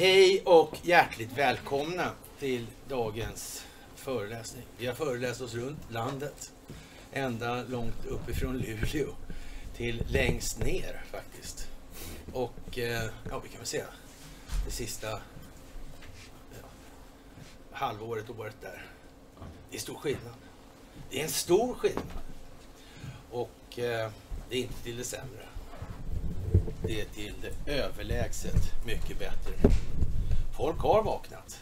Hej och hjärtligt välkomna till dagens föreläsning. Vi har föreläst oss runt landet, ända långt uppifrån Luleå till längst ner faktiskt. Och eh, ja, vi kan väl säga det sista ja, halvåret, året där. Det är stor skillnad. Det är en stor skillnad. Och eh, det är inte till det sämre. Det är till det överlägset mycket bättre. Folk har vaknat.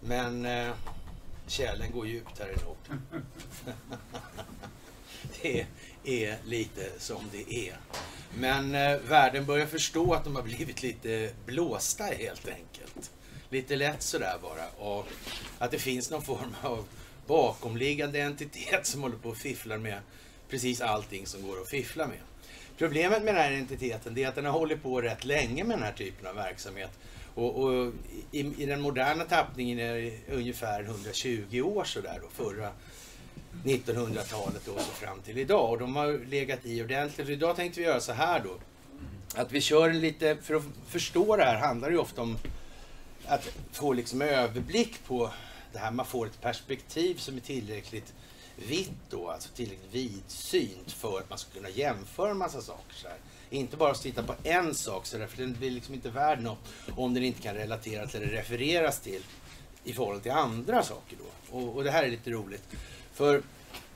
Men eh, kärlen går djupt här i nord. det är lite som det är. Men eh, världen börjar förstå att de har blivit lite blåsta helt enkelt. Lite lätt sådär bara. Och att det finns någon form av bakomliggande entitet som håller på och fifflar med precis allting som går att fiffla med. Problemet med den här entiteten är att den har hållit på rätt länge med den här typen av verksamhet. Och, och i, i, den moderna tappningen är det ungefär 120 år sådär då, förra 1900-talet och så fram till idag. Och de har legat i ordentligt. Och idag tänkte vi göra så här då. Att vi kör lite, för att förstå det här handlar det ju ofta om att få liksom överblick på det här. Man får ett perspektiv som är tillräckligt vitt då, alltså tillräckligt vidsynt för att man ska kunna jämföra en massa saker. Så här. Inte bara att titta på en sak, så där, för den blir liksom inte värd något om den inte kan relateras eller refereras till i förhållande till andra saker då. Och, och, det här är lite roligt. För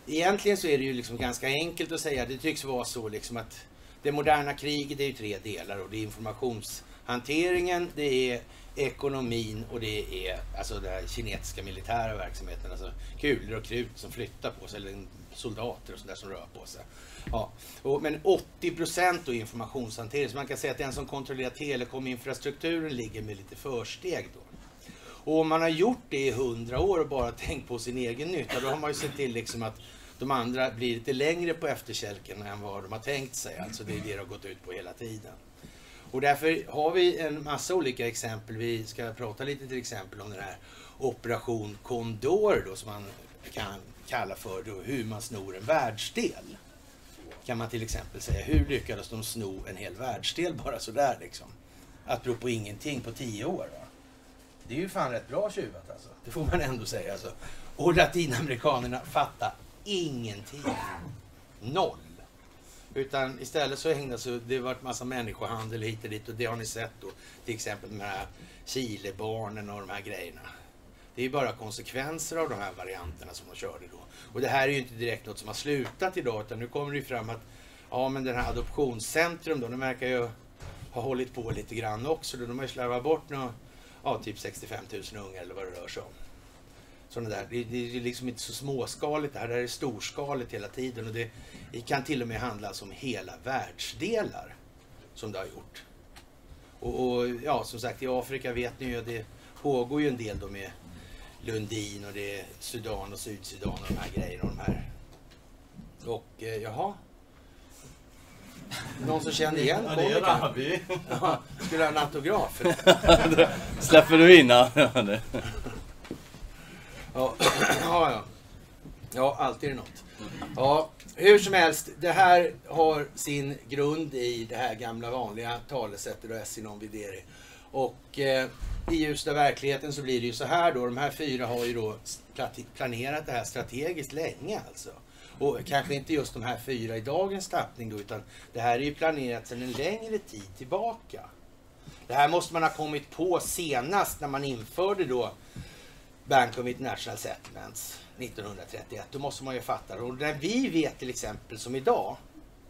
egentligen så är det ju liksom ganska enkelt att säga, det tycks vara så liksom att det moderna kriget är ju tre delar och det är informationshanteringen, det är ekonomin och det är alltså den här kinesiska militära verksamheten. Alltså kulor och krut som flyttar på sig, eller soldater och sådär som rör på sig. Ja. Och, men 80 procent informationshantering, så man kan säga att den som kontrollerar telekominfrastrukturen ligger med lite försteg då. Och om man har gjort det i hundra år och bara tänkt på sin egen nytta, då har man ju sett till liksom att de andra blir lite längre på efterkälken än vad de har tänkt sig. Alltså det är det de har gått ut på hela tiden. Och därför har vi en massa olika exempel. Vi ska prata lite till exempel om den här Operation Condor då, som man kan kalla för då, hur man snor en världsdel. Kan man till exempel säga. Hur lyckades de sno en hel världsdel bara sådär liksom? Att bero på ingenting på tio år. Va? Det är ju fan rätt bra tjuvat alltså. Det får man ändå säga alltså. Och latinamerikanerna fattar ingenting. Noll. Utan istället så ägnar sig, det varit massa människohandel hit och dit och det har ni sett då. Till exempel med de här Chilebarnen och de här grejerna. Det är bara konsekvenser av de här varianterna som de körde då. Och det här är ju inte direkt något som har slutat idag utan nu kommer det ju fram att ja men den här adoptionscentrum då, de verkar ju ha hållit på lite grann också. Då. De har ju slarvat bort några, ja typ 65 000 unga eller vad det rör sig om. Sådana där. Det, det är liksom inte så småskaligt det här, det här är storskaligt hela tiden och det, det kan till och med handla om hela världsdelar som det har gjort. Och, och, ja, som sagt i Afrika vet ni ju det pågår ju en del då med Lundin och det är Sudan och Sydsudan och de här grejerna och de här. Och eh, jaha. Någon som kände igen Ja, det är Rabi. Ja, skulle ha en autograf? Släpper du in Ja, ja, ja. Ja, alltid är det något. Ja, hur som helst, det här har sin grund i det här gamla vanliga talesättet och essi non videre. Och eh, i ljuset av verkligheten så blir det ju så här då, de här fyra har ju då planerat det här strategiskt länge alltså. Och kanske inte just de här fyra i dagens tappning då, utan det här är ju planerat sedan en längre tid tillbaka. Det här måste man ha kommit på senast när man införde då Bank of International Settlements 1931. Då måste man ju fatta det. Och när vi vet till exempel som idag,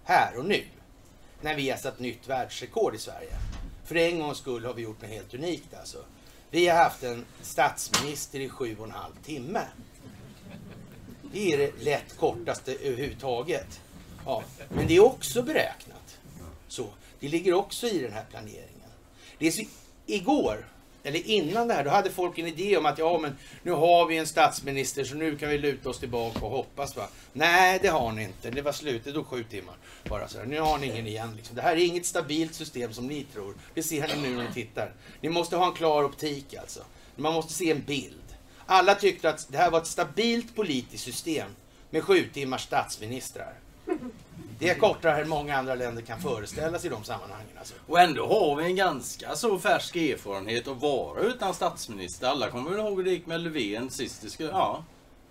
här och nu, när vi har satt nytt världsrekord i Sverige. För en gångs skull har vi gjort något helt unikt alltså. Vi har haft en statsminister i sju och en halv timme. Det är det lätt kortaste överhuvudtaget. Ja, men det är också beräknat. Så, det ligger också i den här planeringen. Det är så, igår eller innan det här, då hade folk en idé om att ja, men nu har vi en statsminister så nu kan vi luta oss tillbaka och hoppas. Va? Nej, det har ni inte. Det var slut. Det tog sju timmar. Bara så här. Nu har ni ingen igen. Liksom. Det här är inget stabilt system som ni tror. Det ser ni nu när ni tittar. Ni måste ha en klar optik alltså. Man måste se en bild. Alla tyckte att det här var ett stabilt politiskt system med sju timmars statsministrar. Det är kortare än många andra länder kan föreställa sig i de sammanhangen. Alltså. Och ändå har vi en ganska så färsk erfarenhet att vara utan statsminister. Alla kommer väl ihåg hur det gick med Löfven sist. Det, skulle, ja,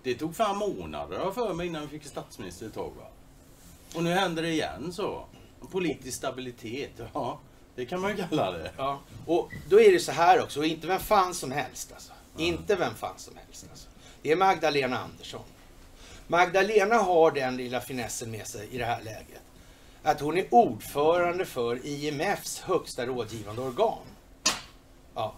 det tog fem månader för mig innan vi fick statsminister ett tag. Va? Och nu händer det igen så. Politisk stabilitet, ja. Det kan man ju kalla det. Ja. Och då är det så här också, inte vem fan som helst alltså. Inte vem fan som helst alltså. Det är Magdalena Andersson. Magdalena har den lilla finessen med sig i det här läget. Att hon är ordförande för IMFs högsta rådgivande organ. Ja.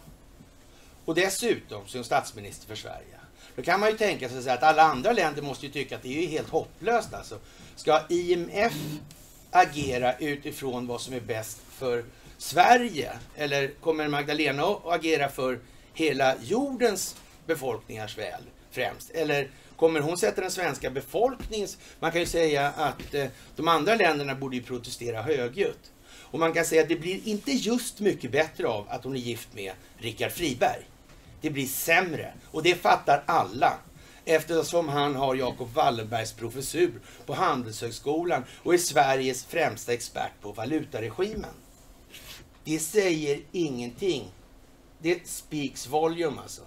Och dessutom så är hon statsminister för Sverige. Då kan man ju tänka sig att alla andra länder måste ju tycka att det är helt hopplöst alltså. Ska IMF agera utifrån vad som är bäst för Sverige? Eller kommer Magdalena att agera för hela jordens befolkningars väl främst? Eller kommer hon sätta den svenska befolkningens... Man kan ju säga att eh, de andra länderna borde ju protestera högljutt. Och man kan säga att det blir inte just mycket bättre av att hon är gift med Richard Friberg. Det blir sämre. Och det fattar alla. Eftersom han har Jacob Wallenbergs professur på Handelshögskolan och är Sveriges främsta expert på valutaregimen. Det säger ingenting. Det speaks volume alltså.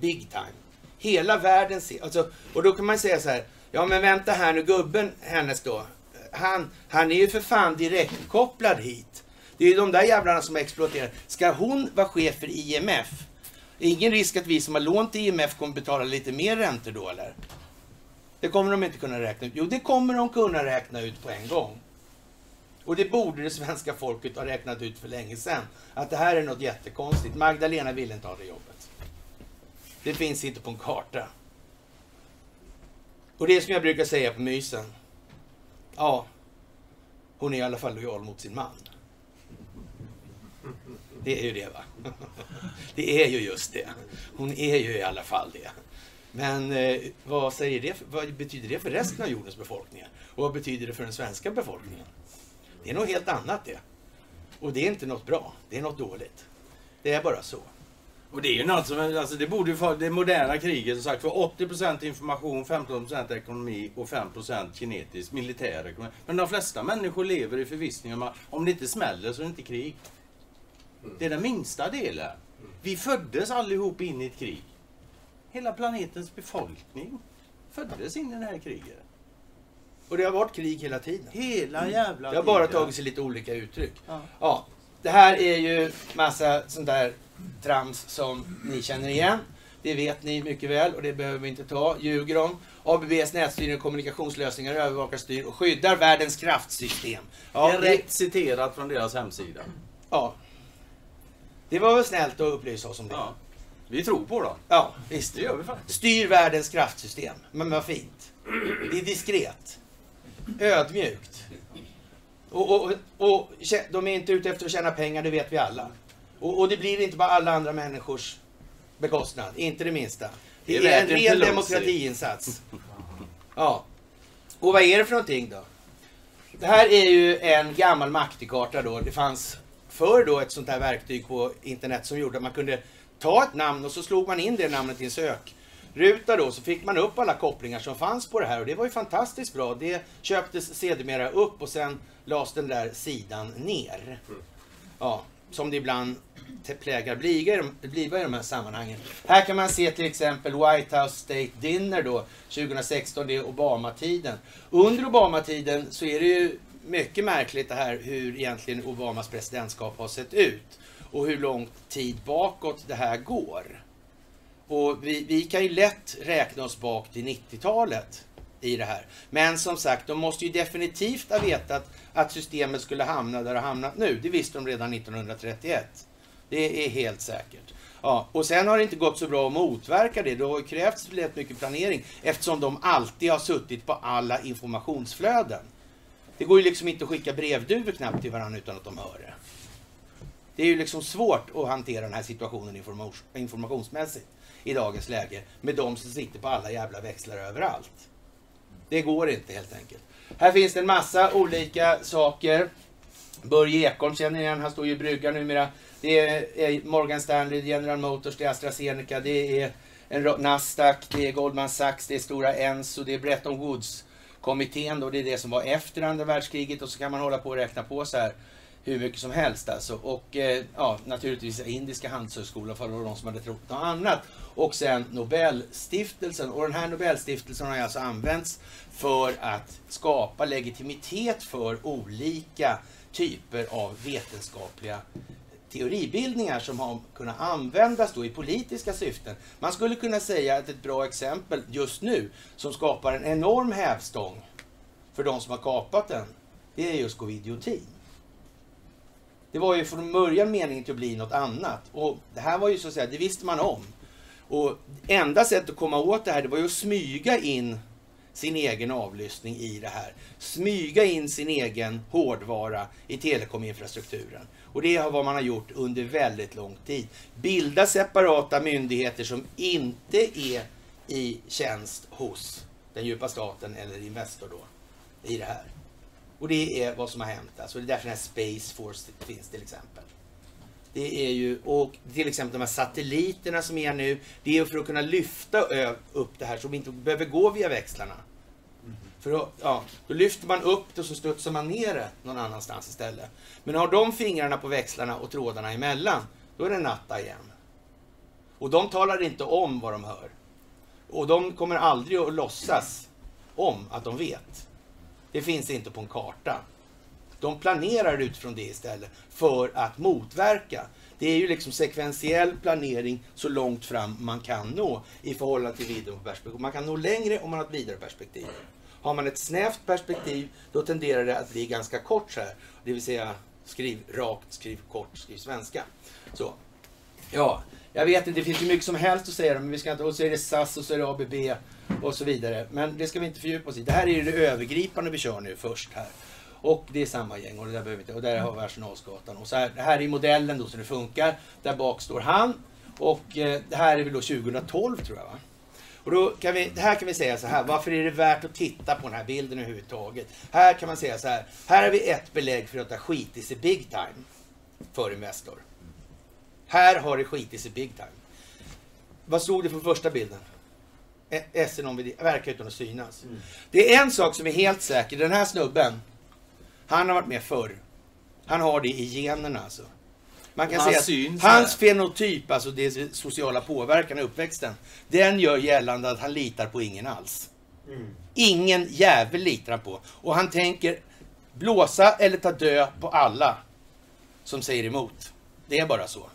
Big time. Hela världen ser... Alltså, och då kan man säga så här. Ja men vänta här nu, gubben hennes då. Han, han är ju för fan direktkopplad hit. Det är ju de där jävlarna som exploaterar. Ska hon vara chef för IMF? Ingen risk att vi som har lånt till IMF kommer betala lite mer räntor då eller? Det kommer de inte kunna räkna ut. Jo, det kommer de kunna räkna ut på en gång. Och det borde det svenska folket ha räknat ut för länge sedan. Att det här är något jättekonstigt. Magdalena vill inte ha det jobbet. Det finns inte på en karta. Och det är som jag brukar säga på mysen. Ja, hon är i alla fall lojal mot sin man. Det är ju det va? Det är ju just det. Hon är ju i alla fall det. Men eh, vad, säger det, vad betyder det för resten av jordens befolkning? Och vad betyder det för den svenska befolkningen? Det är något helt annat det. Och det är inte något bra. Det är något dåligt. Det är bara så. Och det är ju något som, alltså det borde ju vara det moderna kriget som sagt för 80% information, 15% ekonomi och 5% kinetisk militär ekonomi. Men de flesta människor lever i förvissning om att om det inte smäller så är det inte krig. Det är den minsta delen. Vi föddes allihop in i ett krig. Hela planetens befolkning föddes in i det här kriget. Och det har varit krig hela tiden. Hela jävla Det har bara tagit sig lite olika uttryck. Ja. Ja, det här är ju massa sånt där trams som ni känner igen. Det vet ni mycket väl och det behöver vi inte ta. Ljuger om. ABBs nätstyrning och kommunikationslösningar övervakar, styr och skyddar världens kraftsystem. Ja, det, Direkt citerat från deras hemsida. ja. det var väl snällt att upplysa oss om det. Ja. Vi tror på dem. Ja, visst. Det gör vi faktiskt. Styr världens kraftsystem. Men vad fint. Det är diskret. Ödmjukt. Och, och, och de är inte ute efter att tjäna pengar, det vet vi alla. Och, och det blir inte bara alla andra människors bekostnad, inte det minsta. Det, Det är en ren demokratiinsats. Ja. Och vad är det för någonting då? Det här är ju en gammal maktikarta då. Det fanns förr då ett sånt här verktyg på internet som gjorde att man kunde ta ett namn och så slog man in det namnet i en sökruta då. Så fick man upp alla kopplingar som fanns på det här och det var ju fantastiskt bra. Det köptes sedermera upp och sen lades den där sidan ner. Ja, som det ibland plägar bliva i de- bliva i de här sammanhangen. Här kan man se till exempel White House State Dinner då, 2016, det är Obama-tiden. Under Obama-tiden så är det ju mycket märkligt det här hur egentligen Obamas presidentskap har sett ut. Och hur lång tid bakåt det här går. Och vi, vi kan ju lätt räkna oss bak till 90-talet i det här. Men som sagt, de måste ju definitivt ha vetat att systemet skulle hamna där det har hamnat nu. Det visste de redan 1931. Det är helt säkert. Ja, och sen har det inte gått så bra att motverka det. Det har krävts rätt mycket planering eftersom de alltid har suttit på alla informationsflöden. Det går ju liksom inte att skicka brevduvor knappt till varandra utan att de hör det. Det är ju liksom svårt att hantera den här situationen informationsmässigt i dagens läge med de som sitter på alla jävla växlar överallt. Det går inte helt enkelt. Här finns det en massa olika saker. Börje Ekholm känner ni igen, han står ju i bryggan numera. Det är Morgan Stanley, General Motors, det är AstraZeneca, det är en Nasdaq, det är Goldman Sachs, det är Stora Enso, det är Bretton Woods kommittén då, det är det som var efter andra världskriget och så kan man hålla på och räkna på så här hur mycket som helst alltså. Och eh, ja, naturligtvis Indiska handelshögskolan för de som hade trott något annat. Och sen Nobelstiftelsen. Och den här Nobelstiftelsen har alltså använts för att skapa legitimitet för olika typer av vetenskapliga teoribildningar som har kunnat användas då i politiska syften. Man skulle kunna säga att ett bra exempel just nu som skapar en enorm hävstång för de som har kapat den, det är just covidiotin. Det var ju från början meningen till att bli något annat. Och det här var ju så att säga, det visste man om. Och enda sättet att komma åt det här, det var ju att smyga in sin egen avlyssning i det här. Smyga in sin egen hårdvara i telekominfrastrukturen. Och det är vad man har gjort under väldigt lång tid. Bilda separata myndigheter som inte är i tjänst hos den djupa staten eller Investor då i det här. Och det är vad som har hänt. Alltså det är därför den här Space Force finns till exempel. Det är ju, och till exempel de här satelliterna som är nu, det är för att kunna lyfta upp det här så vi inte behöver gå via växlarna. Mm. För då, ja, då lyfter man upp det och så studsar man ner det någon annanstans istället. Men har de fingrarna på växlarna och trådarna emellan, då är det natta igen. Och de talar inte om vad de hör. Och de kommer aldrig att låtsas om att de vet. Det finns inte på en karta. De planerar utifrån det istället för att motverka. Det är ju liksom sekventiell planering så långt fram man kan nå i förhållande till vidare perspektiv. Man kan nå längre om man har ett vidare perspektiv. Har man ett snävt perspektiv då tenderar det att bli ganska kort så här. Det vill säga skriv rakt, skriv kort, skriv svenska. Så. Ja, jag vet inte, det finns ju mycket som helst att säga men vi ska inte, och så är det SAS och så är det ABB och så vidare. Men det ska vi inte fördjupa oss i. Det här är ju det övergripande vi kör nu först här. Och det är samma gäng och, det där behöver inte, och där har vi Arsenalsgatan. Och så här, det här är modellen då så det funkar. Där bak står han. Och eh, det här är väl då 2012 tror jag va? Och då kan vi, här kan vi säga så här, varför är det värt att titta på den här bilden överhuvudtaget? Här kan man säga så här, här har vi ett belägg för att det har skitit sig big time för Investor. Här har det skitit sig big time. Vad stod det på första bilden? SN verkar utan att synas. Mm. Det är en sak som är helt säker. Den här snubben, han har varit med förr. Han har det i generna alltså. Man kan säga att hans fenotyp, alltså det sociala påverkan i uppväxten, den gör gällande att han litar på ingen alls. Mm. Ingen jävel litar han på. Och han tänker blåsa eller ta död på alla som säger emot. Det är bara så.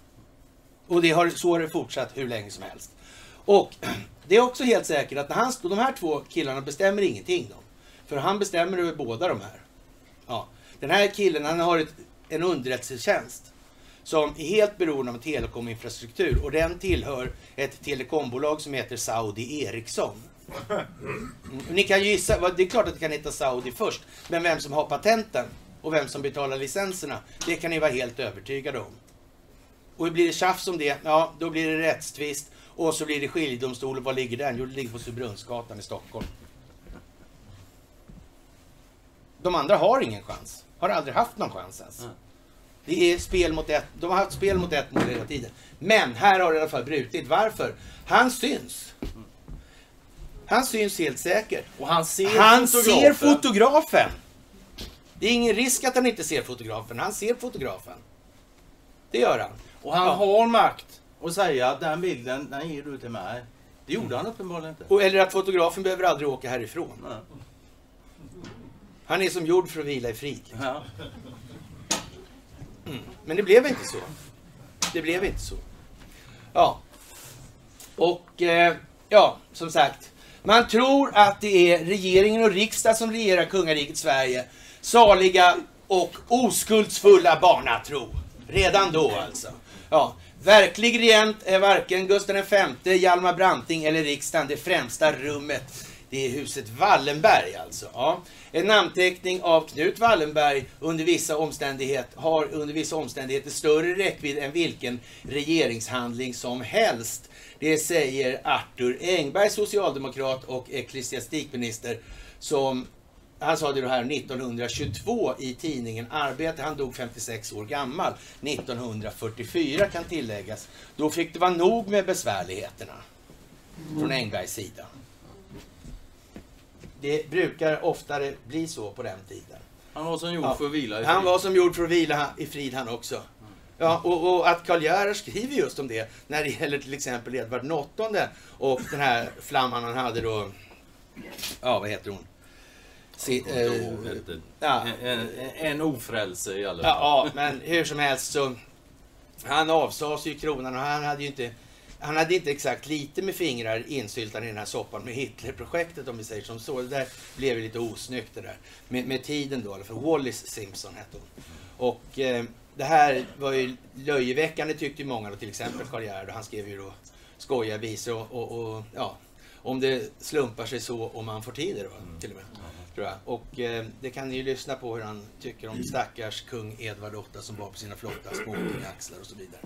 Och det har, så har det fortsatt hur länge som helst. Och det är också helt säkert att när han, de här två killarna bestämmer ingenting. Då, för han bestämmer över båda de här. Ja. Den här killen han har ett, en underrättelsetjänst som är helt beroende av telekominfrastruktur och den tillhör ett telekombolag som heter Saudi Ericsson. Mm. Ni kan gissa, det är klart att det kan heta Saudi först, men vem som har patenten och vem som betalar licenserna, det kan ni vara helt övertygade om. Och blir det tjafs om det, ja då blir det rättstvist och så blir det skiljedomstol. Och var ligger den? Jo, det ligger på Surbrunnsgatan i Stockholm. De andra har ingen chans. Har aldrig haft någon chans ens. Mm. Det är spel mot ett. De har haft spel mot ett mål hela tiden. Men här har det i alla fall brutit. Varför? Han syns. Han syns helt säkert. Och han ser han fotografen. ser fotografen. Det är ingen risk att han inte ser fotografen. Han ser fotografen. Det gör han. Och han ja. har makt att säga att den bilden, den ger du till mig. Det gjorde han uppenbarligen inte. Och, eller att fotografen behöver aldrig åka härifrån. Ja. Han är som gjord för att vila i frid. Ja. Mm. Men det blev inte så. Det blev inte så. Ja. Och eh, ja, som sagt. Man tror att det är regeringen och riksdag som regerar kungariket Sverige. Saliga och oskuldsfulla barnatro. Redan då alltså. Ja. Verklig regent är varken Gustav V, Hjalmar Branting eller riksdagen. Det främsta rummet, det är huset Wallenberg alltså. Ja. En namnteckning av Knut Wallenberg under vissa omständigheter, har under vissa omständigheter större räckvidd än vilken regeringshandling som helst. Det säger Arthur Engberg, socialdemokrat och ecklesiastikminister, som han sa det här 1922 i tidningen Arbete. Han dog 56 år gammal. 1944 kan tilläggas. Då fick det vara nog med besvärligheterna från Engbergs sida det brukar oftare bli så på den tiden. Han var som gjord Ja. för att vila i Han frid. var som gjord för att vila i frid han också. Ja, och, och att Karl Gerhard skriver just om det när det gäller till exempel Edvard VIII och den här flamman han hade då. Ja, vad heter hon? Ihåg eh, ja, En, en, en ofrälse i alla fall. Ja, ja, men hur som helst så... Han avsades ju kronan och han hade ju inte... Han hade inte exakt lite med fingrar insyltade i den här soppan med Hitlerprojektet om vi säger som så. Det där blev ju lite osnyggt det där. Med, med tiden då, för Wallis Simpson hette hon. Och eh, det här var ju löjeväckande tyckte ju många då, till exempel Karl Gerhard. och Han skrev ju då skojiga visor och, och, och ja, om det slumpar sig så om man får tid det då, till och med. Mm. Tror jag. Och eh, det kan ni ju lyssna på hur han tycker om stackars kung Edvard VIII som var på sina flotta smokingaxlar och så vidare.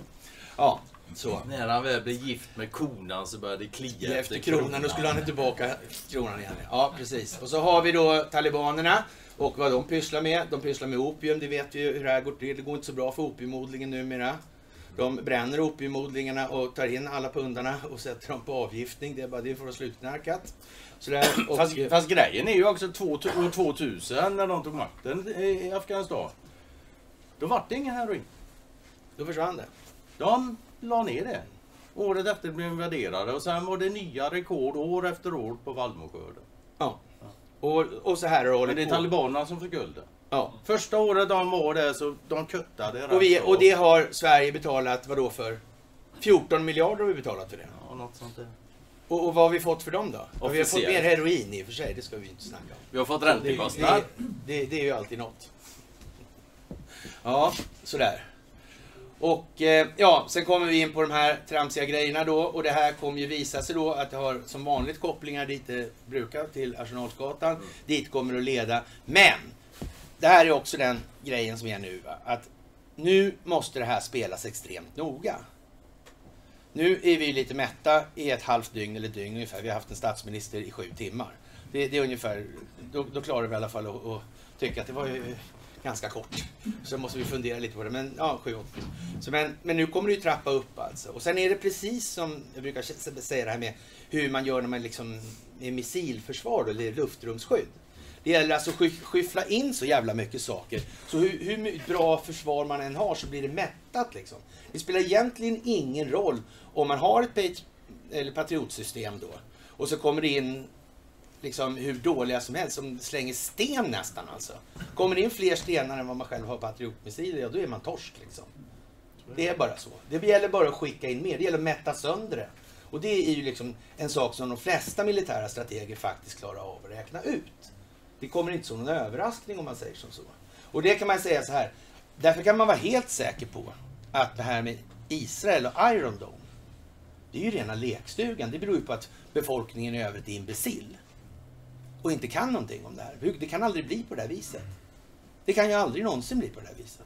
Ja, så. När han väl blev gift med konan så började det klia Efter kronan, då skulle han ha tillbaka kronan igen. Ja, precis. Och så har vi då talibanerna och vad de pysslar med. De pysslar med opium, det vet vi ju hur det här går till. Det går inte så bra för opiumodlingen numera. De bränner opiumodlingarna och tar in alla pundarna och sätter dem på avgiftning. Det är bara det för att slutknarkat. Och, Fast, fast grejen är ju också år 2000 när de tog makten i Afghanistan. Då vart det ingen heroin. då försvann det. De la ner det. Året efter blev invaderade och sen var det nya rekord år efter år på vallmoskörden. Ja. Och, och så här har det Men hållit det är på. talibanerna som fick guldet. Ja. Första året de var där så de kuttade Och, vi, rätt och det har Sverige betalat, vad då för? 14 miljarder har vi betalat för det. Ja, något sånt där. Och, och vad har vi fått för dem då? Och vi har fått Officiellt. mer heroin i och för sig, det ska vi inte snacka om. Vi har fått räntekostnad. det, det, det är ju alltid något. Ja, sådär. Och eh, ja, sen kommer vi in på de här tramsiga grejerna då. Och det här kommer ju visa sig då att det har som vanligt kopplingar dit det brukar, till Arsenalsgatan. Dit kommer det att leda. Men! Det här är också den grejen som är nu. Va? Att nu måste det här spelas extremt noga. Nu är vi lite mätta i ett halvt dygn eller dygn ungefär. Vi har haft en statsminister i sju timmar. Det, det är ungefär, då, då klarar vi i alla fall att, att tycka att det var ju ganska kort. Så måste vi fundera lite på det. Men ja, sju, åtta. Så men, men nu kommer det ju trappa upp alltså. Och sen är det precis som jag brukar säga det här med hur man gör när man liksom är missilförsvar då, eller luftrumsskydd. Det gäller alltså att skyffla in så jävla mycket saker. Så hur, hur bra försvar man än har så blir det mättat liksom. Det spelar egentligen ingen roll om man har ett page, eller patriotsystem då. Och så kommer det in liksom hur dåliga som helst, som slänger sten nästan alltså. Kommer det in fler stenar än vad man själv har patriotmissiler, ja då är man torsk liksom. Det är bara så. Det gäller bara att skicka in mer, det gäller att mätta sönder det. Och det är ju liksom en sak som de flesta militära strateger faktiskt klarar av att räkna ut. Det kommer inte som någon överraskning om man säger som så. Och det kan man säga så här, därför kan man vara helt säker på att det här med Israel och Iron Dome, det är ju rena lekstugan. Det beror ju på att befolkningen i övrigt är imbecill och inte kan någonting om det här. Det kan aldrig bli på det här viset. Det kan ju aldrig någonsin bli på det här viset.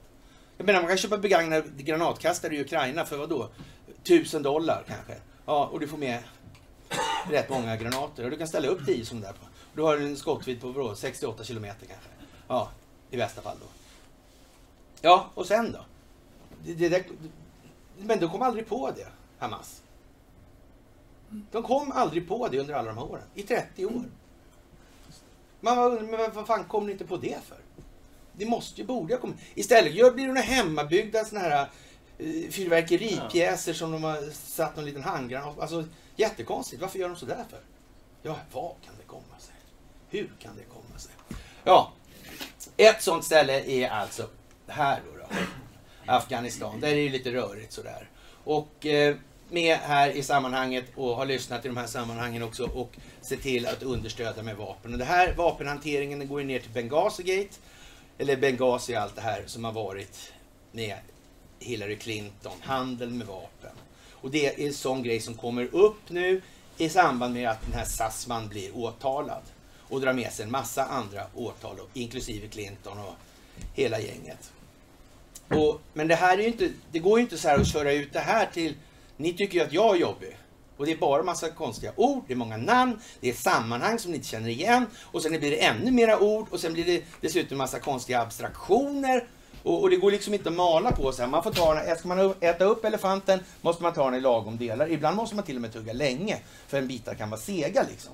Jag menar, man kan köpa begagnade granatkastare i Ukraina för vad då? Tusen dollar kanske. Ja, och du får med rätt många granater. Och du kan ställa upp tio som där på. Du har en skottvidd på vadå? 68 kilometer kanske. Ja, i bästa fall då. Ja, och sen då? Det, det, det, men de kom aldrig på det, Hamas. De kom aldrig på det under alla de här åren. I 30 år. Man var, men vad fan kom ni inte på det för? Det måste ju, borde ha kommit. Istället gör, blir det några hemmabyggda sådana här eh, fyrverkeripjäser som de har satt någon liten handgranat Alltså jättekonstigt. Varför gör de sådär för? Ja, vad kan? Hur kan det komma sig? Ja, ett sånt ställe är alltså här då. då. Afghanistan. Där är det lite rörigt sådär. Och eh, med här i sammanhanget och har lyssnat i de här sammanhangen också och se till att understödja med vapen. Och det här vapenhanteringen den går ju ner till Benghazi Gate. Eller Benghazi allt det här som har varit med Hillary Clinton, handel med vapen. Och det är en sån grej som kommer upp nu i samband med att den här Sassman blir åtalad och drar med sig en massa andra åtal, inklusive Clinton och hela gänget. Och, men det här är ju inte, det går ju inte så här att köra ut det här till, ni tycker ju att jag är jobbig. Och det är bara massa konstiga ord, det är många namn, det är sammanhang som ni inte känner igen. Och sen blir det ännu mera ord och sen blir det dessutom massa konstiga abstraktioner. Och, och det går liksom inte att mala på så här. Man får ta den, ska man äta upp elefanten måste man ta den i lagom delar. Ibland måste man till och med tugga länge för en bitar kan vara sega liksom.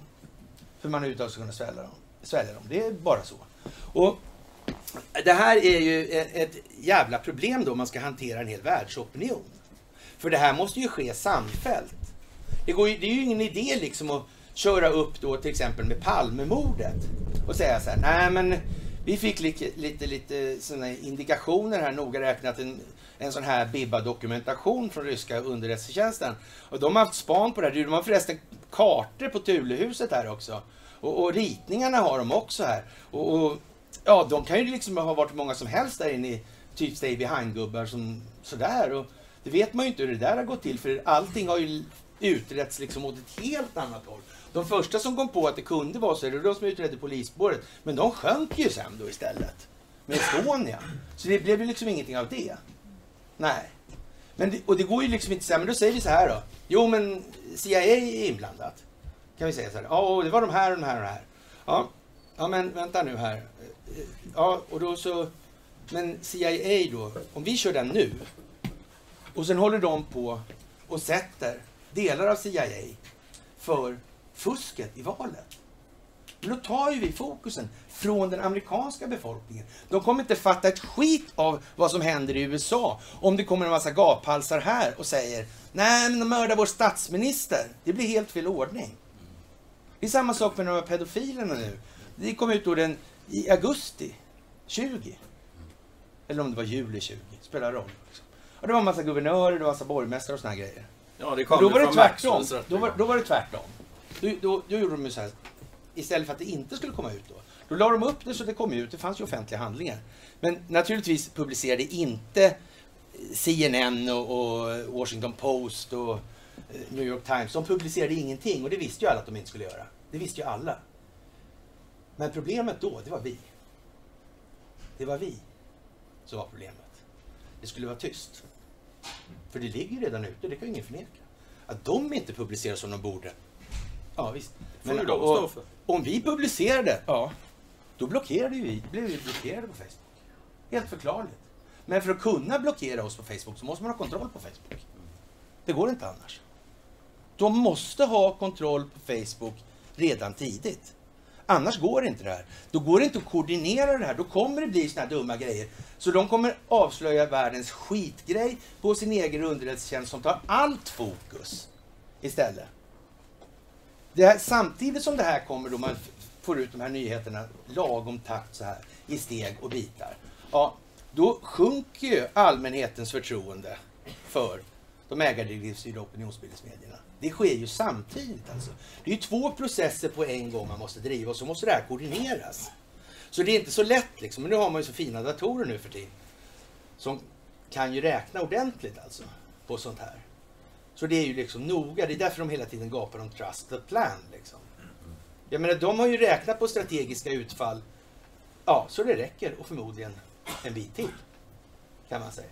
För man överhuvudtaget ska kunna svälja dem. svälja dem. Det är bara så. Och det här är ju ett, jävla problem då om man ska hantera en hel världsopinion. För det här måste ju ske samfällt. Det, går ju, det är ju ingen idé liksom att köra upp då till exempel med Palmemordet och säga så här, nej men vi fick lite, lite, lite såna indikationer här, noga räknat en, en sån här Bibba-dokumentation från ryska underrättelsetjänsten. Och de har haft span på det här. De har förresten kartor på Tulehuset här också. Och, och ritningarna har de också här. Och, och, ja, de kan ju liksom ha varit många som helst där inne i typ stay behind-gubbar som sådär. Och det vet man ju inte hur det där har gått till för allting har ju utretts liksom åt ett helt annat håll. De första som kom på att det kunde vara så, det var de som utredde polisspåret. Men de sjönk ju sen då istället. Med Estonia. Så det blev ju liksom ingenting av det. Nej. Men det, och det går ju liksom inte så här, men då säger vi så här då. Jo men CIA är inblandat. Kan vi säga så här. Ja, det var de här och de här och de här. Ja, ja men vänta nu här. Ja, och då så... Men CIA då, om vi kör den nu och sen håller de på och sätter delar av CIA för fusket i valet. Men då tar ju vi fokusen från den amerikanska befolkningen. De kommer inte fatta ett skit av vad som händer i USA om det kommer en massa gaphalsar här och säger nej men de mördar vår statsminister. Det blir helt fel ordning. Det är samma sak med de här pedofilerna nu. Det kom ut då den i augusti 20. Eller om det var juli 20, spelar roll. Och det var en massa guvernörer, det var en massa borgmästare och såna här grejer. Ja, det då kommer var det tvärtom. Då var, då var det tvärtom. Då, då, då gjorde de ju så här, istället för att det inte skulle komma ut då. Då la de upp det så det kom ut, det fanns ju offentliga handlingar. Men naturligtvis publicerade inte CNN och, och Washington Post och eh, New York Times, de publicerade ingenting och det visste ju alla att de inte skulle göra. Det visste ju alla. Men problemet då, det var vi. Det var vi som var problemet. Det skulle vara tyst. För det ligger ju redan ute, det kan ju ingen förneka. Att de inte publicerar som de borde. Ja visst. får ju de stå för. om vi publicerade, ja, då blockerade vi, blev vi blockerade på Facebook. Helt förklarligt. Men för att kunna blockera oss på Facebook så måste man ha kontroll på Facebook. Det går inte annars. De måste ha kontroll på Facebook redan tidigt. Annars går det inte det här. Då går det inte att koordinera det här. Då kommer det bli såna här dumma grejer. Så de kommer avslöja världens skitgrej på sin egen underrättelsetjänst som tar allt fokus istället. Det här, samtidigt som det här kommer då man får ut de här nyheterna lagom takt så här i steg och bitar. Ja, då sjunker ju allmänhetens förtroende för de ägardirektivstyrda opinionsbildningsmedierna. Det sker ju samtidigt alltså. Det är ju två processer på en gång man måste driva och så måste det här koordineras. Så det är inte så lätt liksom. Men nu har man ju så fina datorer nu för tiden. Som kan ju räkna ordentligt alltså på sånt här. Så det är ju liksom noga. Det är därför de hela tiden gapar om 'trust the plan. Liksom. Jag menar, de har ju räknat på strategiska utfall. Ja, så det räcker och förmodligen en bit till. Kan man säga.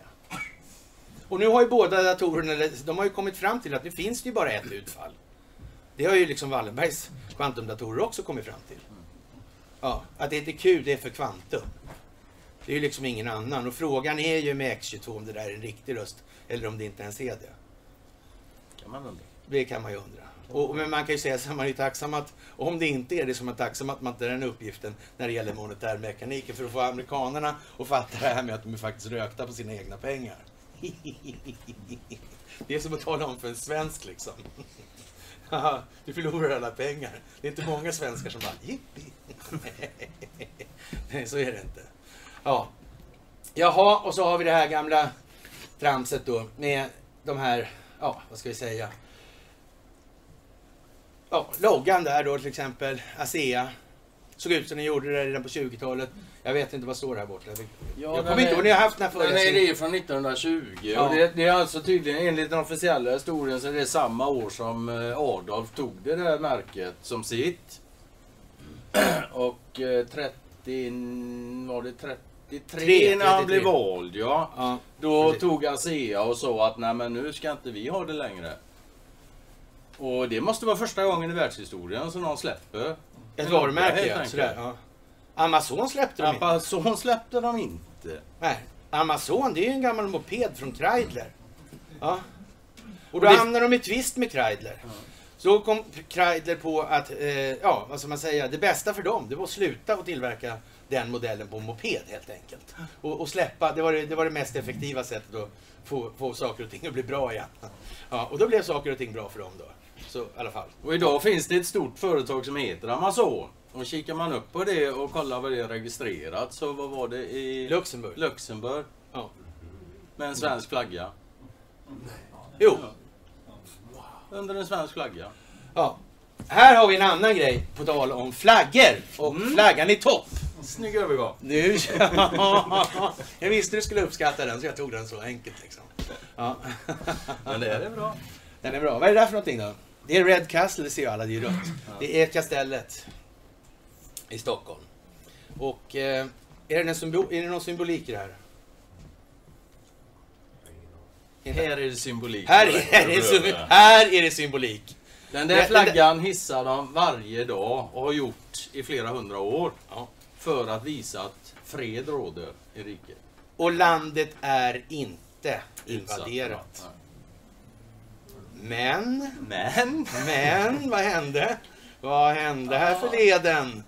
Och nu har ju båda datorerna, de har ju kommit fram till att nu finns det ju bara ett utfall. Det har ju liksom Wallenbergs kvantumdatorer också kommit fram till. Ja, att det inte är Q, det är för kvantum. Det är ju liksom ingen annan. Och frågan är ju med X22 om det där är en riktig röst eller om det inte ens är det. Kan man undra. Det kan man ju undra. Och, men man kan ju säga att man är tacksam att om det inte är det som är tacksam att man inte har den uppgiften när det gäller monetärmekaniken för att få amerikanerna att fatta det här med att de är faktiskt rökta på sina egna pengar. Det är som att tala om för en svensk liksom. Du förlorar alla pengar. Det är inte många svenskar som bara jippi. Nej, så är det inte. Ja. Jaha, och så har vi det här gamla tramset då med de här, ja, vad ska vi säga? Ja, loggan där då till exempel, ASEA. Såg ut som den gjorde det redan på 20-talet. Jag vet inte vad står här borta. jag kommer inte ihåg, ni har haft den här Den är det från 1920 Ja. och det, det är alltså tydligen enligt den officiella historien så är det samma år som eh, Adolf tog det där märket som sitt. Och eh, 30, var det 33 Tre, när han 33. blev vald ja. Ja, Då tog ASEA och sa att nej men nu ska inte vi ha det längre. Och det måste vara första gången i världshistorien som någon släpper. ett varumärke ja, sådär. Ja. Amazon släppte de inte. Amazon släppte de inte. Nej, Amazon det är ju en gammal moped från Kreidler. Ja. Och då Och det- hamnar de i tvist med Kreidler. Så kom Kreidler på att, eh, ja vad ska man säga, det bästa för dem det var att sluta att tillverka den modellen på moped helt enkelt. Och, och släppa, det var det, det var det mest effektiva sättet att få, få saker och ting att bli bra igen. Ja, och då blev saker och ting bra för dem då. Så i alla fall. Och idag finns det ett stort företag som heter Amazon. Och kikar man upp på det och kollar vad det är registrerat så vad var det i Luxemburg. Luxemburg? Ja. Med en svensk flagga. Jo, Under en svensk flagga. ja. Här har vi en annan grej på tal om flaggor och Mm. flaggan i topp. Snygg övergång. Nu, jag visste du skulle uppskatta den så jag tog den så enkelt liksom. Ja. Men det är bra. Den är bra. Vad är det där för någonting då? Det är Red Castle, det ser ju alla, det är ju rött. Det är kastellet i Stockholm. Och eh, är, det symbol, är det någon symbolik i det här? Här är det symbolik. Här är det, sym- här är det symbolik. Den där flaggan hissar de varje dag och har gjort i flera hundra år. Ja. För att visa att fred råder i riket. Och landet är inte invaderat. Men, Men... men, vad hände? Vad hände här förleden?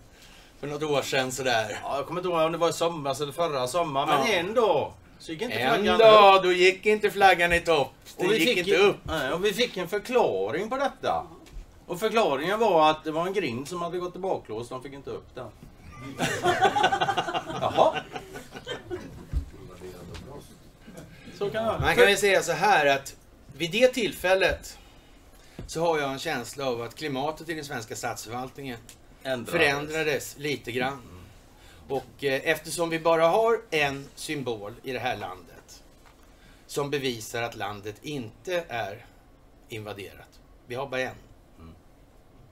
För något år sedan sådär. Ja, jag kommer inte ihåg om det var i somras eller förra sommaren, men Ja. dag så gick inte En flaggan upp. dag, då gick inte flaggan i topp. Vi, gick fick, inte upp. Nej, och vi fick en förklaring på detta. Och förklaringen var att det var en grind som hade gått i baklås, de fick inte upp den. Jaha. Så kan jag. Man kan ju säga så här att vid det tillfället så har jag en känsla av att klimatet i den svenska statsförvaltningen Ändrades. förändrades lite grann. Och eh, eftersom vi bara har en symbol i det här landet som bevisar att landet inte är invaderat. Vi har bara en. Mm.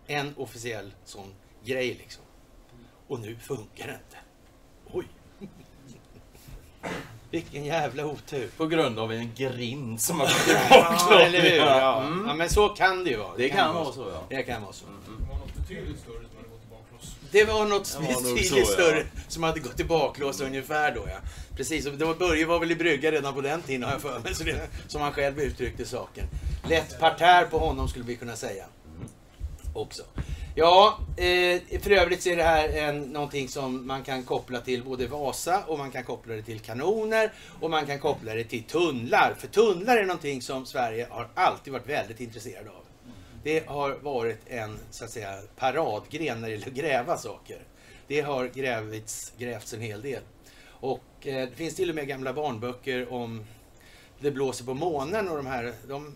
En officiell sån grej liksom. Och nu funkar det inte. Oj! Vilken jävla otur. På grund av en grind som har gått Ja, eller hur? Ja. Mm. ja, men så kan det ju vara. Det kan vara så ja. Det kan vara så. Det var något betydligt större som hade gått i baklås. Det var något Det var betydligt så, ja. större som hade gått i baklås ungefär då ja. Precis, och det var, Börje var väl i brygga redan på den tiden har jag för mig. Så det, som han själv uttryckte saken. Lätt parterre på honom skulle vi kunna säga. Också. Ja, eh, för övrigt så är det här en, någonting som man kan koppla till både Vasa och man kan koppla det till kanoner och man kan koppla det till tunnlar. För tunnlar är någonting som Sverige har alltid varit väldigt intresserad av. Det har varit en så att säga paradgren när det gäller att gräva saker. Det har grävits, grävts en hel del. Och eh, det finns till och med gamla barnböcker om Det blåser på månen och de här. De,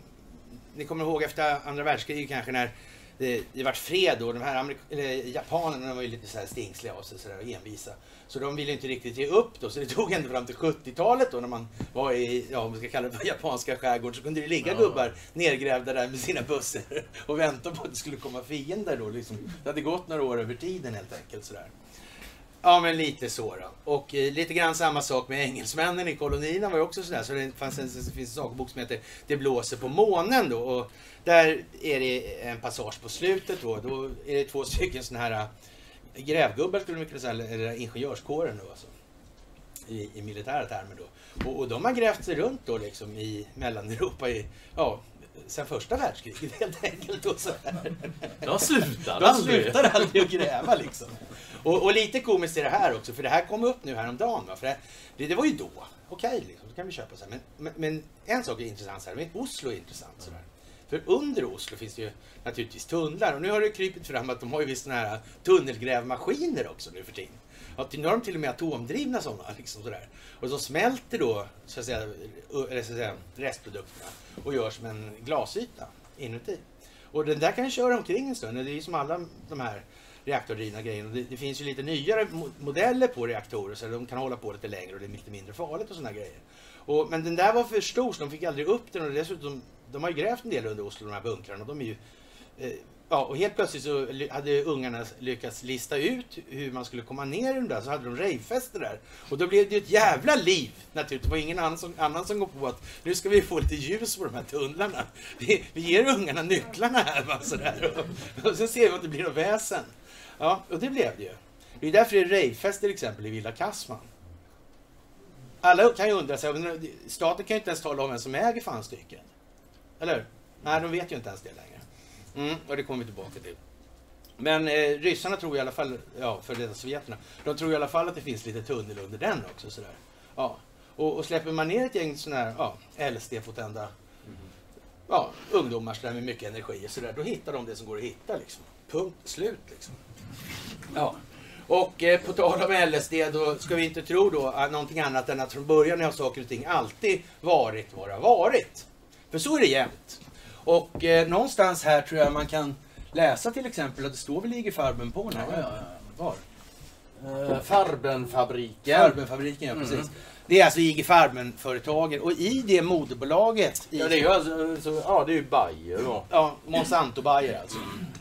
ni kommer ihåg efter andra världskriget kanske när det, det vart fred då. De här amerik- eller, japanerna var ju lite så här stingsliga av sig så där, och envisa. Så de ville inte riktigt ge upp då. Så det tog ända fram till 70-talet då när man var i, ja om vi ska kalla det för japanska skärgården, så kunde det ligga Ja. gubbar nergrävda där med sina bussar och vänta på att det skulle komma fiender då. Liksom. Det hade gått några år över tiden helt enkelt sådär. Ja, men lite så då. Och eh, lite grann samma sak med engelsmännen i kolonierna var ju också sådär. Så det fanns en, det finns en sagobok som heter Det blåser på månen då. Och där är det en passage på slutet då. Då är det två stycken sådana här eh, grävgubbar skulle man kunna säga, eller ingenjörskåren då alltså. I, i militära termer då. Och, och de har grävt sig runt då liksom i Mellaneuropa i, ja, sen första världskriget helt enkelt. Och så här. De slutar De aldrig. slutar aldrig att gräva liksom. Och, och lite komiskt är det här också, för det här kom upp nu häromdagen. Va? För det, det, det var ju då. Okej, liksom, då kan vi köpa så här. Men, men, men en sak är intressant så här, men Oslo är intressant så där. För under Oslo finns det ju naturligtvis tunnlar. Och nu har det krypit fram att de har ju visst såna här tunnelgrävmaskiner också nu för tiden. Ja, nu har de till och med atomdrivna sådana. Liksom sådär. Och de smälter då så att säga, eller så att säga, restprodukterna och gör som en glasyta inuti. Och den där kan ju köra omkring en stund. Det är ju som alla de här reaktordrivna grejerna. Det, det finns ju lite nyare modeller på reaktorer så de kan hålla på lite längre och det är lite mindre farligt och sådana grejer. Och, men den där var för stor så de fick aldrig upp den och dessutom, de har ju grävt en del under Oslo, de här bunkrarna. Och de är ju, eh, ja, och helt plötsligt så hade ungarna lyckats lista ut hur man skulle komma ner i den där, så hade de ravefester där. Och då blev det ju ett jävla liv naturligtvis. Det var ingen annan som, annan som går på att nu ska vi få lite ljus på de här tunnlarna. Vi, vi ger ungarna nycklarna här va, sådär. Och, och sen ser vi att det blir något väsen. Ja, och det blev det ju. Det är därför det är ravefest till exempel i Villa Kassman. Alla kan ju undra sig, staten kan ju inte ens tala om vem som äger fanstycket. Eller? Nej, de vet ju inte ens det längre. Mm, och det kommer vi tillbaka till. Men eh, ryssarna tror i alla fall, ja, för detta sovjeterna, de tror i alla fall att det finns lite tunnel under den också. Sådär. Ja. Och, och släpper man ner ett gäng sådana här ja, LSD-potenta ja, ungdomar sådär med mycket energi och sådär, då hittar de det som går att hitta. Liksom. Punkt slut. Liksom. Ja. Och eh, på tal om LSD, då ska vi inte tro då att någonting annat än att från början har saker och ting alltid varit vad det har varit. För så är det jämt. Och eh, någonstans här tror jag man kan läsa till exempel att det står väl IG Farben på den här. Ja, ja, ja. Var? Eh, Farbenfabriken. Farbenfabriken, ja precis. Mm. Det är alltså IG Farben-företagen och i det moderbolaget, i, Ja, det är ju alltså, så, ja, det är ju Bayer då. ja, Monsanto Bayer alltså.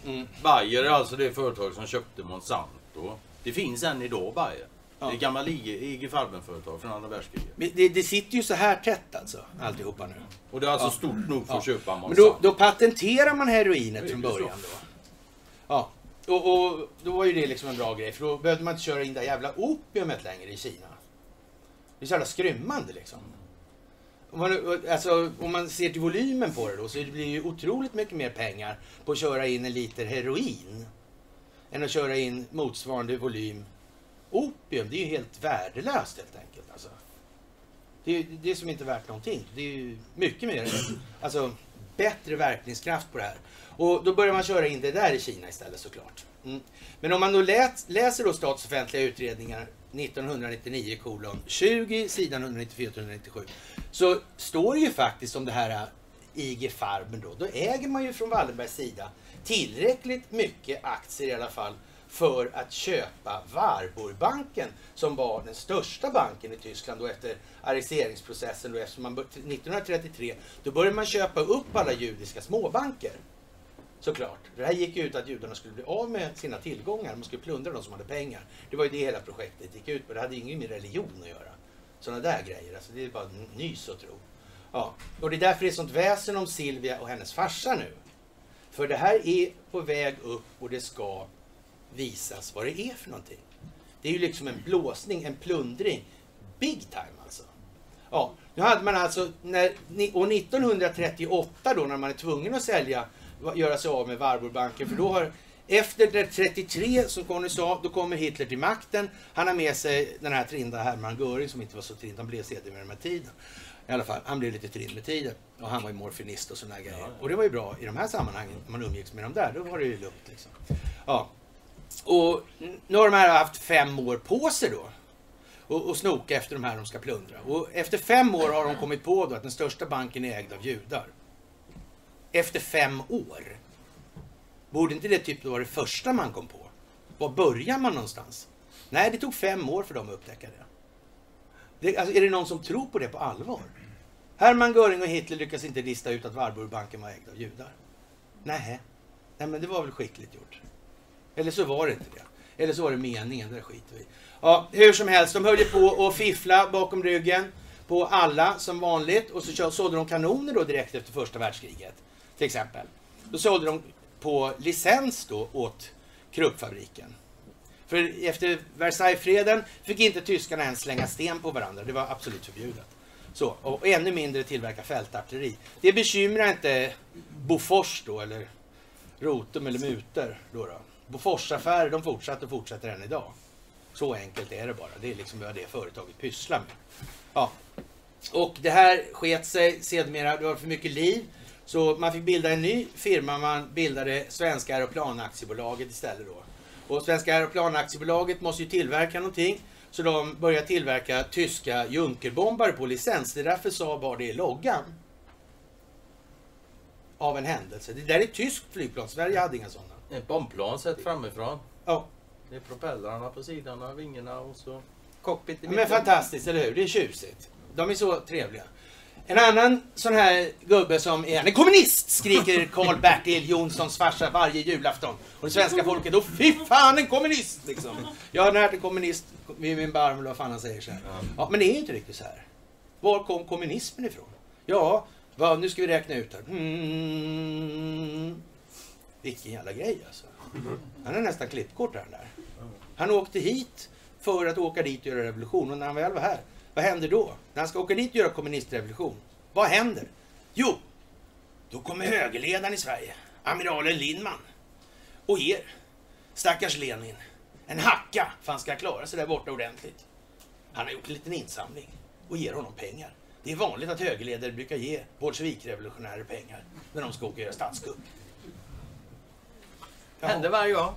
Mm. Bayer är alltså det företag som köpte Monsanto. Det finns än idag Bayer. Ja. Det är gammalt IG, Farben-företag från andra världskriget. Men Det, det sitter ju så här tätt alltså, alltihopa nu. Och det är alltså Ja. stort nog för Ja. att köpa Men Monsanto. då, då patenterar man heroinet från så. början då. Ja, och, och då var ju det liksom en bra grej för då behövde man inte köra in det jävla opiumet längre i Kina. Det är så jävla skrymmande liksom. Om man, alltså, om man ser till volymen på det då så blir det ju otroligt mycket mer pengar på att köra in en liter heroin än att köra in motsvarande volym opium. Det är ju helt värdelöst helt enkelt. Alltså. Det är, det är som inte värt någonting. Det är ju mycket mer, alltså bättre verkningskraft på det här. Och då börjar man köra in det där i Kina istället såklart. Mm. Men om man då lät, läser då statsoffentliga utredningar 1999 kolon 20 sidan 194-197 så står det ju faktiskt om det här äh, IG Farben då. Då äger man ju från Wallenbergs sida tillräckligt mycket aktier i alla fall för att köpa Warburgbanken som var den största banken i Tyskland då efter arresteringsprocessen då eftersom man 1933 då började man köpa upp alla judiska småbanker. Såklart. Det här gick ju ut att judarna skulle bli av med sina tillgångar. Man skulle plundra de som hade pengar. Det var ju det hela projektet gick ut på. Det hade ju inget med religion att göra. Sådana där grejer. Alltså det är bara nys och tro. Ja. Och det är därför det är sånt väsen om Silvia och hennes farsa nu. För det här är på väg upp och det ska visas vad det är för någonting. Det är ju liksom en blåsning, en plundring. Big time alltså. Ja, nu hade man alltså, när, år 1938 då när man är tvungen att sälja, göra sig av med Warburgbanken, för då har efter det 33 som Conny sa, då kommer Hitler till makten. Han har med sig den här trinda Hermann Göring som inte var så trind, han blev sedermera med tiden. I alla fall, han blev lite trind med tiden. Och han var ju morfinist och sådana grejer. Och det var ju bra i de här sammanhangen, när man umgicks med dem där, då var det ju lugnt liksom. Ja. Och nu har de här haft fem år på sig då och, och snoka efter de här de ska plundra. Och efter fem år har de kommit på då att den största banken är ägd av judar. Efter fem år. Borde inte det typ vara det första man kom på? Var börjar man någonstans? Nej, det tog fem år för dem att upptäcka det. det alltså, är det någon som tror på det på allvar? Hermann Göring och Hitler lyckas inte lista ut att Warburgbanken var ägd av judar. Nej. Nej, men det var väl skickligt gjort. Eller så var det inte det. Eller så var det meningen, det skiter vi i. Ja, hur som helst, de höll ju på att fiffla bakom ryggen på alla som vanligt och så sålde de kanoner då direkt efter första världskriget. Till exempel. Då sålde de på licens då åt Kruppfabriken. För efter Versaillesfreden fick inte tyskarna ens slänga sten på varandra. Det var absolut förbjudet. Så, och ännu mindre tillverka fältartilleri. Det bekymrar inte Bofors då, eller Rotum eller Muter. Då då. Boforsaffärer, de fortsatte och fortsätter än idag. Så enkelt är det bara. Det är liksom vad det företaget pysslar med. Ja. Och det här sket sig sedermera. Det var för mycket liv. Så man fick bilda en ny firma. Man bildade Svenska Aeroplanaktiebolaget istället då. Och Svenska Aeroplanaktiebolaget måste ju tillverka någonting. Så de började tillverka tyska Junkerbombare på licens. Det är därför Saab har det i loggan. Av en händelse. Det där är tyskt flygplan. Sverige hade inga sådana. Ett bombplan sett framifrån. Ja, Det är propellrarna på sidan av vingarna och så cockpit i men fantastiskt, eller hur? Det är tjusigt. De är så trevliga. En annan sån här gubbe som är en kommunist skriker Karl-Bertil Jonssons farsa varje julafton. Och det svenska folket då, fy fan en kommunist! Liksom. Jag har lärt en kommunist vid min barm, eller vad fan han säger så här. Ja, men det är ju inte riktigt så här. Var kom kommunismen ifrån? Ja, vad, nu ska vi räkna ut här. Mm. Vilken jävla grej alltså. Han är nästan klippkort den där. Han åkte hit för att åka dit och göra revolution. Och när han väl var här, vad händer då? När han ska åka dit och göra kommunistrevolution, vad händer? Jo, då kommer högerledaren i Sverige, amiralen Lindman och er, stackars Lenin, en hacka för han ska klara sig där borta ordentligt. Han har gjort en liten insamling och ger honom pengar. Det är vanligt att högerledare brukar ge bolsjevikrevolutionärer pengar när de ska åka och göra statskupp. Ja. Händer varje gång.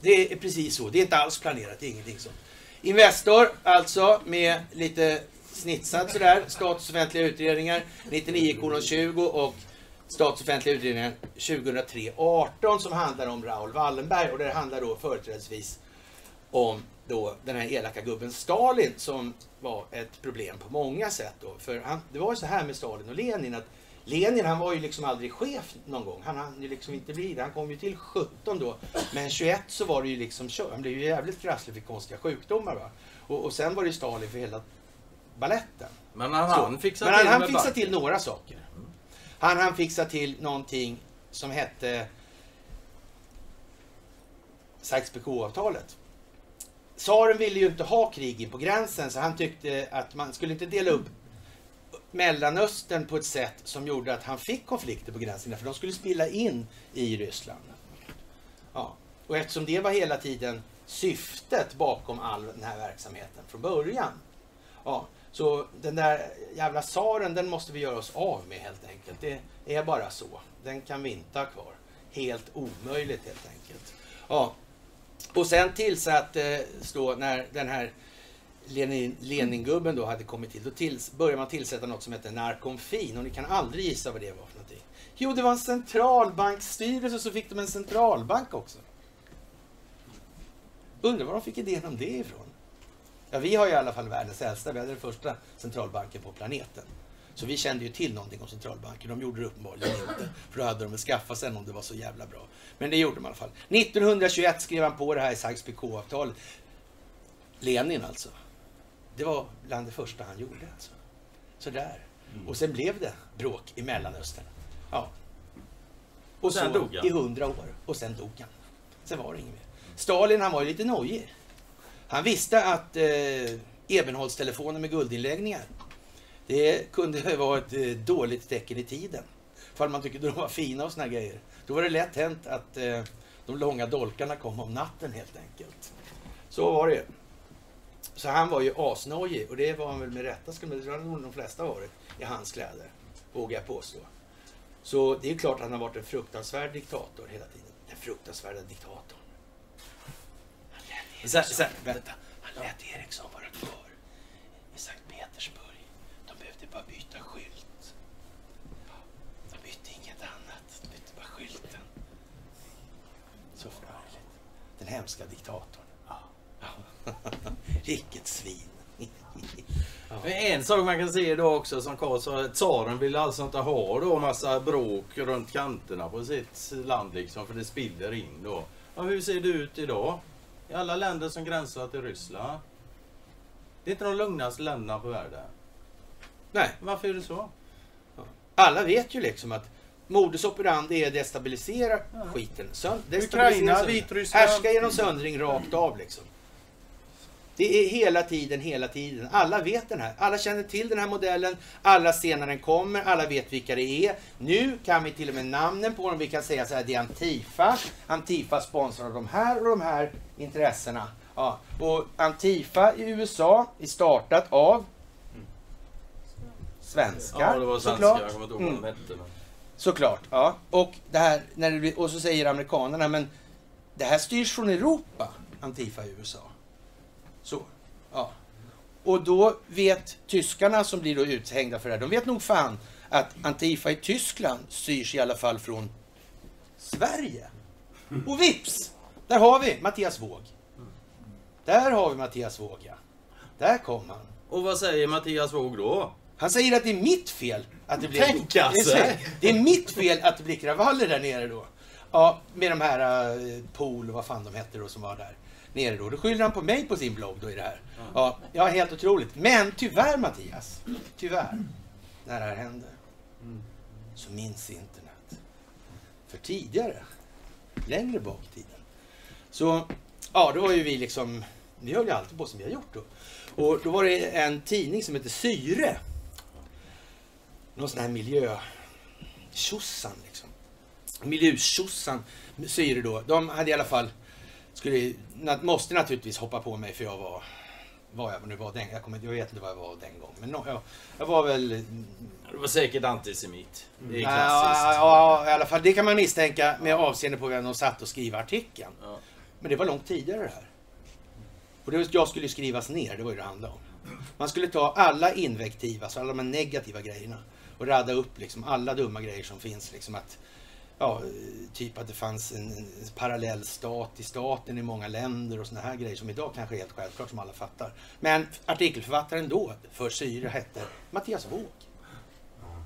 Det är precis så. Det är inte alls planerat. Det är ingenting sånt. Investor, alltså med lite snitsat sådär. Statsoffentliga utredningar 99,20 och Statsoffentliga utredningar 2003-18 som handlar om Raoul Wallenberg och det handlar då företrädesvis om då den här elaka gubben Stalin som var ett problem på många sätt. Då. För han, det var ju så här med Stalin och Lenin att Lenin han var ju liksom aldrig chef någon gång. Han hann ju liksom inte bli det. Han kom ju till 17 då. Men 21 så var det ju liksom kört. Han blev ju jävligt krasslig för konstiga sjukdomar. Va? Och, och sen var det ju Stalin för hela balletten. Men han hann fixa Men till han, han med fixade till några saker. Han han fixa till någonting som hette Sykes-Picot-avtalet. Tsaren ville ju inte ha krig in på gränsen så han tyckte att man skulle inte dela upp Mellanöstern på ett sätt som gjorde att han fick konflikter på gränsen för de skulle spilla in i Ryssland. Ja. Och eftersom det var hela tiden syftet bakom all den här verksamheten från början. Ja, så den där jävla tsaren den måste vi göra oss av med helt enkelt. Det är bara så. Den kan vi inte ha kvar. Helt omöjligt helt enkelt. Ja. Och sen tillsattes eh, då när den här Lenin, Leningubben då hade kommit till, då tills, började man tillsätta något som hette narkomfin och ni kan aldrig gissa vad det var för någonting. Jo, det var en centralbanksstyrelse så fick de en centralbank också. Undrar var de fick idén om det ifrån? Ja, vi har ju i alla fall världens äldsta, vi hade den första centralbanken på planeten. Så vi kände ju till någonting om centralbanker. De gjorde det uppenbarligen inte. För då hade de väl skaffat sig om det var så jävla bra. Men det gjorde de i alla fall. 1921 skrev han på det här i Sykes-Picot-avtalet. Lenin alltså. Det var bland det första han gjorde alltså. Sådär. Och sen blev det bråk i Mellanöstern. Ja. Och Sen så dog han. i hundra år. Och sen dog han. Sen var det inget mer. Stalin han var ju lite nojig. Han visste att eh, Ebenholtstelefoner med guldinläggningar det kunde vara ett eh, dåligt tecken i tiden. För man tyckte de var fina och såna grejer. Då var det lätt hänt att eh, de långa dolkarna kom om natten helt enkelt. Så var det ju. Så han var ju asnojig och det var han väl med rätta, skulle det har nog de flesta varit, i hans kläder. Vågar jag påstå. Så det är klart att han har varit en fruktansvärd diktator hela tiden. Den fruktansvärda diktatorn. Han lät Eriksson, så- vänta, han lät Eriksson vara kvar i Sankt Petersburg. De behövde bara byta skylt. De bytte inget annat, de bytte bara skylten. Så förargligt. Den hemska diktatorn. Ja. Vilket svin. Men En sak man kan se då också som Karl sa, tsaren vill alltså inte ha då massa bråk runt kanterna på sitt land liksom för det spiller in då. Ja, hur ser det ut idag? I alla länder som gränsar till Ryssland. Det är inte de lugnaste länderna på världen. Nej, Varför är det så? alla vet ju liksom att modus operandi är att destabilisera Ja. skiten. Sön- Ukraina. Vitryssland. Härska genom söndring rakt av liksom. Det är hela tiden, hela tiden. Alla vet den här. Alla känner till den här modellen. Alla ser när den kommer. Alla vet vilka det är. Nu kan vi till och med namnen på dem. Vi kan säga så här, det är Antifa. Antifa sponsrar de här och de här intressena. Ja. Och Antifa i USA är startat av svenskar. Ja, det var svenskar. såklart. Jag kommer inte ihåg vad Mm. de hette. men- Såklart, ja. Och, det här, när det blir, och så säger amerikanerna, men det här styrs från Europa, Antifa i USA. Så, ja. Och då vet tyskarna som blir då uthängda för det här, de vet nog fan att Antifa i Tyskland styrs i alla fall från Sverige. Och vips! Där har vi Mattias Våg. Där har vi Mattias Våg, ja. Där kom han. Och vad säger Mattias Våg då? Han säger att det är mitt fel att det blir... Det är- Det är mitt fel att det blir kravaller där nere då. Ja, med de här uh, Pool och vad fan de hette då som var där nere då. Då skyller han på mig på sin blogg då i det här. Ja, ja helt otroligt. Men tyvärr Mattias, tyvärr, när det här hände så minns internet. För tidigare, längre bak i tiden, så ja, då var ju vi liksom, vi höll ju alltid på som vi har gjort då. Och då var det en tidning som heter Syre. Någon sån här miljö... Tjosan liksom. milustjossan, Syre då, de hade i alla fall, skulle, måste naturligtvis hoppa på mig för jag var, vad jag nu var den, jag, kommer, jag vet inte vad jag var den gången, men no, jag, jag var väl Du var säkert antisemit. Det är Ja, klassiskt. ja, i alla fall. Det kan man misstänka med avseende på vem de satt och skrev artikeln. Ja. Men det var långt tidigare det här. Och det var, jag skulle skrivas ner, det var ju det handlade om. Man skulle ta alla invektiv, alltså alla de negativa grejerna och radda upp liksom alla dumma grejer som finns. Liksom att, ja, typ att det fanns en, en parallell stat i staten i många länder och såna här grejer som idag kanske är helt självklart som alla fattar. Men artikelförfattaren då för Syre hette Mattias Wåg.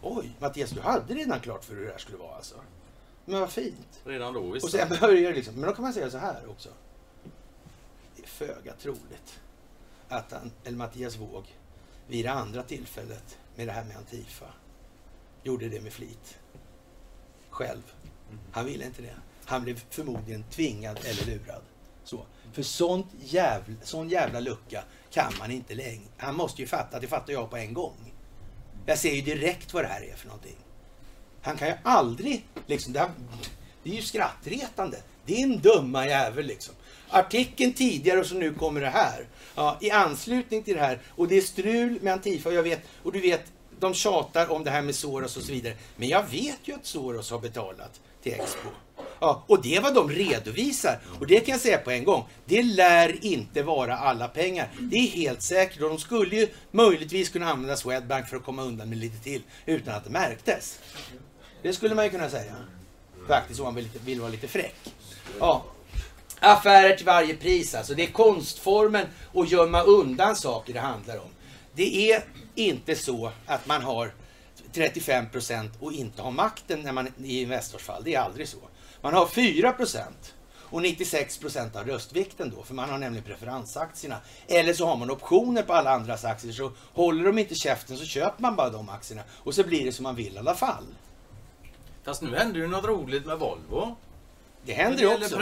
Oj, Mattias, du hade redan klart för hur det här skulle vara alltså. Men vad fint. Redan då visst. Och sen börjar liksom, men då kan man säga så här också. Det är föga troligt att han, eller Mattias Våg vid det andra tillfället med det här med Antifa gjorde det med flit. Själv. Han ville inte det. Han blev förmodligen tvingad eller lurad. Så. För sånt jävla, sån jävla lucka kan man inte längre. Han måste ju fatta, det fattar jag på en gång. Jag ser ju direkt vad det här är för någonting. Han kan ju aldrig, liksom, det, här, det är ju skrattretande. Din dumma jävel liksom. Artikeln tidigare och så nu kommer det här. Ja, I anslutning till det här. Och det är strul med Antifa och jag vet, och du vet, de tjatar om det här med Soros och så vidare. Men jag vet ju att Soros har betalat till Expo. Ja, och det är vad de redovisar. Och det kan jag säga på en gång. Det lär inte vara alla pengar. Det är helt säkert. Och de skulle ju möjligtvis kunna använda Swedbank för att komma undan med lite till utan att det märktes. Det skulle man ju kunna säga. Faktiskt om man vill, vill vara lite fräck. Ja. Affärer till varje pris alltså. Det är konstformen att gömma undan saker det handlar om. Det är inte så att man har 35 procent och inte har makten när man, i Investors fall. Det är aldrig så. Man har 4 procent och 96 procent av röstvikten då, för man har nämligen preferensaktierna. Eller så har man optioner på alla andras aktier, så håller de inte käften så köper man bara de aktierna. Och så blir det som man vill i alla fall. Fast nu händer ju något roligt med Volvo. Det händer ju också.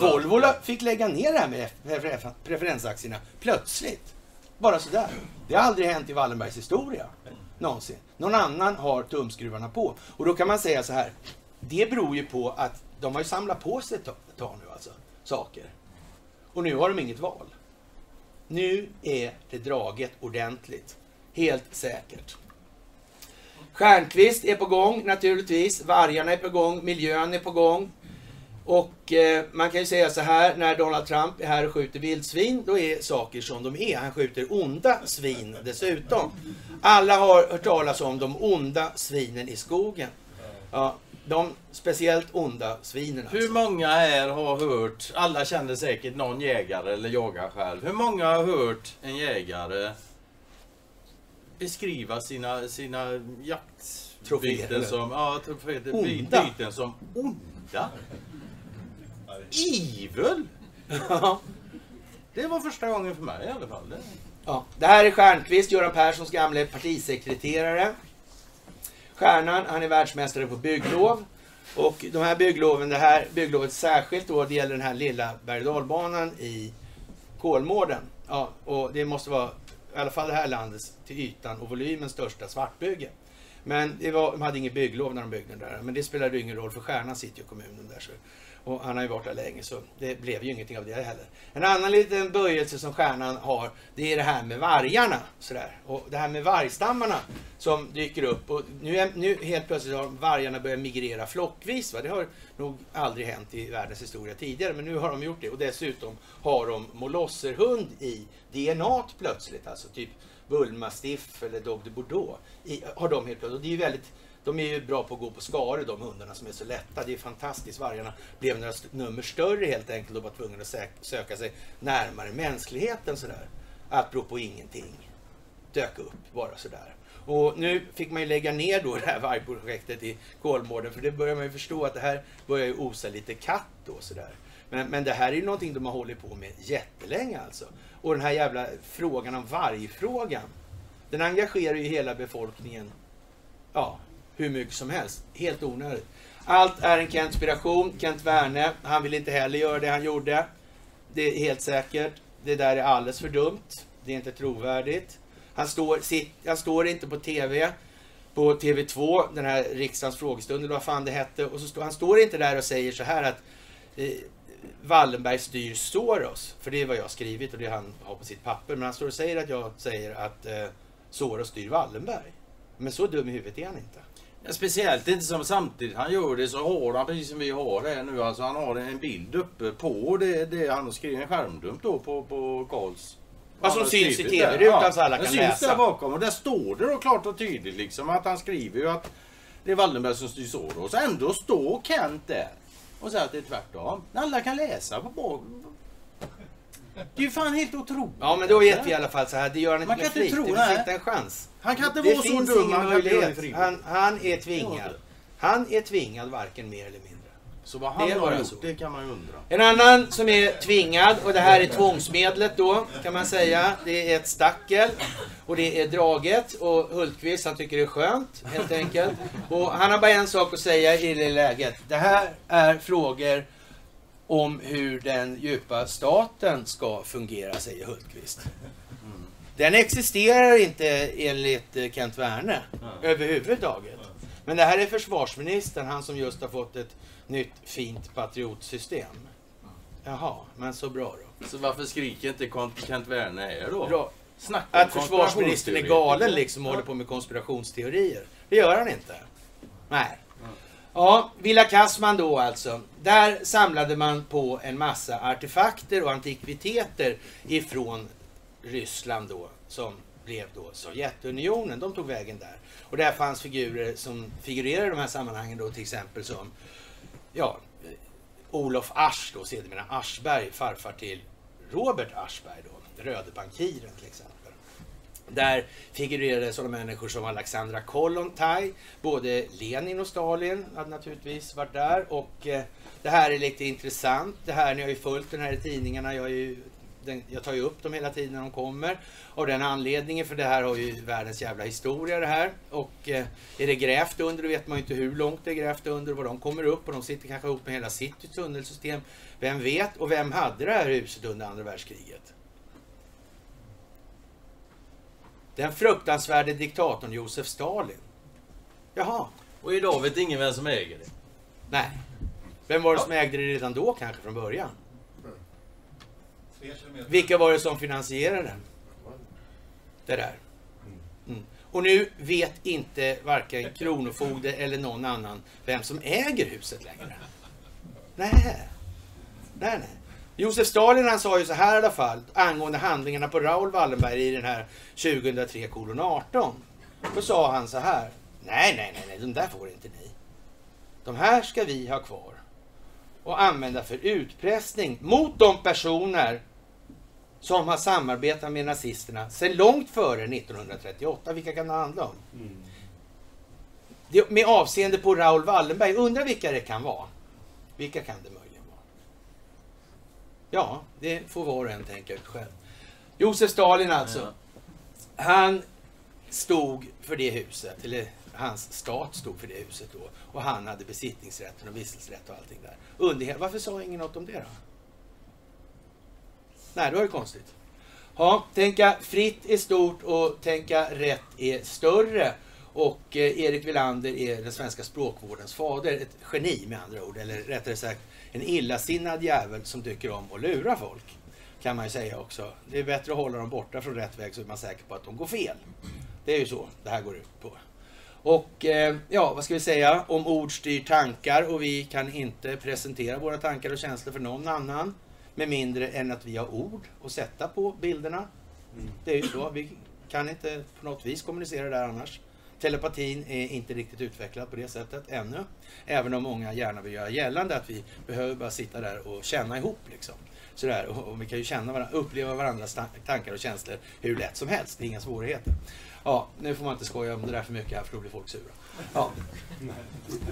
Volvo fick lägga ner det här med prefer- preferensaktierna plötsligt. Bara sådär. Det har aldrig hänt i Wallenbergs historia. Någonsin. Någon annan har tumskruvarna på. Och då kan man säga så här. Det beror ju på att de har ju samlat på sig ett tag- nu alltså. Saker. Och nu har de inget val. Nu är det draget ordentligt. Helt säkert. Stjärnqvist är på gång naturligtvis. Vargarna är på gång. Miljön är på gång. Och eh, man kan ju säga så här, när Donald Trump är här och skjuter vildsvin, då är saker som de är. Han skjuter onda svin dessutom. Alla har hört talas om de onda svinen i skogen. Ja, de speciellt onda svinen alltså. Hur många här har hört, alla känner säkert någon jägare eller jagar själv. Hur många har hört en jägare beskriva sina, sina Troféer, jaktbyten eller? som, ja, troféer, som onda? Evil! Ja. Det var första gången för mig i alla fall. Det. Ja, det här är Stjernqvist, Göran Perssons gamle partisekreterare. Stjärnan, han är världsmästare på bygglov. Och de här byggloven, det här bygglovet särskilt då, det gäller den här lilla berg och dalbanan i Kolmården. Ja, och det måste vara i alla fall det här landets till ytan och volymen största svartbygge. Men det var, de hade inget bygglov när de byggde den där. Men det spelade ju ingen roll för Stjärnan sitter ju i kommunen där. Så, och han har ju varit där länge så det blev ju ingenting av det heller. En annan liten böjelse som Stjärnan har det är det här med vargarna. Sådär. Och det här med vargstammarna som dyker upp. Och nu, är, nu helt plötsligt har vargarna börjat migrera flockvis. Va? Det har nog aldrig hänt i världens historia tidigare. Men nu har de gjort det. Och dessutom har de molosserhund i DNA plötsligt. Alltså typ bullmastiff eller dog de bordeaux. I, har de helt plötsligt. Och det är ju väldigt de är ju bra på att gå på skare de hundarna som är så lätta. Det är fantastiskt. Vargarna blev några nummer större helt enkelt och var tvungna att söka sig närmare mänskligheten sådär. Apropå ingenting. Dök upp bara sådär. Och nu fick man ju lägga ner då det här vargprojektet i Kolmården för det börjar man ju förstå att det här börjar ju osa lite katt då sådär. Men, men det här är ju någonting de har hållit på med jättelänge alltså. Och den här jävla frågan om vargfrågan. Den engagerar ju hela befolkningen ja, hur mycket som helst. Helt onödigt. Allt är en konspiration. Kent Werne, han vill inte heller göra det han gjorde. Det är helt säkert. Det där är alldeles för dumt. Det är inte trovärdigt. Han står, sitt, han står inte på TV på TV2, den här riksdagens frågestund eller vad fan det hette. Och så stå, han står inte där och säger så här att eh, Wallenberg styr Soros. För det är vad jag har skrivit och det han har på sitt papper. Men han står och säger att jag säger att eh, Soros styr Wallenberg. Men så dum i huvudet är han inte. Speciellt inte som samtidigt han gör det så har han precis som vi har det nu. Alltså han har en bild uppe på det, det han har skrivit en skärmdump då på, på Karls. Vad som syns i TV-rutan så alla det kan syns läsa. där bakom och där står det då klart och tydligt liksom att han skriver ju att det är Wallenberg som styr Soros. Ändå står Kent där och säger att det är tvärtom. Alla kan läsa på bak. Det är ju fan helt otroligt. Ja men då vet vi i alla fall så här, det gör han inte Man med kan inte flit. tro Det finns det. inte en chans. Han kan inte Det vara så dum. Han det möjlighet. Han, han är tvingad. Han är tvingad varken mer eller mindre. Så vad Det han är har gjort, så. det kan man ju undra. En annan som är tvingad, och det här är tvångsmedlet då, kan man säga. Det är ett stackel och det är draget och Hultqvist han tycker det är skönt, helt enkelt. Och han har bara en sak att säga i det läget. Det här är frågor om hur den djupa staten ska fungera, säger Hultqvist. Den existerar inte enligt eh, Kent Werne överhuvudtaget. Men det här är försvarsministern, han som just har fått ett nytt fint patriotsystem. Jaha, men så bra då. Så varför skriker inte Kent Werner här då? Bra. Snacka Att försvarsministern är galen liksom och Ja. håller på med konspirationsteorier. Det gör han inte. Nej. Ja, Villa Kassman då alltså. Där samlade man på en massa artefakter och antikviteter ifrån Ryssland då, som blev då Sovjetunionen. De tog vägen där. Och där fanns figurer som figurerar i de här sammanhangen då till exempel som, ja, Olof Asch då, sedermera Aschberg, farfar till Robert Aschberg då, röde bankiren till exempel. Där figurerade sådana människor som Alexandra Kollontaj, både Lenin och Stalin hade naturligtvis varit där. Och eh, det här är lite intressant. Det här, ni har ju följt den här i tidningarna. Jag, är ju, den, jag tar ju upp dem hela tiden när de kommer. Av den anledningen, för det här har ju världens jävla historia det här. Och eh, är det grävt under, då vet man ju inte hur långt det är grävt under och var de kommer upp. Och de sitter kanske ihop med hela sitt tunnelsystem. Vem vet? Och vem hade det här huset under andra världskriget? Den fruktansvärde diktatorn Josef Stalin. Jaha, Och idag vet ingen vem som äger det. nej. Vem var det som ägde det redan då kanske från början? Vilka var det som finansierade det där? Mm. Och nu vet inte varken Kronofogde eller någon annan vem som äger huset längre. Nej, nej, nej. Josef Stalin han sa ju så här i alla fall angående handlingarna på Raoul Wallenberg i den här 2003 kolon 18. Då sa han så här. Nej, nej, nej, nej, de där får inte ni. De här ska vi ha kvar och använda för utpressning mot de personer som har samarbetat med nazisterna sedan långt före 1938. Vilka kan det handla om? Det, med avseende på Raoul Wallenberg, undrar vilka det kan vara. Vilka kan det möjligen vara? Ja, det får var och en tänka ut själv. Josef Stalin alltså. Han stod för det huset, eller hans stat stod för det huset då. Och han hade besittningsrätten och vistelserätt och allting där. Under, varför sa ingen något om det då? Nej, det var ju konstigt. Ja, tänka fritt är stort och tänka rätt är större. Och eh, Erik Wilander är den svenska språkvårdens fader. Ett geni med andra ord. Eller rättare sagt en illasinnad jävel som tycker om att lura folk. Kan man ju säga också. Det är bättre att hålla dem borta från rätt väg så är man säker på att de går fel. Det är ju så det här går ut på. Och eh, ja, vad ska vi säga? Om ord styr tankar och vi kan inte presentera våra tankar och känslor för någon annan med mindre än att vi har ord att sätta på bilderna. Det är ju så. Vi kan inte på något vis kommunicera där annars. Telepatin är inte riktigt utvecklad på det sättet ännu. Även om många gärna vill göra gällande att vi behöver bara sitta där och känna ihop. Liksom. Sådär. Och, vi kan ju känna varandra, uppleva varandras ta- tankar och känslor hur lätt som helst. Det är inga svårigheter. Ja, nu får man inte skoja om det där för mycket här för då blir folk sura. Ja.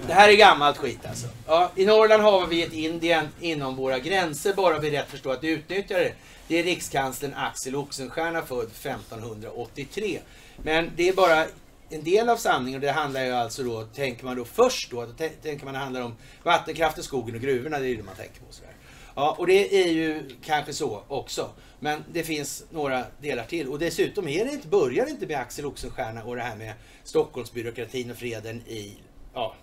Det här är gammalt skit alltså. Ja, I Norrland har vi ett Indien inom våra gränser bara vi rätt förstår att utnyttja det. Det är rikskanslern Axel Oxenstierna född 1583. Men det är bara en del av sanningen och det handlar ju alltså då, tänker man då först då, då tänker man det handlar om vattenkraften, skogen och gruvorna, det är ju det man tänker på sådär. Ja, och det är ju kanske så också. Men det finns några delar till. Och dessutom är det inte, börjar det inte med Axel Oxenstierna och det här med Stockholmsbyråkratin och freden i ja,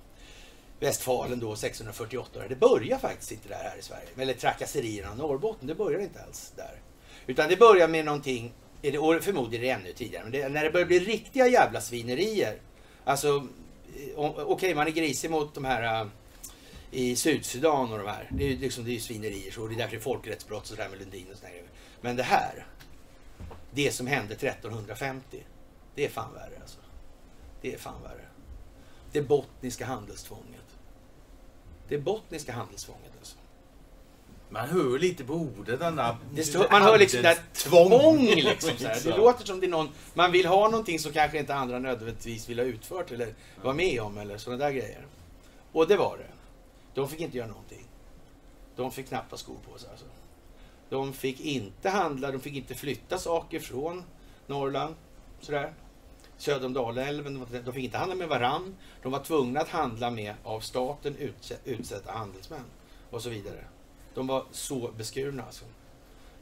Västfalen då 1648. Det börjar faktiskt inte där här i Sverige. Eller trakasserierna av Norrbotten, det börjar inte alls där. Utan det börjar med någonting, och förmodligen är det ännu tidigare, men det, när det börjar bli riktiga jävla svinerier. Alltså, eh, okej okay, man är grisig mot de här eh, i Sydsudan och de här. Det är ju liksom, det är svinerier så. Det är därför det är folkrättsbrott och sådär med Lundin och sådär. Men det här, det som hände 1350, det är fan värre alltså. Det är fan värre. Det bottniska handelstvånget. Det bottniska handelstvånget alltså. Man hör lite på ordet denna... Stå, man hör liksom där tvång liksom. Så här. Det låter som det är någon, man vill ha någonting som kanske inte andra nödvändigtvis vill ha utfört eller vara med om eller sådana där grejer. Och det var det. De fick inte göra någonting. De fick knappt ha skor på sig alltså. De fick inte handla, de fick inte flytta saker från Norrland. Sådär. Söder om Dalälven. De fick inte handla med varann. De var tvungna att handla med av staten utsedda handelsmän. Och så vidare. De var så beskurna alltså.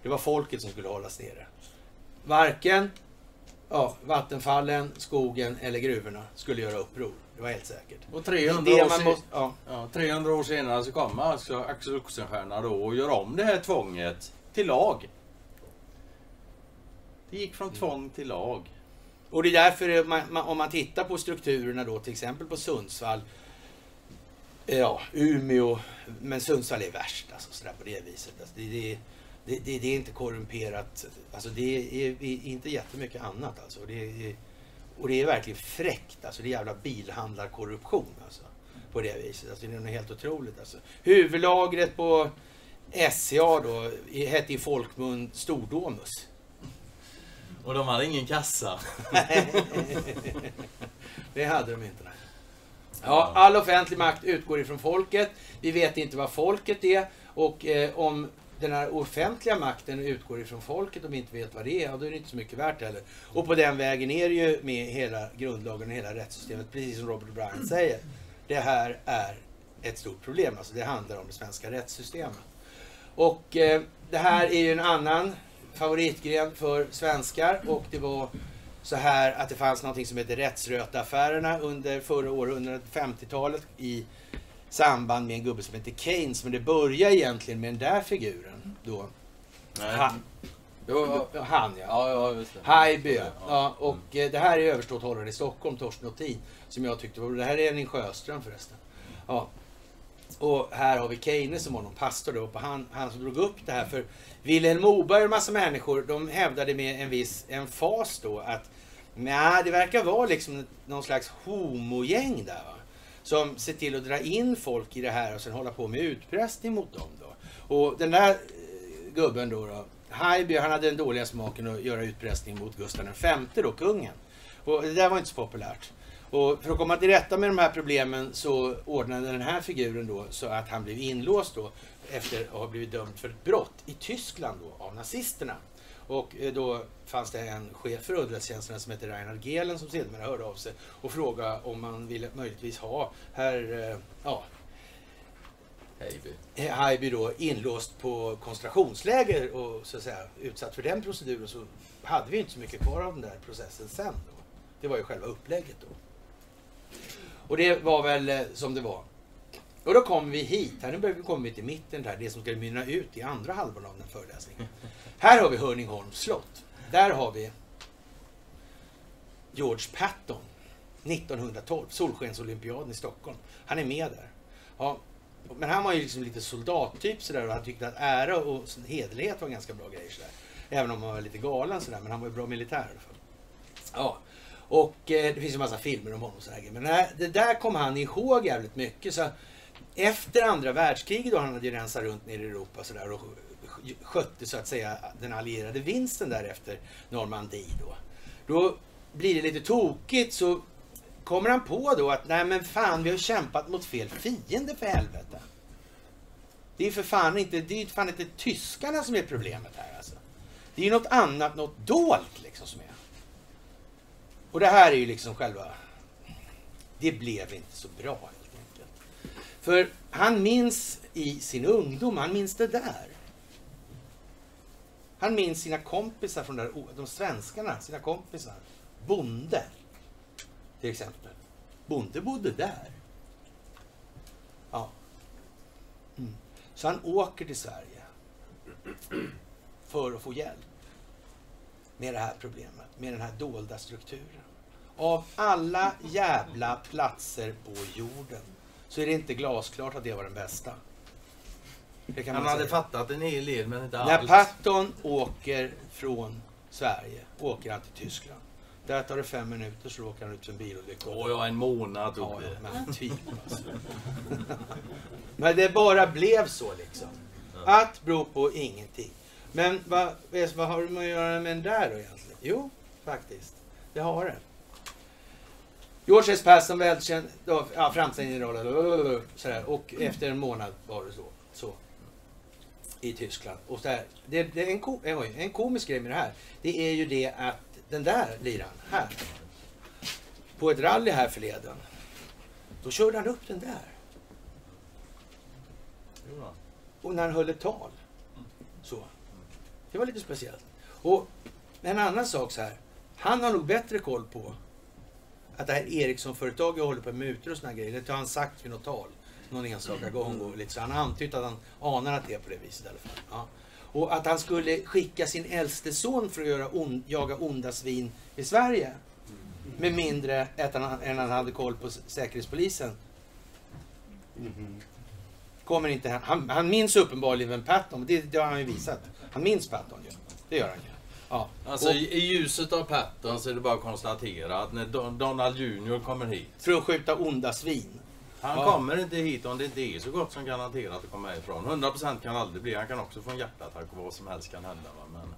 Det var folket som skulle hållas nere. Varken ja, vattenfallen, skogen eller gruvorna skulle göra uppror. Det var helt säkert. Och 300, år, sen, måste, ja. Ja, 300 år senare så kommer alltså Axel Oxenstierna då och gör om det här tvånget till lag. Det gick från tvång till lag. Och det är därför, man, man, om man tittar på strukturerna då, till exempel på Sundsvall, ja, Umeå, men Sundsvall är värst alltså, sådär på det viset. Alltså, det, det, det, det, det är inte korrumperat, alltså det är, är inte jättemycket annat alltså. Det är, och det är verkligen fräckt, alltså det är jävla bilhandlarkorruption alltså. På det viset, alltså det är något helt otroligt alltså. Huvudlagret på SCA då hette i folkmun Stordomus. Och de hade ingen kassa. det hade de inte. Ja, all offentlig makt utgår ifrån folket. Vi vet inte vad folket är. Och eh, om den här offentliga makten utgår ifrån folket och vi inte vet vad det är, ja, då är det inte så mycket värt heller. Och på den vägen är det ju med hela grundlagen och hela rättssystemet, precis som Robert Bryan säger. Det här är ett stort problem, alltså det handlar om det svenska rättssystemet. Och eh, det här är ju en annan favoritgren för svenskar och det var så här att det fanns något som heter rättsrötaffärerna under förra århundradet, 50-talet i samband med en gubbe som heter Keynes. Men det börjar egentligen med den där figuren då. Nej. Han, Jo, han ja. ja, ja just. Haijby. Ja, och eh, det här är överståthållaren i Stockholm, Torsten Nothin, som jag tyckte var Det här är Henning Sjöström förresten. Ja. Och här har vi Keine som var någon pastor då, och han, han som drog upp det här. För Vilhelm Moberg och en massa människor, de hävdade med en viss emfas då att nej, det verkar vara liksom någon slags homogäng där. Va? Som ser till att dra in folk i det här och sen hålla på med utpressning mot dem. Då. Och den där eh, gubben då, då Haijby, han hade den dåliga smaken att göra utpressning mot Gustav V då, kungen. Och det där var inte så populärt. Och för att komma till rätta med de här problemen så ordnade den här figuren då så att han blev inlåst då efter att ha blivit dömd för ett brott i Tyskland då av nazisterna. Och eh, då fanns det en chef för underrättelsetjänsterna som hette Reinhard Gehlen som sedermera hörde av sig och frågade om man ville möjligtvis ha herr, eh, ja, Haijby då inlåst på koncentrationsläger och så att säga utsatt för den proceduren så hade vi inte så mycket kvar av den där processen sen. Då. Det var ju själva upplägget då. Och det var väl eh, som det var. Och då kommer vi hit, här nu kommer vi till mitten där, det som ska mynna ut i andra halvan av den föreläsningen. Här har vi Hörningholms slott. Där har vi George Patton 1912, Solskensolympiaden i Stockholm. Han är med där. Ja, men han var ju liksom lite soldattyp sådär och han tyckte att ära och hederlighet var ganska bra grejer sådär. Även om han var lite galen sådär, men han var ju bra militär i alla fall. Ja, och eh, det finns ju massa filmer om honom och sådär. Men det, det där kom han ihåg jävligt mycket. Så efter andra världskriget då han hade ju rensat runt nere i Europa sådär och skötte så att säga den allierade vinsten därefter, Normandie då. Då blir det lite tokigt så kommer han på då att nej men fan vi har kämpat mot fel fiende för helvete. Det är för fan inte, det är fan inte tyskarna som är problemet här alltså. Det är ju något annat, något dolt liksom som är. Och det här är ju liksom själva... Det blev inte så bra helt enkelt. För han minns i sin ungdom, han minns det där. Han minns sina kompisar från där, de svenskarna, sina kompisar. Bonde, till exempel. Bonde bodde där. Ja. Mm. Så han åker till Sverige för att få hjälp med det här problemet, med den här dolda strukturen. Av alla jävla platser på jorden så är det inte glasklart att det var den bästa. Det Han man hade säga. fattat en hel del men inte När allt. Patton åker från Sverige åker han till Tyskland. Där tar det fem minuter så åker han ut för en bilolycka. Åh ja, en månad tog ja, det. men typ alltså. Men det bara blev så liksom. Att beror på ingenting. Men vad, vad har med att göra med den där då egentligen? Jo, faktiskt. Det har det. George S. Passon, välkänd ja, framträdande sådär. Och efter en månad var det så. så I Tyskland. Och så här, det, det är en, ko, eh, en komisk grej med det här. Det är ju det att den där liran, här. På ett rally här förleden. Då körde han upp den där. Och när han höll ett tal. Så. Det var lite speciellt. Och en annan sak så här. Han har nog bättre koll på att det här Ericsson-företaget håller på med mutor och såna här grejer. Det har han sagt vid något tal. Någon enstaka gång. Och lite så. Han har antytt att han anar att det är på det viset i alla fall. Ja. Och att han skulle skicka sin äldste son för att göra on, jaga onda svin i Sverige. Med mindre att han, än han hade koll på Säkerhetspolisen. Kommer inte han, han, han minns uppenbarligen vem Patton, det, det har han ju visat. Han minns Patton ju. Det gör han ju. Ja. Alltså Och i, ljuset av Patton så är det bara att konstatera att när Don, Donald Junior kommer hit. för att skjuta onda svin. Han Ja. kommer inte hit om det inte är så gott som garanterat att komma härifrån. 100% kan aldrig bli. Han kan också få en hjärtattack och vad som helst kan hända. Men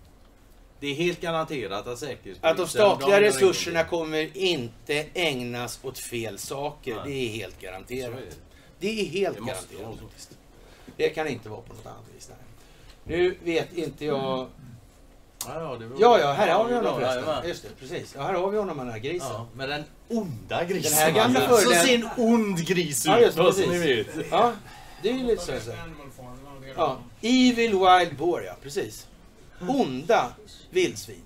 det är helt garanterat att säkerhetspolisen... Att de statliga de resurserna ingenting. kommer inte ägnas åt fel saker. Nej. Det är helt garanterat. är det. Det är helt Det garanterat. vara. Det kan inte vara på något annat vis. Nej. Nu vet inte jag... Ja, ja, här har vi honom förresten. Just det, precis. Ja, här har vi honom, den här grisen. Ja, med den onda grisen. Den här gamla alltså. Så fördelen- ser en ond gris ut, Ja, just så ni precis. Ja, det är ju lite så. så. Ja, Evil Wild Boar, ja. Precis. Onda vildsvin.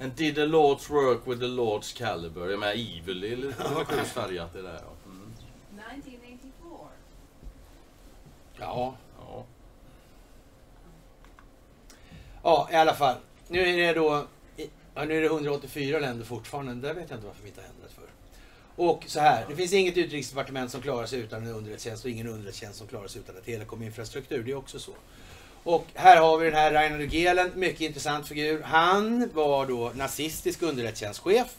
And did the Lord's work with the Lord's caliber. Jag menar, evil, det är lite religiöst färgat det där. ja. Mm. 1984. Ja, Ja. I alla fall. Nu är det då ja, nu är det 184 länder fortfarande. Där vet jag inte varför vi inte har ändrat för. Och så här, det finns inget utrikesdepartement som klarar sig utan en underrättelsetjänst och ingen underrättelsetjänst som klarar sig utan en telekominfrastruktur. Det är också så. Och här har vi den här Reinhard Gehlen, mycket intressant figur. Han var då nazistisk underrättelsetjänstchef.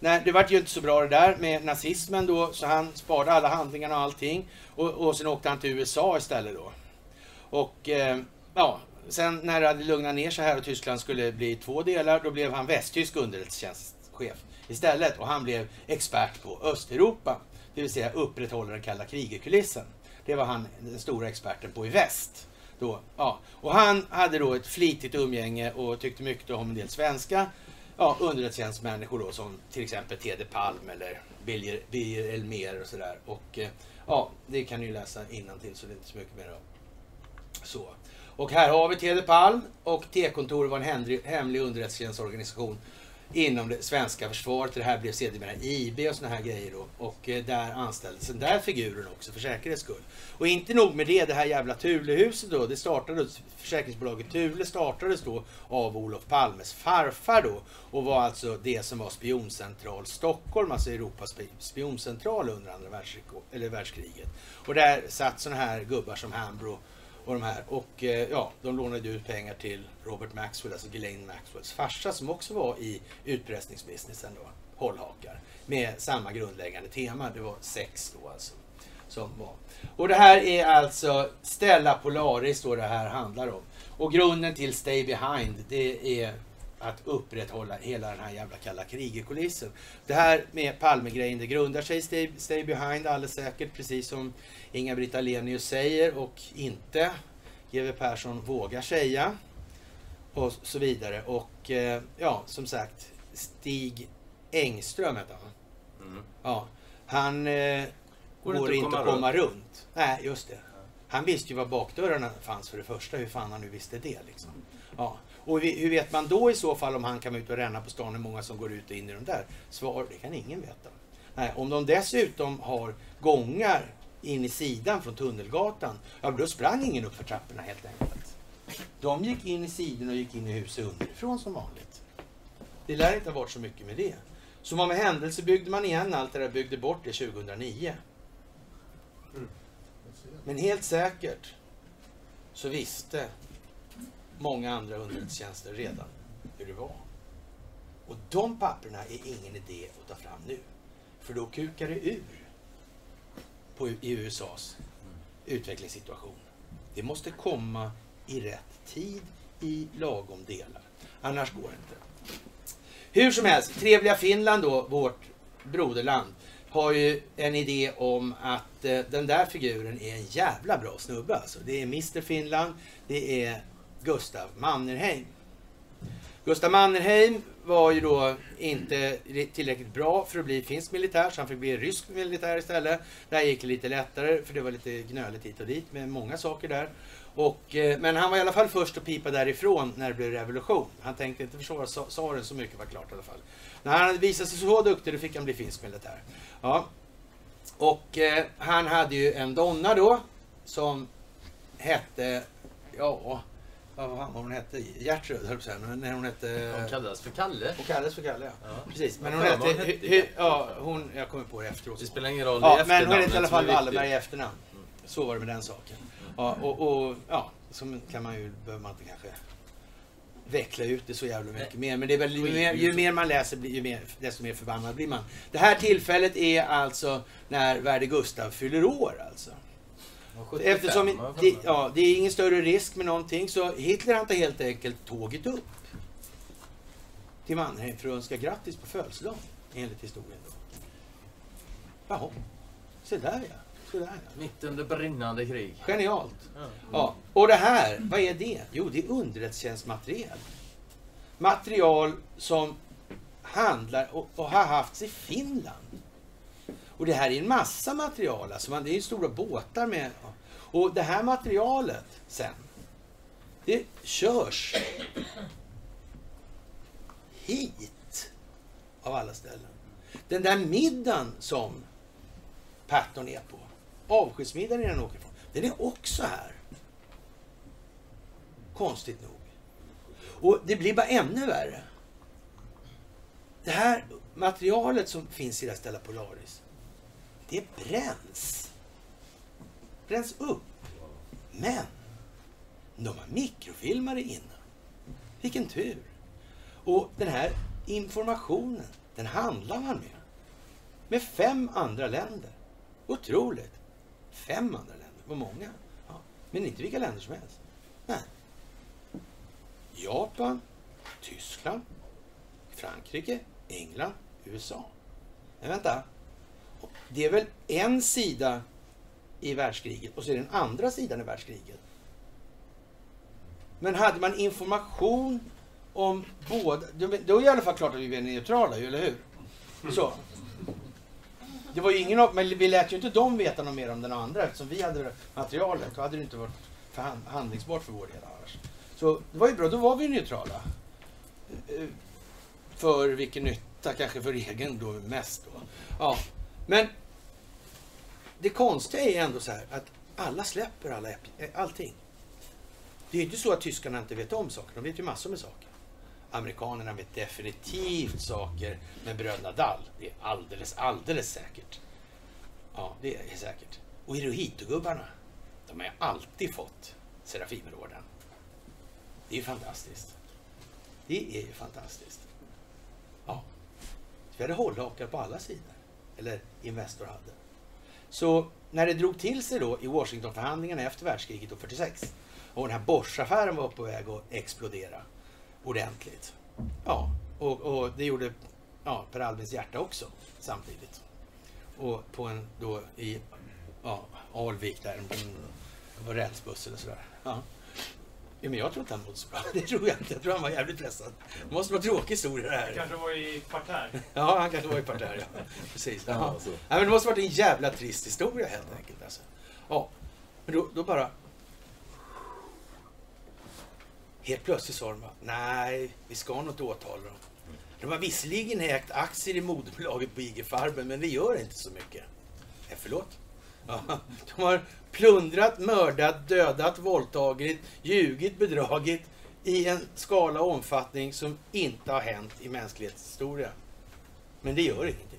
Nej, det vart ju inte så bra det där med nazismen då, så han sparade alla handlingarna och allting. Och, och sen åkte han till USA istället då. Och eh, ja, sen när det hade lugnat ner sig här och Tyskland skulle bli två delar, då blev han västtysk underrättelsetjänstchef istället. Och han blev expert på Östeuropa, det vill säga upprätthålla den kalla krigerkulissen. Det var han den stora experten på i väst. Då, ja. Och han hade då ett flitigt umgänge och tyckte mycket om en del svenska ja, underrättelsetjänstmänniskor då, som till exempel Tede Palm eller Birger, Birger Elmer och sådär. Och eh, ja, det kan ni ju läsa innantill så det är inte så mycket mer om. Så. Och här har vi Teder Palm och T-kontoret var en hemlig, underrättelsetjänstorganisation inom det svenska försvaret. Det här blev sedermera IB och såna här grejer då. Och eh, där anställdes den där figuren också för säkerhets skull. Och inte nog med det, det här jävla Thulehuset då, det startades, försäkringsbolaget Thule startades då av Olof Palmes farfar då och var alltså det som var spioncentral Stockholm, alltså Europas spioncentral under andra världskriget. Och där satt såna här gubbar som Hambro och de här. Och eh, ja, de lånade ut pengar till Robert Maxwell, alltså Ghislaine Maxwells farsa som också var i utpressningsbusinessen då, hållhakar. Med samma grundläggande tema, det var sex då alltså. Som var. Och det här är alltså Stella Polaris då det här handlar om. Och grunden till Stay Behind, det är att upprätthålla hela den här jävla kalla krigerkulissen. Det här med Palmegrejen, det grundar sig i Stay, Stay Behind alldeles säkert, precis som Inga-Britt Ahlenius säger och inte GW Persson vågar säga. Och så vidare. Och eh, ja, som sagt, Stig Engström heter han. Mm. Ja, han eh, Går går inte att komma komma runt. Nej, just det. Han visste ju var bakdörrarna fanns för det första. Hur fan han nu visste det liksom. Ja. Och hur vet man då i så fall om han kan vara ute och ränna på stan hur många som går ut och in i de där? Svar, det kan ingen veta. Nej, om de dessutom har gångar in i sidan från Tunnelgatan, ja då sprang ingen upp för trapporna helt enkelt. De gick in i sidorna och gick in i huset underifrån som vanligt. Det lär inte ha varit så mycket med det. Som av en händelse byggde man igen allt det där, byggde bort det 2009. Men helt säkert så visste många andra underrättelsetjänster redan hur det var. Och de papperna är ingen idé att ta fram nu. För då kukar det ur på, i USAs utvecklingssituation. Det måste komma i rätt tid i lagom delar. Annars går det inte. Hur som helst, trevliga Finland då, vårt broderland, har ju en idé om att eh, den där figuren är en jävla bra snubbe alltså. Det är Mr Finland, det är Gustav Mannerheim. Gustav Mannerheim var ju då inte tillräckligt bra för att bli finsk militär, så han fick bli rysk militär istället. Där gick det lite lättare, för det var lite gnöligt hit och dit med många saker där. Och, eh, men han var i alla fall först att pipa därifrån när det blev revolution. Han tänkte inte försvara tsaren så mycket var klart i alla fall. När han hade visat sig så duktig, då fick han bli finsk militär. Ja. Och eh, han hade ju en donna då, som hette, ja, vad fan var hon hette? Gertrud, höll jag på. Men när hon hette... De kallas för Kalle. Hon kallades för Kalle, ja. Ja. Precis, men hon hette... hon ja, hon... Jag kommer på det efteråt. Det spelar ingen roll Ja, men hon hette i alla fall. Wallenberg i efternamn. Så var det med den saken. Ja, och, och ja, så kan man ju, behöver man inte kanske veckla ut det så jävla mycket mer. Men det är väl, ju, mer, ju mer man läser, blir- ju mer, desto mer förbannad blir man. Det här tillfället är alltså när Värde Gustav fyller år alltså. Och 75, Eftersom det, ja, det är ingen större risk med någonting så Hitler han tar helt enkelt tåget upp till Mannheim för att önska grattis på födelsedagen enligt historien. Då. Jaha, se där ja. Se där ja. Mitt under brinnande krig. Genialt. Ja. Ja, och det här, vad är det? Jo, det är underrättelsetjänstmaterial. Material som handlar och, och har haft i Finland. Och det här är en massa material, alltså man, det är stora båtar med. Och det här materialet sen, det körs hit av alla ställen. Den där middagen som Patton är på, avskedsmiddagen han åker ifrån, den är också här. Konstigt nog. Och det blir bara ännu värre. Det här materialet som finns i det här Stella Polaris, det bränns. Rens upp. Men de har mikrofilmare inne. Vilken tur. Och den här informationen, den handlar man med. Med fem andra länder. Otroligt. Fem andra länder, vad många. Ja. Men inte vilka länder som helst. Nej. Japan, Tyskland, Frankrike, England, USA. Men vänta. Det är väl en sida i världskriget och så är det den andra sidan i världskriget. Men hade man information om båda, då är det i alla fall klart att vi är neutrala, eller hur? Så. Det var ju ingen av, men vi lät ju inte dem veta något mer om den andra eftersom vi hade materialet. Då hade det inte varit förhandlingsbart för vår del annars. Så det var ju bra, då var vi neutrala. Eh, för vilken nytta? Kanske för egen då mest då. Ja, men det konstiga är ändå så här att alla släpper alla eh, allting. Det är ju inte så att tyskarna inte vet om saker. De vet ju massor med saker. Amerikanerna vet definitivt saker med bröderna Dall. Det är alldeles, alldeles säkert. Ja, det är säkert. Och Hirohito-gubbarna, de har ju alltid fått Serafimerorden. Det är ju fantastiskt. Det är ju fantastiskt. Ja. Vi hade hållhakar på alla sidor. Eller Investor hade. Så när det drog till sig då i Washingtonförhandlingarna efter världskriget 46 och den här Bosch-affären var på väg att explodera ordentligt. Ja, och, och det gjorde ja, Per Albins hjärta också samtidigt. Och på en då i ja, Alvik där, på rälsbussen och sådär. Ja. Ja, men jag tror inte han mådde så bra. Det tror jag inte. Jag tror han var jävligt pressad. Det måste vara tråkig historia det här. Kanske var i parterr. Ja, han kanske var i parterr, ja. Precis. Ja, Ja. men det måste varit en jävla trist historia helt enkelt. Alltså. Ja, men då, då bara... Helt plötsligt sa de bara, nej, vi ska nog inte åtala dem. De har visserligen ägt aktier i moderbolaget på IG Farben, men det gör inte så mycket. Eh, förlåt? Ja, de har plundrat, mördat, dödat, våldtagit, ljugit, bedragit i en skala och omfattning som inte har hänt i mänsklighetens historia. Men det gör ingenting.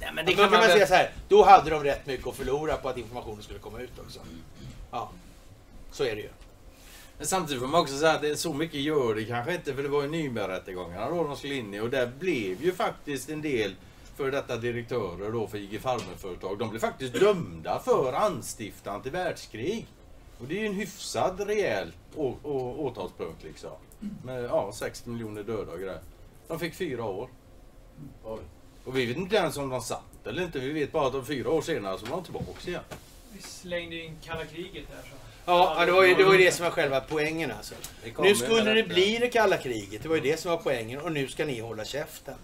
Nej, men det kan kan man man säga så här, då hade de rätt mycket att förlora på att informationen skulle komma ut också. Ja, så är det ju. Men samtidigt får man också säga att det är så mycket gör det kanske inte för det var ju Nürnbergrättegångarna då de skulle in i och där blev ju faktiskt en del för detta direktörer då för IG Farmer-företag. De blev faktiskt dömda för anstiftan till världskrig. Och det är ju en hyfsad rejäl å- å- åtalspunkt liksom. Med ja, 60 miljoner döda och grejer. De fick fyra år. Och vi vet inte ens om de satt eller inte. Vi vet bara att de fyra år senare så var de tillbaka igen. Vi slängde in kalla kriget här så. Ja, det var ju det, var ju det som var själva poängen alltså. Det Nu skulle det bli det kalla kriget, det var ju det som var poängen och nu ska ni hålla käften.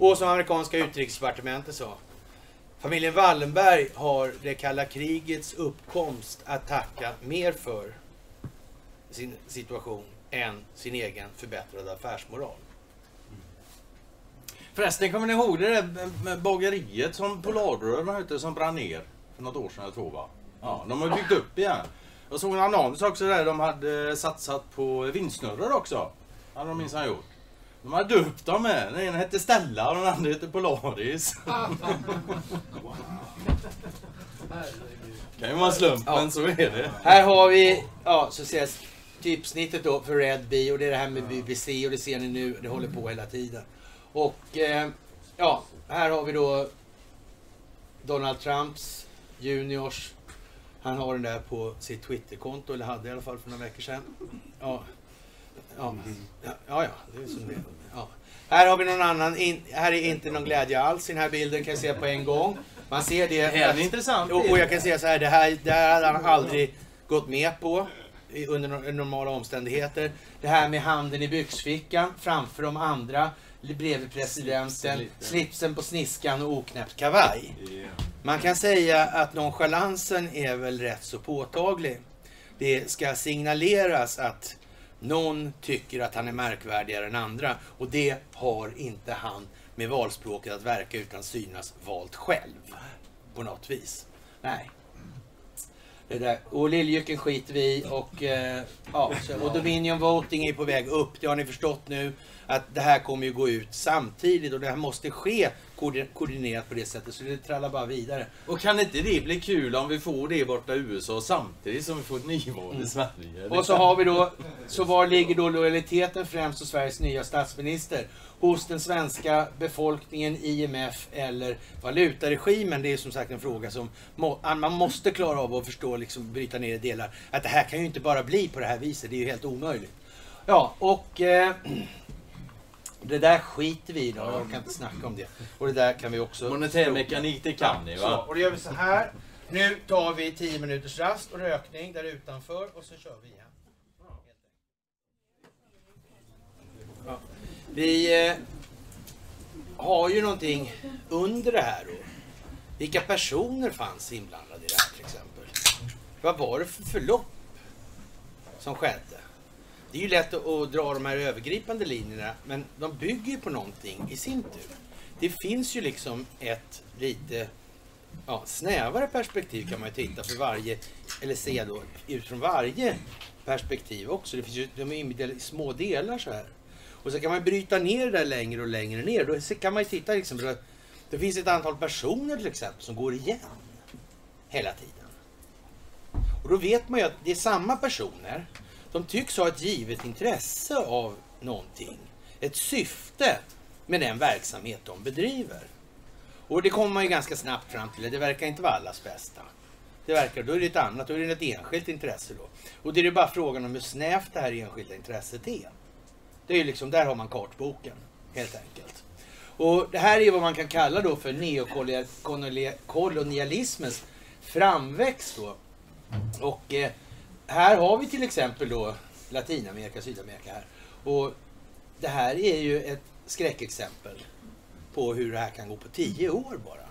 Och som amerikanska utrikesdepartementet sa, familjen Wallenberg har det kalla krigets uppkomst att tacka mer för sin situation än sin egen förbättrade affärsmoral. Förresten, kommer ni ihåg det där bageriet som Polarbröderna hette som brann ner för något år sedan jag tror va? Ja, de har byggt upp igen. Jag såg en annons också där de hade satsat på vindsnurror också. Hade de minsann gjort. De hade döpt dem med. Den ena hette Stella och den andra hette Polaris. kan ju vara slumpen, Ja. så är det. Här har vi, ja, så ses typsnittet då för Red Bee och det är det här med BBC och det ser ni nu, det håller på hela tiden. Och eh, ja, här har vi då Donald Trumps juniors. Han har den där på sitt Twitterkonto, eller hade i alla fall för några veckor sedan. Ja, ja, ja, ja, ja det är som det är. Här har vi någon annan, in, här är inte någon glädje alls i den här bilden kan jag säga på en gång. Man ser det. Det är intressant Och, och jag kan säga så här, det här, det här hade han aldrig gått med på under no- normala omständigheter. Det här med handen i byxfickan framför de andra bredvid presidenten, slipsen på sniskan och oknäppt kavaj. Man kan säga att nonchalansen är väl rätt så påtaglig. Det ska signaleras att någon tycker att han är märkvärdigare än andra och det har inte han med valspråket att verka utan synas valt själv på något vis. Nej. Det där. Och Liljejöken skiter vi i och, eh, ja, så- och Dominion Voting är på väg upp. Det har ni förstått nu. Att det här kommer ju gå ut samtidigt och det här måste ske koordi- koordinerat på det sättet. Så det trallar bara vidare. Och kan inte det bli kul om vi får det borta i USA samtidigt som vi får ett nyval i Sverige? Mm. Och så har vi då, så var ligger då lojaliteten främst hos Sveriges nya statsminister? Hos den svenska befolkningen, IMF eller valutaregimen? Det är som sagt en fråga som må, man måste klara av att förstå, liksom bryta ner i delar. Att det här kan ju inte bara bli på det här viset, det är ju helt omöjligt. Ja, och eh, det där skiter vi i idag, jag orkar inte snacka om det. Och det där kan vi också... Monetär mekanik, det kan ni Så, va? och då gör vi så här. Nu tar vi 10 minuters rast och rökning där utanför och så kör vi igen. Ja. Vi eh, har ju någonting under det här. Då. Vilka personer fanns inblandade i det här till exempel? Vad var det för förlopp som skedde? Det är ju lätt att, dra de här övergripande linjerna, men de bygger ju på någonting i sin tur. Det finns ju liksom ett lite ja, snävare perspektiv kan man ju titta för varje, eller se då utifrån varje perspektiv också. Det finns ju, de är i små delar så här. Och så kan man bryta ner det där längre och längre ner. Då kan man ju titta liksom, det finns ett antal personer till exempel som går igen hela tiden. Och då vet man ju att det är samma personer. De tycks ha ett givet intresse av någonting. Ett syfte med den verksamhet de bedriver. Och det kommer man ju ganska snabbt fram till. Det verkar inte vara allas bästa. Det verkar, då är det ett annat, då är det ett enskilt intresse då. Och det är ju bara frågan om hur snävt det här enskilda intresset är. Det är ju liksom, där har man kartboken, helt enkelt. Och det här är vad man kan kalla då för neokolonialismens framväxt då. Och eh, här har vi till exempel då Latinamerika, Sydamerika här. Och det här är ju ett skräckexempel på hur det här kan gå på tio år bara.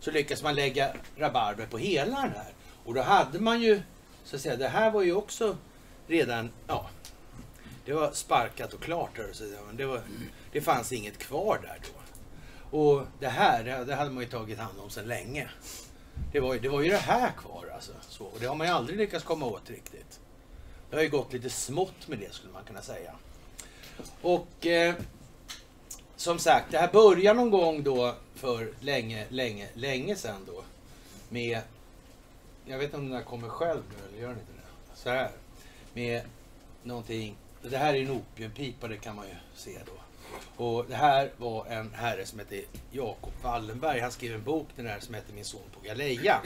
Så lyckas man lägga rabarber på hela den här. Och då hade man ju, så att säga, det här var ju också redan, ja, det var sparkat och klart. här, Så men det, var, det fanns inget kvar där då. Och det här, det hade man ju tagit hand om sedan länge. Det var, ju- det var ju det här kvar alltså. Så, och det har man ju aldrig lyckats komma åt riktigt. Det har ju gått lite smått med det skulle man kunna säga. Och eh, som sagt, det här börjar någon gång då för länge, länge, länge sedan då. Med, jag vet inte om den här kommer själv nu eller gör den inte det? Så här. Med någonting, det här är en opiumpipa det kan man ju se då. Och det här var en herre som hette Jakob Wallenberg. Han skrev en bok den här som hette Min son på galejan.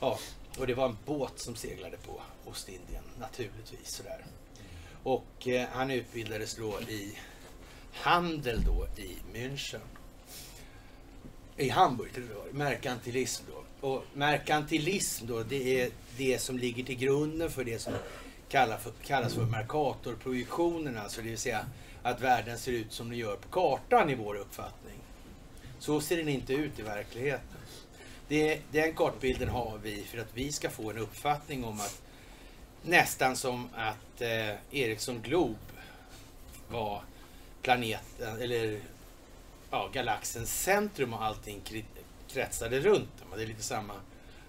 Ja, och det var en båt som seglade på Ostindien naturligtvis. Sådär. Och eh, han utbildades då i handel då i München. I Hamburg tror jag det var. Merkantilism då. Och merkantilism då, det är det som ligger till grunden för det som kallas för, kallas för Mercatorprojektionen. Alltså det vill säga att världen ser ut som den gör på kartan i vår uppfattning. Så ser den inte ut i verkligheten. Det, den kartbilden har vi för att vi ska få en uppfattning om att nästan som att eh, Ericsson Globe var planeten, eller ja, galaxens centrum och allting kretsade runt dem. Det är lite samma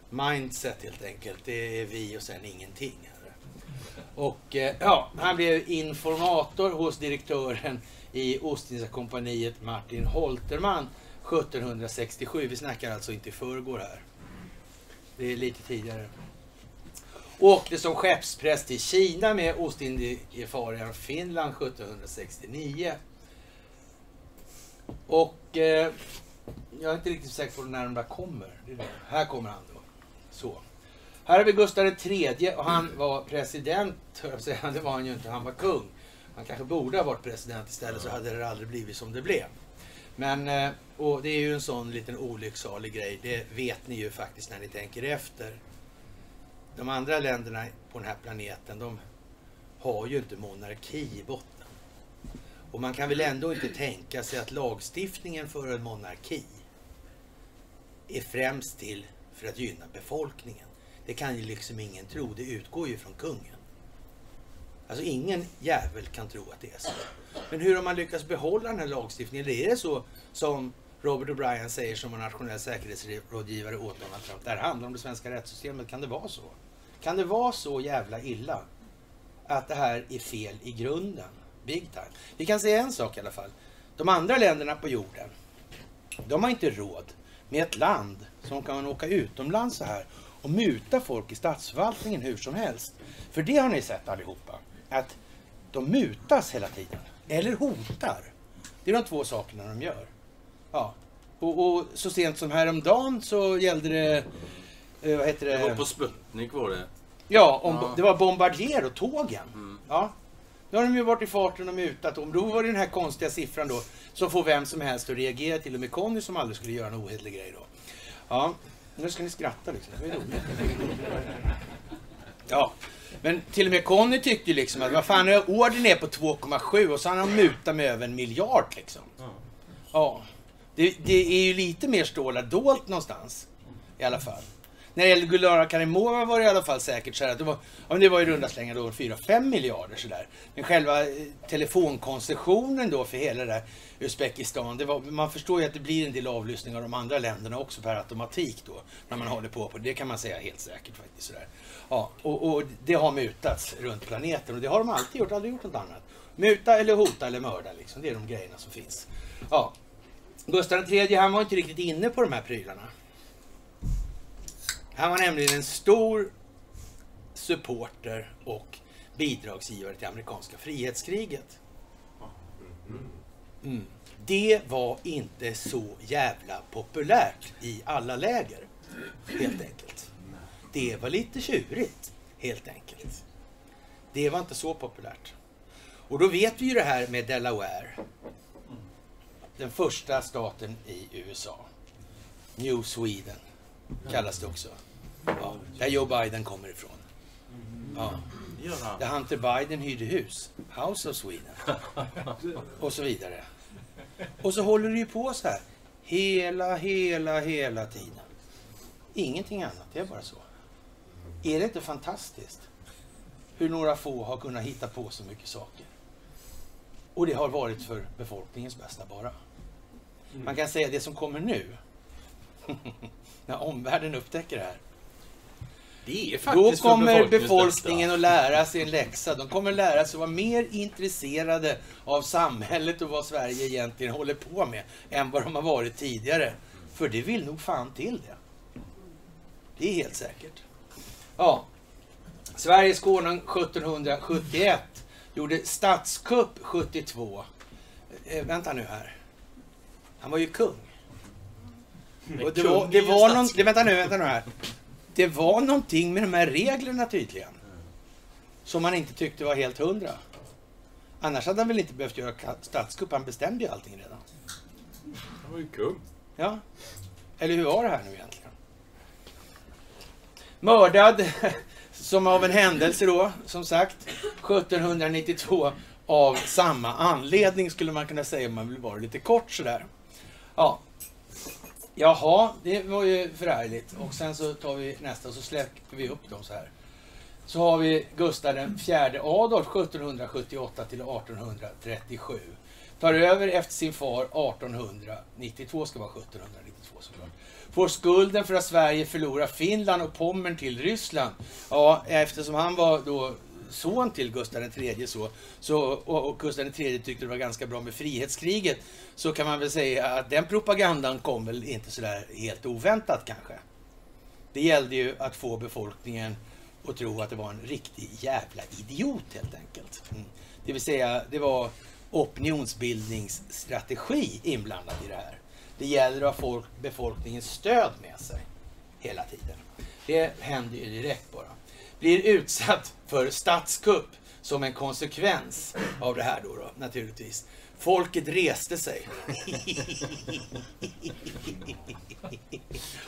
mindset helt enkelt. Det är vi och sen ingenting. Och eh, ja, han blev informator hos direktören i Ostindiska kompaniet Martin Holterman 1767. Vi snackar alltså inte i förrgår här. Det är lite tidigare. Åkte som skeppspräst till Kina med Ostindiefararen Finland 1769. Och eh, jag är inte riktigt säker på när de där kommer. Det det. Här kommer han då. Så. Här har vi Gustav III och han var president, höll jag på att säga. det var han ju inte, han var kung. Han kanske borde ha varit president istället så hade det aldrig blivit som det blev. Men, eh, och det är ju en sån liten olycksalig grej, det vet ni ju faktiskt när ni tänker efter. De andra länderna på den här planeten, de har ju inte monarki i botten. Och man kan väl ändå inte tänka sig att lagstiftningen för en monarki är främst till för att gynna befolkningen. Det kan ju liksom ingen tro, det utgår ju från kungen. Alltså ingen jävel kan tro att det är så. Men hur har man lyckats behålla den här lagstiftningen? Eller är det så som Robert O'Brien säger som en nationell säkerhetsrådgivare åt Donald Trump? Det här handlar om det svenska rättssystemet. Kan det vara så? Kan det vara så jävla illa att det här är fel i grunden? Big time. Vi kan säga en sak i alla fall. De andra länderna på jorden, de har inte råd med ett land som kan åka utomlands så här och muta folk i statsförvaltningen hur som helst. För det har ni sett allihopa. Att de mutas hela tiden. Eller hotar. Det är de två sakerna de gör. Ja. Och, och så sent som häromdagen så gällde det... Eh, vad heter det? Det var på Sputnik var det. Ja, om, Ja. det var Bombardier och tågen. Mm. Ja. Nu har de ju varit i farten och mutat dem. Då var det den här konstiga siffran då som får vem som helst att reagera. Till och med Conny som aldrig skulle göra en ohederlig grej då. Ja, nu ska ni skratta liksom. Det är roligt. Ja, men till och med Conny tyckte ju liksom att vad fan, ordern är på 2,7 och så har han mutat med över en miljard liksom. Ja, det, det är ju lite mer stålar dolt någonstans. I alla fall. När det gäller Gulara Karimova var det i alla fall säkert så här att det var, ja, det var i runda slängar då 4-5 miljarder sådär. Men själva eh, telefonkoncessionen då för hela det där Uzbekistan, det var, man förstår ju att det blir en del avlyssning av de andra länderna också per automatik då. När man håller på på det. Det kan man säga helt säkert faktiskt. Sådär. Ja, och, och det har mutats runt planeten och det har de alltid gjort, aldrig gjort något annat. Muta eller hota eller mörda liksom, det är de grejerna som finns. Ja. Gustav III han var inte riktigt inne på de här prylarna. Han var nämligen en stor supporter och bidragsgivare till amerikanska frihetskriget. Mm. Det var inte så jävla populärt i alla läger, helt enkelt. Det var lite tjurigt, helt enkelt. Det var inte så populärt. Och då vet vi ju det här med Delaware. Den första staten i USA. New Sweden kallas det också. Ja, där Joe Biden kommer ifrån. Ja. Där Hunter Biden hyrde hus. House of Sweden. Och så vidare. Och så håller det ju på så här. Hela, hela, hela tiden. Ingenting annat, det är bara så. Är det inte fantastiskt? Hur några få har kunnat hitta på så mycket saker. Och det har varit för befolkningens bästa bara. Man kan säga det som kommer nu. När omvärlden upptäcker det här. Det är Då faktiskt för kommer befolkningen bästa. att lära sig en läxa. De kommer lära sig att vara mer intresserade av samhället och vad Sverige egentligen håller på med än vad de har varit tidigare. För det vill nog fan till det. Det är helt säkert. Ja. Sveriges konung 1771 gjorde statskupp 72. Eh, vänta nu här. Han var ju kung. Och det, var, det, var någon, det, vänta nu, vänta nu här. Det var någonting med de här reglerna tydligen. Som man inte tyckte var helt hundra. Annars hade han väl inte behövt göra statskupp, han bestämde ju allting redan. Han var ju kung. Ja. Eller hur var det här nu egentligen? Mördad, som av en händelse då, som sagt, 1792 av samma anledning skulle man kunna säga om man vill vara lite kort sådär. Ja. Jaha, det var ju förärligt. Och sen så tar vi nästa och så släpper vi upp dem så här. Så har vi Gustav den fjärde Adolf 1778 till 1837. Tar över efter sin far 1892, ska vara 1792 såklart. Får skulden för att Sverige förlorar Finland och Pommern till Ryssland. Ja, eftersom han var då son till Gustav III så, så, och, och Gustav III tyckte det var ganska bra med frihetskriget så kan man väl säga att den propagandan kom väl inte sådär helt oväntat kanske. Det gällde ju att få befolkningen att tro att det var en riktig jävla idiot helt enkelt. Mm. Det vill säga, det var opinionsbildningsstrategi inblandad i det här. Det gäller att ha folk, befolkningens stöd med sig hela tiden. Det händer ju direkt bara. Blir utsatt för statskupp som en konsekvens av det här då, då naturligtvis. Folket reste sig.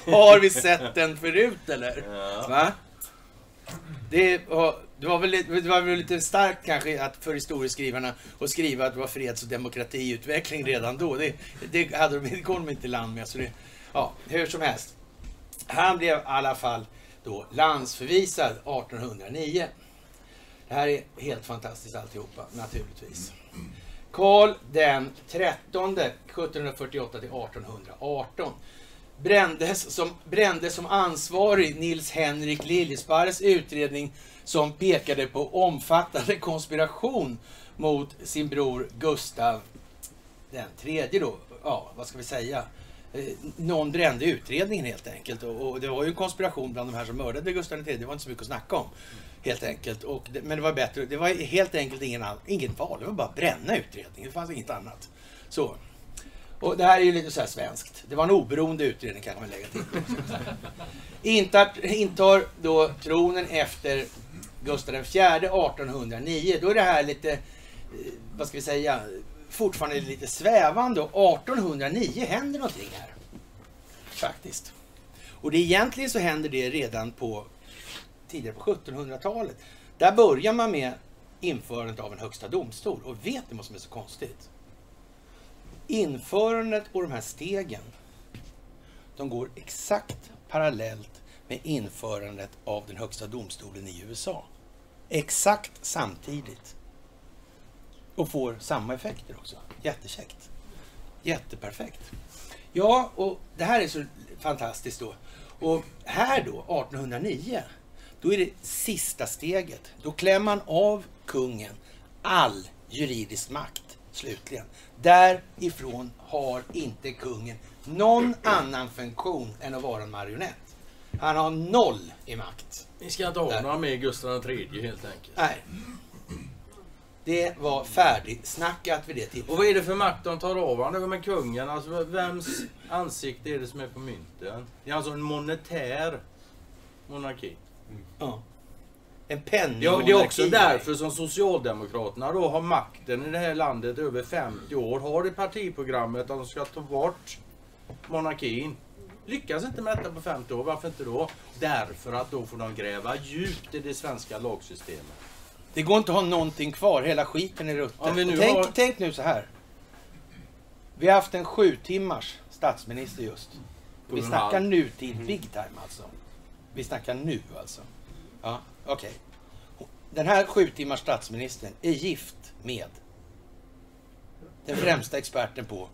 Har vi sett den förut eller? Ja. Va? Det var, det, var väl, lite- det var väl lite starkt kanske att för historieskrivarna att skriva att det var freds och demokratiutveckling redan då. Det, det, hade de, det kom de inte i land med. Så det, ja, hur som helst. Han blev i alla fall då landsförvisad 1809. Det här är helt fantastiskt alltihopa, naturligtvis. Karl den 13 1748 till 1818 brändes som, brändes som ansvarig Nils Henrik Liljesparres utredning som pekade på omfattande konspiration mot sin bror Gustav den tredje då. Ja, vad ska vi säga? Eh, Någon brände utredningen helt enkelt. Och, och det var ju en konspiration bland de här som mördade Gustav III. Det var inte så mycket att snacka om. Helt enkelt. Och det, men det var bättre. Det var helt enkelt ingen, ingen val. Det var bara att bränna utredningen. Det fanns inget annat. Så. Och det här är ju lite så här svenskt. Det var en oberoende utredning kan man lägga till. Intar, intar då tronen efter Gustav IV 1809. Då är det här lite, eh, vad ska vi säga, fortfarande lite svävande. Och 1809 händer någonting här. Faktiskt. Och det egentligen så händer det redan på tidigare på 1700-talet. Där börjar man med införandet av en högsta domstol. Och vet ni vad som är så konstigt? Införandet och de här stegen, de går exakt parallellt med införandet av den högsta domstolen i USA. Exakt samtidigt. Och får samma effekter också. Jättekäckt. Jätteperfekt. Ja, och det här är så fantastiskt då. Och här då, 1809, då är det sista steget. Då klämmer man av kungen all juridisk makt, slutligen. Därifrån har inte kungen någon annan funktion än att vara en marionett. Han har noll i makt. Ni ska inte ha några med Gustav III helt enkelt. Nej. Det var färdigsnackat vid det Och tillfället. vad är det för makt de tar av honom? Men kungen, alltså vems ansikte är det som är på mynten? Det är alltså en monetär monarki. Ja. En penning. Ja, det är också därför som Socialdemokraterna då har makten i det här landet över 50 år. Har i partiprogrammet att de ska ta bort monarkin. Lyckas inte med detta på 50 år. Varför inte då? Därför att då får de gräva djupt i det svenska lagsystemet. Det går inte att ha någonting kvar, hela skiten är rutten. Nu tänk, har- tänk nu så här. Vi har haft en sju timmars statsminister just. Vi snackar nutid, big time alltså. Vi snackar nu alltså. Ja, okej. Den här sju timmars statsministern är gift med den främsta experten på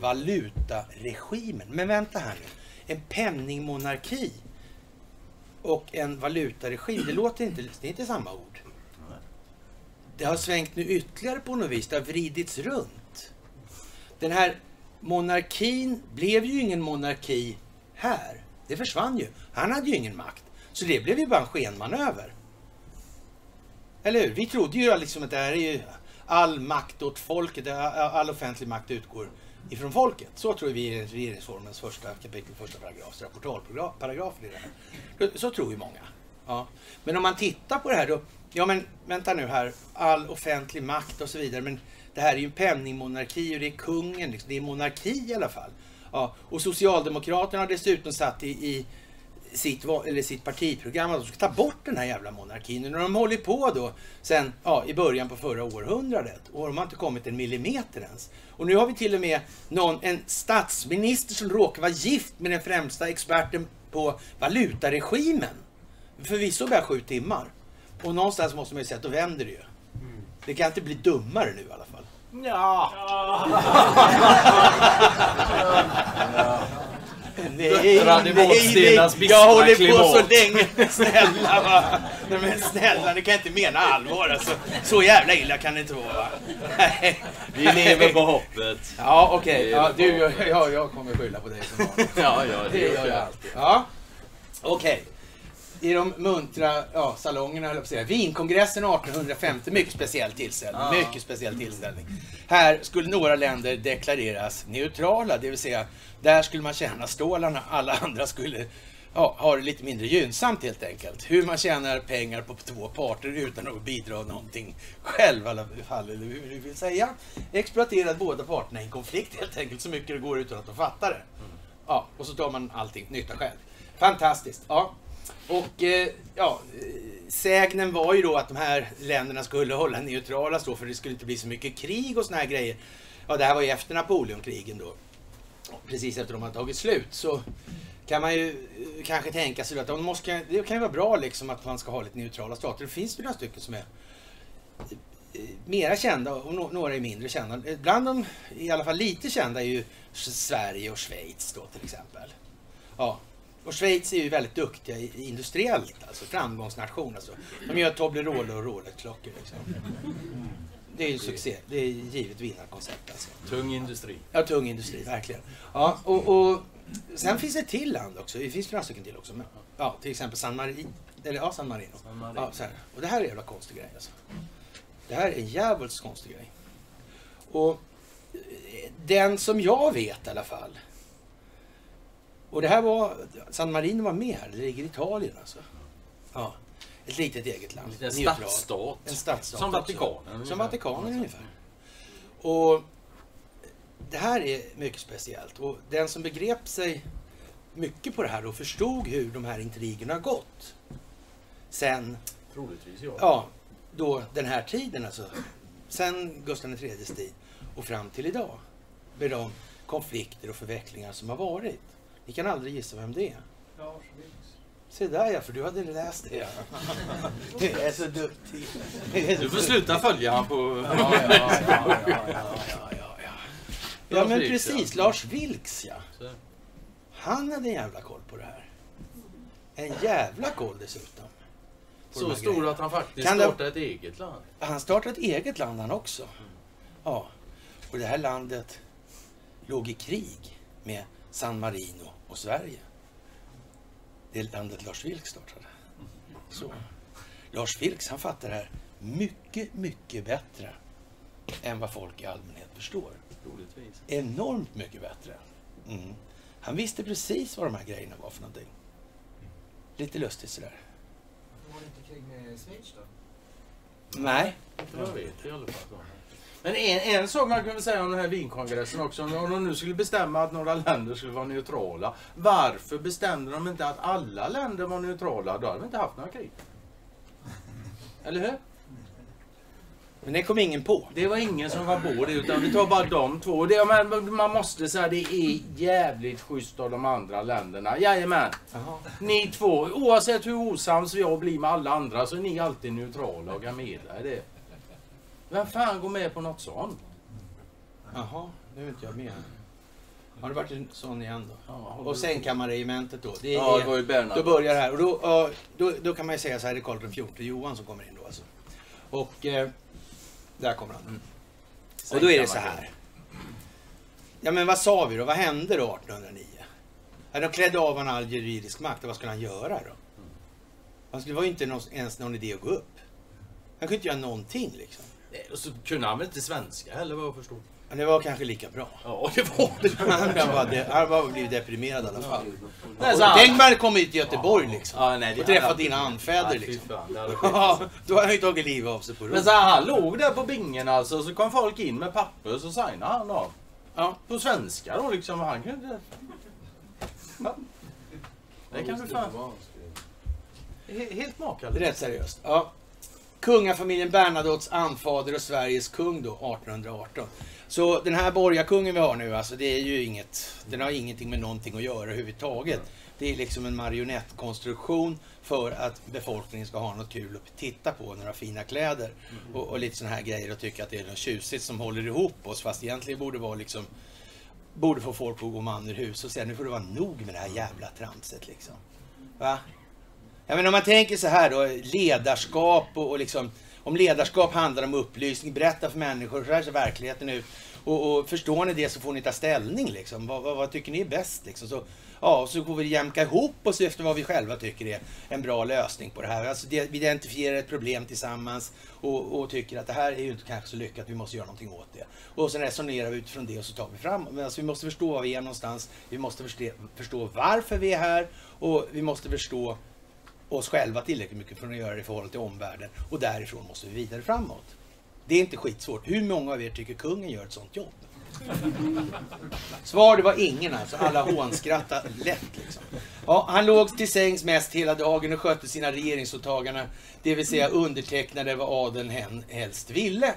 valutaregimen. Men vänta här nu. En penningmonarki och en valutaregim, det låter inte, det är inte samma ord. Det har svängt nu ytterligare på något vis, det har vridits runt. Den här monarkin blev ju ingen monarki här. Det försvann ju. Han hade ju ingen makt. Så det blev ju bara en skenmanöver. Eller hur? Vi trodde ju liksom att det här är ju all makt åt folket, all offentlig makt utgår ifrån folket. Så tror vi i regeringsformens första kapitel, första paragraf, rapportalparagrafen i det här. Så tror ju många. Ja. Men om man tittar på det här då, ja men vänta nu här, all offentlig makt och så vidare, men det här är ju en penningmonarki och det är kungen, liksom. det är monarki i alla fall. Ja. Och Socialdemokraterna har dessutom satt i, i sitt, eller sitt partiprogram att de ska ta bort den här jävla monarkin. Och har de hållit på då sen ja, i början på förra århundradet och de har inte kommit en millimeter ens. Och nu har vi till och med någon, en statsminister som råkar vara gift med den främsta experten på valutaregimen. Förvisso bara sju timmar. Och någonstans måste man ju säga att då vänder det ju. Det kan inte bli dummare nu i alla fall. Ja. Nej, Vadstenas bistra Jag håller på klimat. så länge. Snälla va. Nej, men snälla, ni kan inte mena allvar alltså. Så jävla illa kan det inte vara va. Nej. Vi lever på hoppet. Ja, okej. Vi Ja, du, på jag, jag, jag kommer skylla på dig som vanligt. Ja, ja, Det gör jag alltid. Ja. Okej. I de muntra ja, salongerna, höll jag på att säga. Vinkongressen 1850, mycket speciell tillställning. Ja. Mycket speciell tillställning. Här skulle några länder deklareras neutrala, det vill säga där skulle man tjäna stålarna, alla andra skulle ja, ha det lite mindre gynnsamt helt enkelt. Hur man tjänar pengar på två parter utan att bidra någonting själv i alla fall, eller hur du vill säga. Exploaterat båda parterna i en konflikt helt enkelt så mycket det går utan att de fattar det. Ja, och så tar man allting nytta själv. Fantastiskt. Ja. Och eh, ja, sägnen var ju då att de här länderna skulle hålla neutrala så för det skulle inte bli så mycket krig och såna här grejer. Ja, det här var ju efter Napoleonkrigen då. Precis efter de hade tagit slut så kan man ju eh, kanske tänka sig att de måste, det kan ju vara bra liksom att man ska ha lite neutrala stater. Det finns ju några stycken som är eh, eh, mera kända och några är mindre kända. Bland de i alla fall lite kända är ju Sverige och Schweiz då till exempel. Ja. Och Schweiz är ju väldigt duktiga industriellt, alltså framgångsnation. Alltså. De gör Toblerone och Rolex-klockor. Liksom. Det är ju succé. Det är givet vinnarkoncept alltså. Tung industri. Ja, tung industri, verkligen. Ja, och, och sen finns det ett till land också. Det finns några stycken till också. Men, ja, till exempel San Marino. Eller ja, San Marino. San Marino. Ja, så här. Och det här är en jävla konstig grej alltså. Det här är en jävligt konstig grej. Och eh, den som jag vet i alla fall. Och det här var, San Marino var med här. Det ligger i Italien alltså. Ja, ett litet eget land. En stadsstat. En stadsstat Som. Vatikanen. Som Vatikanen ungefär. Och det här är mycket speciellt. Och den som begrep sig mycket på det här och förstod hur de här intrigerna har gått. Sen, Troligtvis ja. ja, då den här tiden alltså. Sen Gustav IIIs tid och fram till idag. Med de konflikter och förvecklingar som har varit. Ni kan aldrig gissa vem det är. Lars Vilks. Se där ja, för du hade läst det. Ja. Du är så duktig. Du får sluta följa han på... Ja, ja, ja, ja, ja, ja, men precis. Lars Vilks, ja. Han hade en jävla koll på det här. En jävla koll dessutom. de Så här stor grejerna. att han faktiskt Kan startade ett eget land. Han startade ett eget land han också. Ja. Och det här landet låg i krig med San Marino och Sverige. Det är landet Lars Vilks startade. Så. Lars Vilks, han fattar det här mycket, mycket bättre än vad folk i allmänhet förstår. Troligtvis. Enormt mycket bättre. Mm. Han visste precis vad de här grejerna var för någonting. Lite lustigt sådär. Var det inte krig med Schweiz då? Nej. Inte vad jag vet i alla fall. Men en, en sak man kunde säga om den här vinkongressen också, om de nu skulle bestämma att några länder skulle vara neutrala. Varför bestämde de inte att alla länder var neutrala? Då hade vi inte haft några krig. Eller hur? Men det kom ingen på. Det var ingen som var på det utan vi tar bara de två. Det, men, man måste säga det är jävligt schysst av de andra länderna. Jajamän. Jaha. Ni två, oavsett hur osams jag blir med alla andra så är ni alltid neutrala och kan medla det. Vem fan går med på något sånt? Jaha, nu är inte jag med. Har det varit en sån igen då? Och sängkammarregementet då. Det är, Ja, det var ju Bernhard. Då börjar det här. Och då, ja, då, då kan man ju säga så här, det är Karl XIV Johan som kommer in då alltså. Och eh, där kommer han. Mm. Och då är det så här. Ja men vad sa vi då? Vad hände då 1809? Ja, de klädde av honom all juridisk makt. Och vad skulle han göra då? Det var ju inte ens någon idé att gå upp. Han kunde inte göra någonting liksom. Eh, Och så kunde han väl inte svenska heller vad jag förstod. Men det var kanske lika bra. Ja, det var det. Han var, de, han var blivit deprimerad i alla fall. Och han- Tänk bara komma hit till Göteborg liksom. Ja, nej, och träffa hade- dina anfäder Nej, liksom. fan, hade. Ja, då har han ju tagit livet av sig på Men rum. så här, han låg där på bingen alltså, så kom folk in med papper så signade han av. Ja. På svenska då liksom, han kunde... Ja. Det kan du fan... He- Helt makalöst. rätt seriöst. Ja. Kungafamiljen Bernadottes anfader och Sveriges kung då, 1818. Så den här borgarkungen vi har nu, alltså det är ju inget, den har ingenting med någonting att göra överhuvudtaget. Det är liksom en marionettkonstruktion för att befolkningen ska ha något kul att titta på, några fina kläder och, och lite sådana här grejer och tycka att det är något tjusigt som håller ihop oss fast egentligen borde vara liksom borde få folk att gå man ur hus och säga nu får det vara nog med det här jävla tramset liksom. Va? Ja, men om man tänker så här då, ledarskap och, och liksom, om ledarskap handlar om upplysning, berätta för människor, så här ser verkligheten ut. Och, och förstår ni det så får ni ta ställning liksom. Vad, vad, vad tycker ni är bäst liksom? Så, ja, så får vi jämka ihop oss efter vad vi själva tycker är en bra lösning på det här. Alltså det, vi identifierar ett problem tillsammans och, och tycker att det här är ju inte kanske så lyckat, vi måste göra någonting åt det. Och sen resonerar vi utifrån det och så tar vi fram. Men alltså vi måste förstå var vi är någonstans, vi måste förstå, förstå varför vi är här och vi måste förstå oss själva tillräckligt mycket för att göra det i förhållande till omvärlden. Och därifrån måste vi vidare framåt. Det är inte skitsvårt. Hur många av er tycker kungen gör ett sånt jobb? Svar, det var ingen alltså. Alla hånskrattade lätt liksom. Ja, han låg till sängs mest hela dagen och skötte sina regeringsåtaganden. Det vill säga undertecknade vad adeln hen helst ville.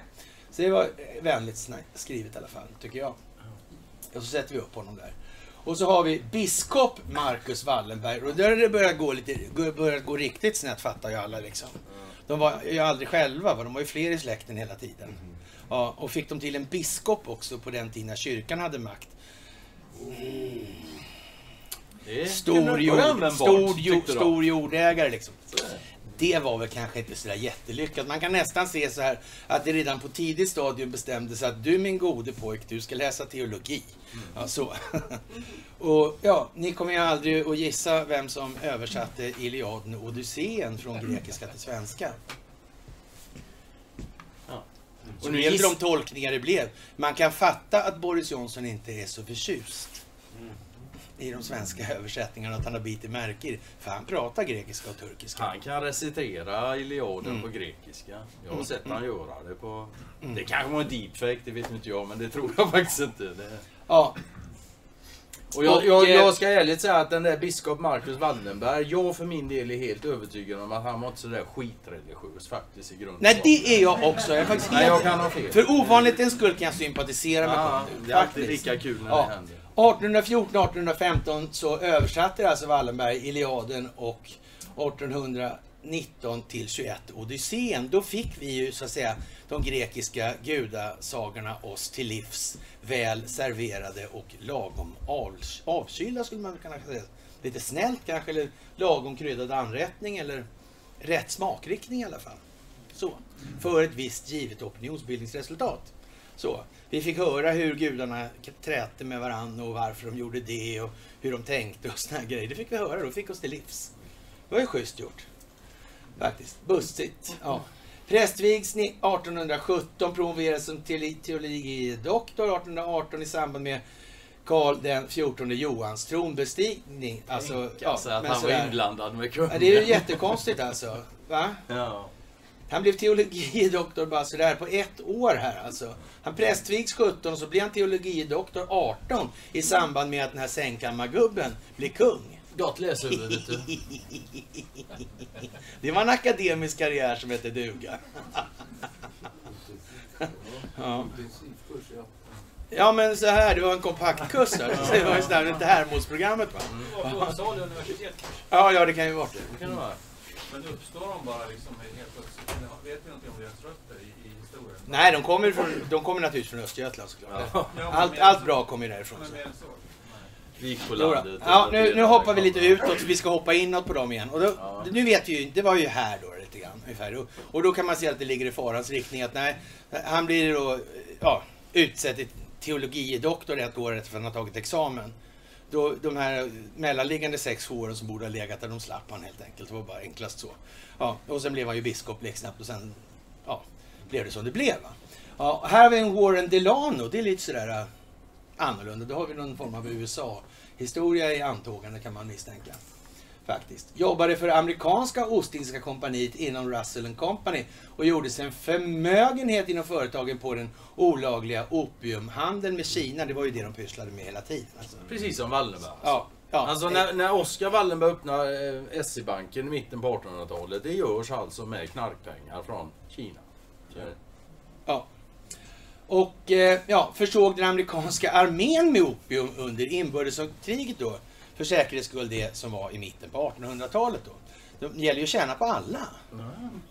Så det var vänligt skrivet i alla fall, tycker jag. Och så sätter vi upp honom där. Och så har vi biskop Marcus Wallenberg. Och där har det börjat gå, lite, börjat gå riktigt snett fattar ju alla liksom. De var ju aldrig själva, va? de var ju fler i släkten hela tiden. Ja, och fick de till en biskop också på den tiden när kyrkan hade makt. Det Stor, jord, stor, jord, stor jordägare liksom. Det var väl kanske inte sådär jättelyckat. Man kan nästan se så här att det redan på tidigt stadium bestämdes att du min gode pojk, du ska läsa teologi. Ja, så. Och ja, ni kommer ju aldrig att gissa vem som översatte Iliaden och Odysseen från grekiska till svenska. Ja. Och nu blev det de tolkningar det blev. Man kan fatta att Boris Johnson inte är så förtjust i de svenska översättningarna, att han har bitit märke i det. För han pratar grekiska och turkiska. Han kan recitera Iliaden Mm. på grekiska. Jag har sett han göra det på... Det kanske var en deepfake, det vet inte jag, men det tror jag faktiskt inte. Det... Ja, Och jag, Och, jag, eh, jag ska ärligt säga att den där biskop Marcus Wallenberg, jag för min del är helt övertygad om att han var inte sådär skitreligiös faktiskt i grunden. nej det är jag också. Jag är faktiskt Nej, jag kan ha fel. För ovanlighetens skull kan jag sympatisera med Ja, konungen. det är alltid lika kul när Ja. det händer. 1814-1815 så översatte alltså Wallenberg Iliaden och 1819 till 21 Odysseen. Då fick vi ju så att säga de grekiska gudasagorna oss till livs väl serverade och lagom avkylda skulle man kunna säga. Lite snällt kanske eller lagom kryddad anrättning eller rätt smakriktning i alla fall. Så. För ett visst givet opinionsbildningsresultat. Så. Vi fick höra hur gudarna trätte med varandra och varför de gjorde det och hur de tänkte och såna grejer. Det fick vi höra då, fick oss till livs. Det var ju schysst gjort. Faktiskt. Bussigt. Ja. Prästvigs ni- 1817 promoverades som teoli- teologidoktor 1818 i samband med Karl den 14 Johans tronbestigning. Alltså, Ja, alltså att men han var sådär. inblandad med kungen. Ja, det är ju jättekonstigt alltså. Va? Ja. Han blev teologidoktor bara sådär på ett år här alltså. Han prästvigs 17 och så blir han teologidoktor 18 i samband med att den här sängkammargubben blir kung. Gott läshuvud, vet du. Det var en akademisk karriär som hette duga. Ja. ja, men så här, det var en kompaktkurs. här. Så Det var ju sådär, inte Hermodsprogrammet va? Och på Uppsala universitet kanske. Ja, ja, det kan ju vara det. Det kan det vara. Men uppstår de bara liksom helt plötsligt? Vet vi någonting om deras rötter i, i historien? Nej, de kommer, från, de kommer naturligtvis från Östergötland såklart. Ja. Allt, allt bra kommer ju därifrån. Men Så. mer än så? Vi på landet. Ja, nu, nu hoppar vi lite utåt, vi ska hoppa inåt på dem igen. Och då, Ja. Nu vet vi ju, det var ju här då lite grann ungefär. Och, och då kan man se att det ligger i farans riktning att nej, han blir då ja, utsedd till teologidoktor ett år efter att han har tagit examen. Då, de här mellanliggande sex åren som borde ha legat där, de slapp han helt enkelt. Det var bara enklast så. Ja, och sen blev han ju biskop blixtsnabbt och sen ja, blev det som det blev. Va? Ja, här har vi en Warren Delano, det är lite sådär äh, annorlunda. Då har vi någon form av USA-historia i antågande kan man misstänka. Faktiskt. Jobbade för amerikanska Ostindiska kompaniet inom Russell Company och gjorde sig en förmögenhet inom företagen på den olagliga opiumhandeln med Kina. Det var ju det de pysslade med hela tiden. Alltså. Precis som Wallenberg. Ja, ja. Alltså när, när Oscar Wallenberg öppnade eh, SE-banken i mitten på 1800-talet, det görs alltså med knarkpengar från Kina. Det. Ja. Och eh, ja, försåg den amerikanska armén med opium under inbördeskriget då. För säkerhets skull det som var i mitten på 1800-talet då. Det gäller ju att tjäna på alla.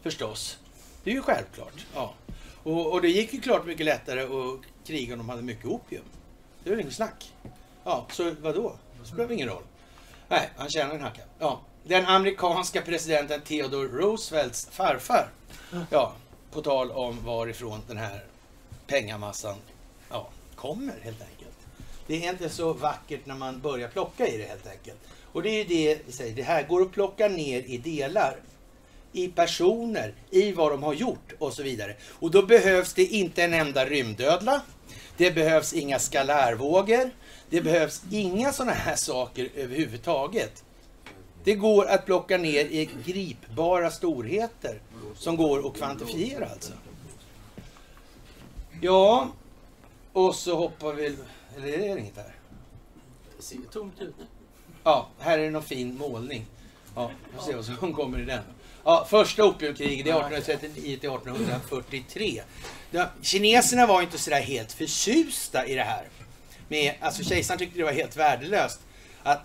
Förstås. Det är ju självklart. Ja. Och, och det gick ju klart mycket lättare att kriga om de hade mycket opium. Det väl inget snack. Ja, så vadå? Det spelar ingen roll. Nej, han tjänar en hacka. Ja. Den amerikanska presidenten Theodore Roosevelts farfar. Ja, på tal om varifrån den här pengamassan ja, kommer helt enkelt. Det är inte så vackert när man börjar plocka i det helt enkelt. Och det är ju det vi säger, det här går att plocka ner i delar. I personer, i vad de har gjort och så vidare. Och då behövs det inte en enda rymdödla. Det behövs inga skalärvågor. Det behövs inga sådana här saker överhuvudtaget. Det går att plocka ner i gripbara storheter som går att kvantifiera alltså. Ja, och så hoppar vi... Eller är det inget här? Det ser tomt ut. Ja, här är det någon fin målning. Ja, vi får se vad som kommer i den. Ja, första opiumkriget, det är 1839 till 1843. Ja, kineserna var ju inte sådär helt förtjusta i det här. Med, alltså kejsaren tyckte det var helt värdelöst att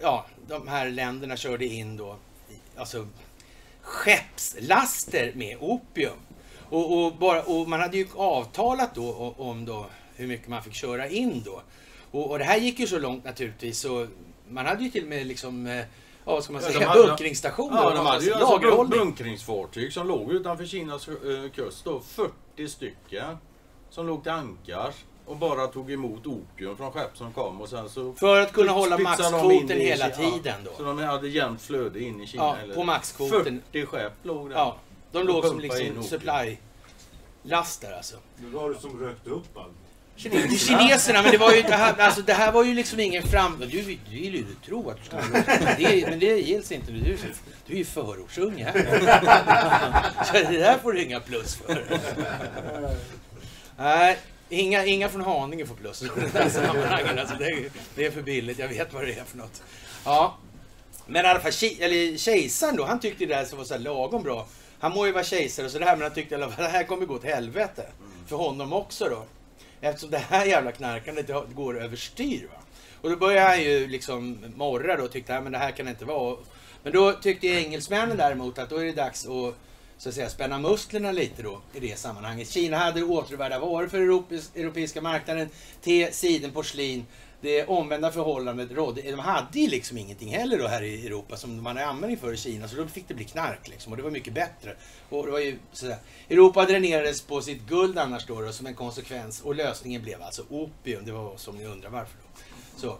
ja, de här länderna körde in då alltså, skeppslaster med opium. Och, och, bara, och man hade ju avtalat då om då hur mycket man fick köra in då. Och, och det här gick ju så långt naturligtvis så man hade ju till och med liksom, eh, ja vad ska man Ja, säga, hade- bunkringsstationer. Ja, de hade ju alltså bunkringsfartyg som låg utanför Kinas eh, kust då. 40 stycken. Som låg till ankars och bara tog emot opium från skepp som kom och sen så... För att kunna hålla maxkvoten hela tiden då. Så de hade jämnt flöde in i Kina. Ja, eller- på maxkvoten. 40 skepp låg där. Ja, de låg som liksom opium. supply-laster alltså. Det var det som rökte upp allt. Kineserna. Kineserna, men det var ju det här, alltså det här var ju liksom ingen fram... Du, du vill ju tro att du ska vara det, Men det gills inte. Du, du, är ju förortsunge här. Så det där får du inga plus för. Nej, inga, inga från Haninge får plus i det här sammanhanget. Alltså det, är, det är för billigt, jag vet vad det är för något. Ja. Men i alla fall, eller kejsaren då, han tyckte det där var så här lagom bra. Han må ju vara kejsare och sådär, men han tyckte i alla fall det här kommer gå åt helvete. För honom också då. Eftersom det här jävla knarkandet går överstyr. Va? Och då började han ju liksom morra då och tyckte att det här kan inte vara. Men då tyckte engelsmännen däremot att då är det dags att så att säga spänna musklerna lite då i det sammanhanget. Kina hade återvärda varor för europeiska marknaden. Te, siden, porslin. Det omvända förhållandet rådde. De hade ju liksom ingenting heller då här i Europa som man hade användning för i Kina. Så då fick det bli knark liksom. Och det var mycket bättre. Och det var ju sådär. Europa dränerades på sitt guld annars då, då som en konsekvens. Och lösningen blev alltså opium. Det var som ni undrar varför då. Så.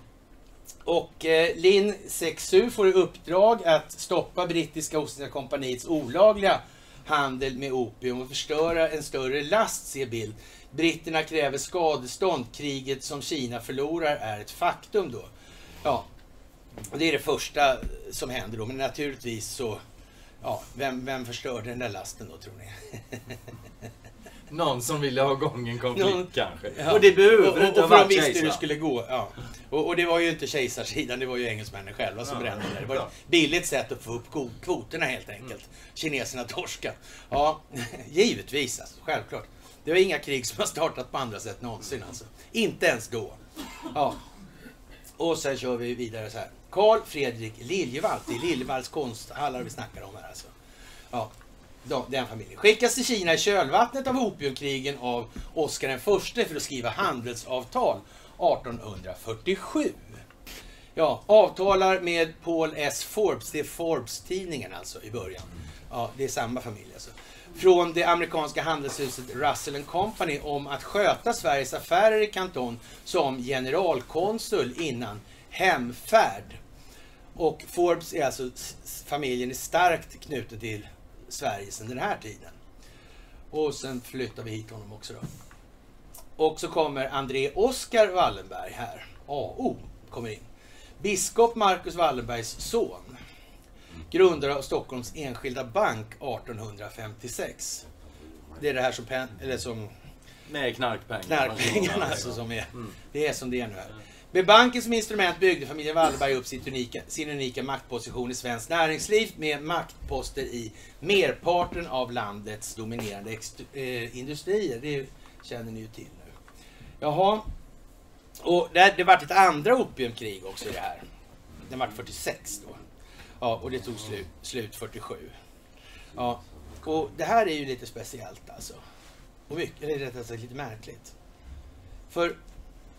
Och eh, Lin 67 får i uppdrag att stoppa brittiska Ostindiska kompaniets olagliga handel med opium och förstöra en större last, ser Bild. Britterna kräver skadestånd. Kriget som Kina förlorar är ett faktum då. Ja, det är det första som händer då. Men naturligtvis så, ja, vem, vem förstörde den där lasten då tror ni? Någon som ville ha igång en konflikt Någon- kanske. Ja. Och det behöver och, och, inte för de visste hur det skulle gå. Ja. Och, och det var ju inte kejsarsidan, det var ju engelsmännen själva som Ja. brände det. Det var ett billigt sätt att få upp kvoterna helt enkelt. Kineserna torska. Ja, givetvis alltså, självklart. Det var inga krig som har startat på andra sätt någonsin alltså. Inte ens då. Ja. Och sen kör vi vidare så här. Karl Fredrik Liljevall. Det är Liljevalls konsthallar vi snackar om här alltså. Ja, den familjen. Skickas till Kina i kölvattnet av opiumkrigen av Oscar den förste för att skriva handelsavtal 1847. Ja, avtalar med Paul S. Forbes. Det är Forbes-tidningen alltså i början. Ja, det är samma familj alltså. Från det amerikanska handelshuset Russell Company om att sköta Sveriges affärer i Kanton som generalkonsul innan hemfärd. Och Forbes är alltså, familjen är starkt knuten till Sverige sedan den här tiden. Och sen flyttar vi hit honom också då. Och så kommer André Oskar Wallenberg här. AO kommer in. Biskop Marcus Wallenbergs son. Grundare av Stockholms Enskilda Bank 1856. Det är det här som, pen, eller som Med knarkpengar. knarkpengarna alltså som är. Det är som det är nu här. Med banken som instrument byggde familjen Wallenberg upp unika, sin unika maktposition i svenskt näringsliv med maktposter i merparten av landets dominerande eh, industrier. Det känner ni ju till nu. Jaha. Och det, det vart ett andra opiumkrig också i det här. Det vart 46 då. Ja, och det tog slut, slut 47. Ja, och det här är ju lite speciellt alltså. Och mycket, eller rättare sagt lite märkligt. För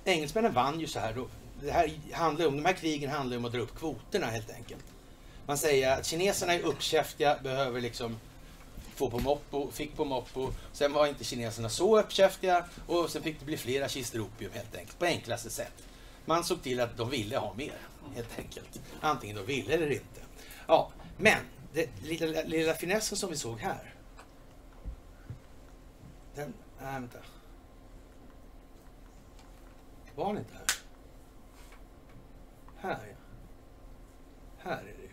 engelsmännen vann ju så här. Då, det här handlar om, de här krigen handlar ju om att dra upp kvoterna helt enkelt. Man säger att kineserna är uppkäftiga, behöver liksom få på moppo, fick på moppo. Sen var inte kineserna så uppkäftiga och sen fick det bli flera kistor opium helt enkelt, på enklaste sätt. Man såg till att de ville ha mer, helt enkelt. Antingen de ville eller inte. Ja, men den lilla, lilla finessen som vi såg här. Den, nej vänta. Var den inte här? Här ja. Här är det ju.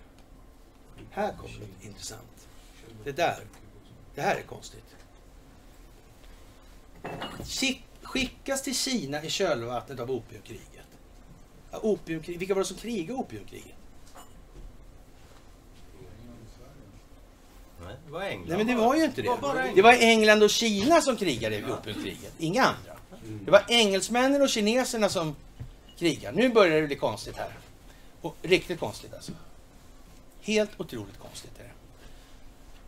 Här kommer det intressant. Det där. Det här är konstigt. Skickas till Kina i kölvattnet av opiumkriget. Ja, opiumkrig, vilka var det som krigade opiumkriget? Nej, det var England. Nej men det var ju inte Det var det. England. Det var England och Kina som krigade i opiumkriget. Inga andra. Det var engelsmännen och kineserna som krigade. Nu börjar det bli konstigt här. Och riktigt konstigt alltså. Helt otroligt konstigt är det.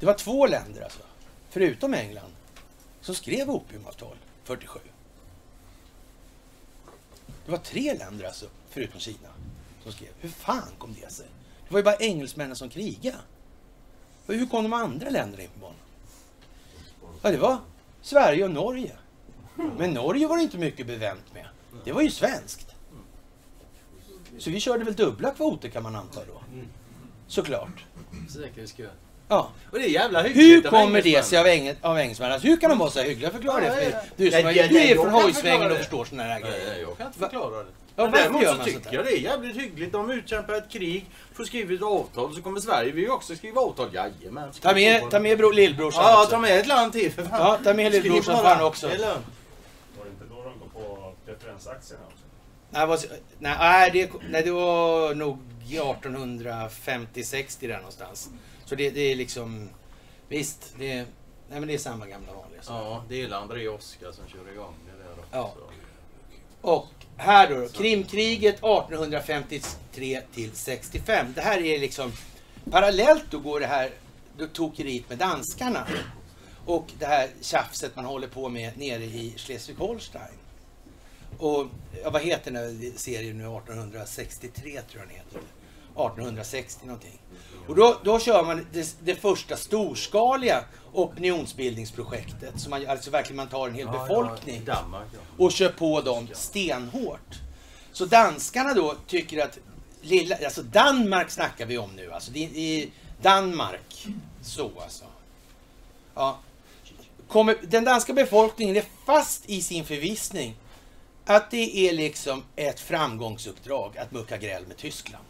Det var två länder alltså, förutom England, som skrev opiumavtal 47. Det var tre länder alltså, förutom Kina, som skrev. Hur fan kom det sig? Det var ju bara engelsmännen som krigade. Och hur kom de andra länderna in på banan? Ja, det var Sverige och Norge. Men Norge var det inte mycket bevänt med. Det var ju svenskt. Så vi körde väl dubbla kvoter kan man anta då. Såklart. Säkerhets skull. Ja. Och det är jävla Hur hyggligt av kommer det sig av, engel, av engelsmännen? Alltså, hur kan de vara så här hyggliga? Förklara det Ja, för ja, mig. ja. Du, som är, det- du det- är från hojsvängen och det. förstår såna här Nej, grejer. jag kan inte förklara det. Ja, däremot så sånt tycker jag det är jävligt hyggligt. De utkämpar ett krig, får skriva ett avtal, så kommer Sverige vi också skriva avtal. Jajamän. Ta med, ta med bro, lillbrorsan Ja, också. ta med ett land till för fan. Ja, ta med lillbrorsan fan också. Det är lugnt. Var det inte då de går på preferensaktierna också? Nej, vad, nej, nej, det, nej, det var nog 1850-60 där någonstans. Så det, det är liksom... Visst, det, nej, men det är samma gamla vanliga. Så. Ja, det är André Oskar som kör igång det där också. Ja. Och här då, Krimkriget 1853 till 65. Det här är liksom parallellt då går det här då tokeriet med danskarna och det här tjafset man håller på med nere i Schleswig-Holstein. Och ja, vad heter den här serien nu? 1863 tror jag den heter. 1860 någonting. Och då, då kör man det, det första storskaliga opinionsbildningsprojektet. Så man, alltså verkligen man tar en hel befolkning och kör på dem stenhårt. Så danskarna då tycker att lilla, alltså Danmark snackar vi om nu alltså. Det är i Danmark. Så alltså. Ja. Kommer, den danska befolkningen är fast i sin förvissning att det är liksom ett framgångsuppdrag att mucka gräl med Tyskland.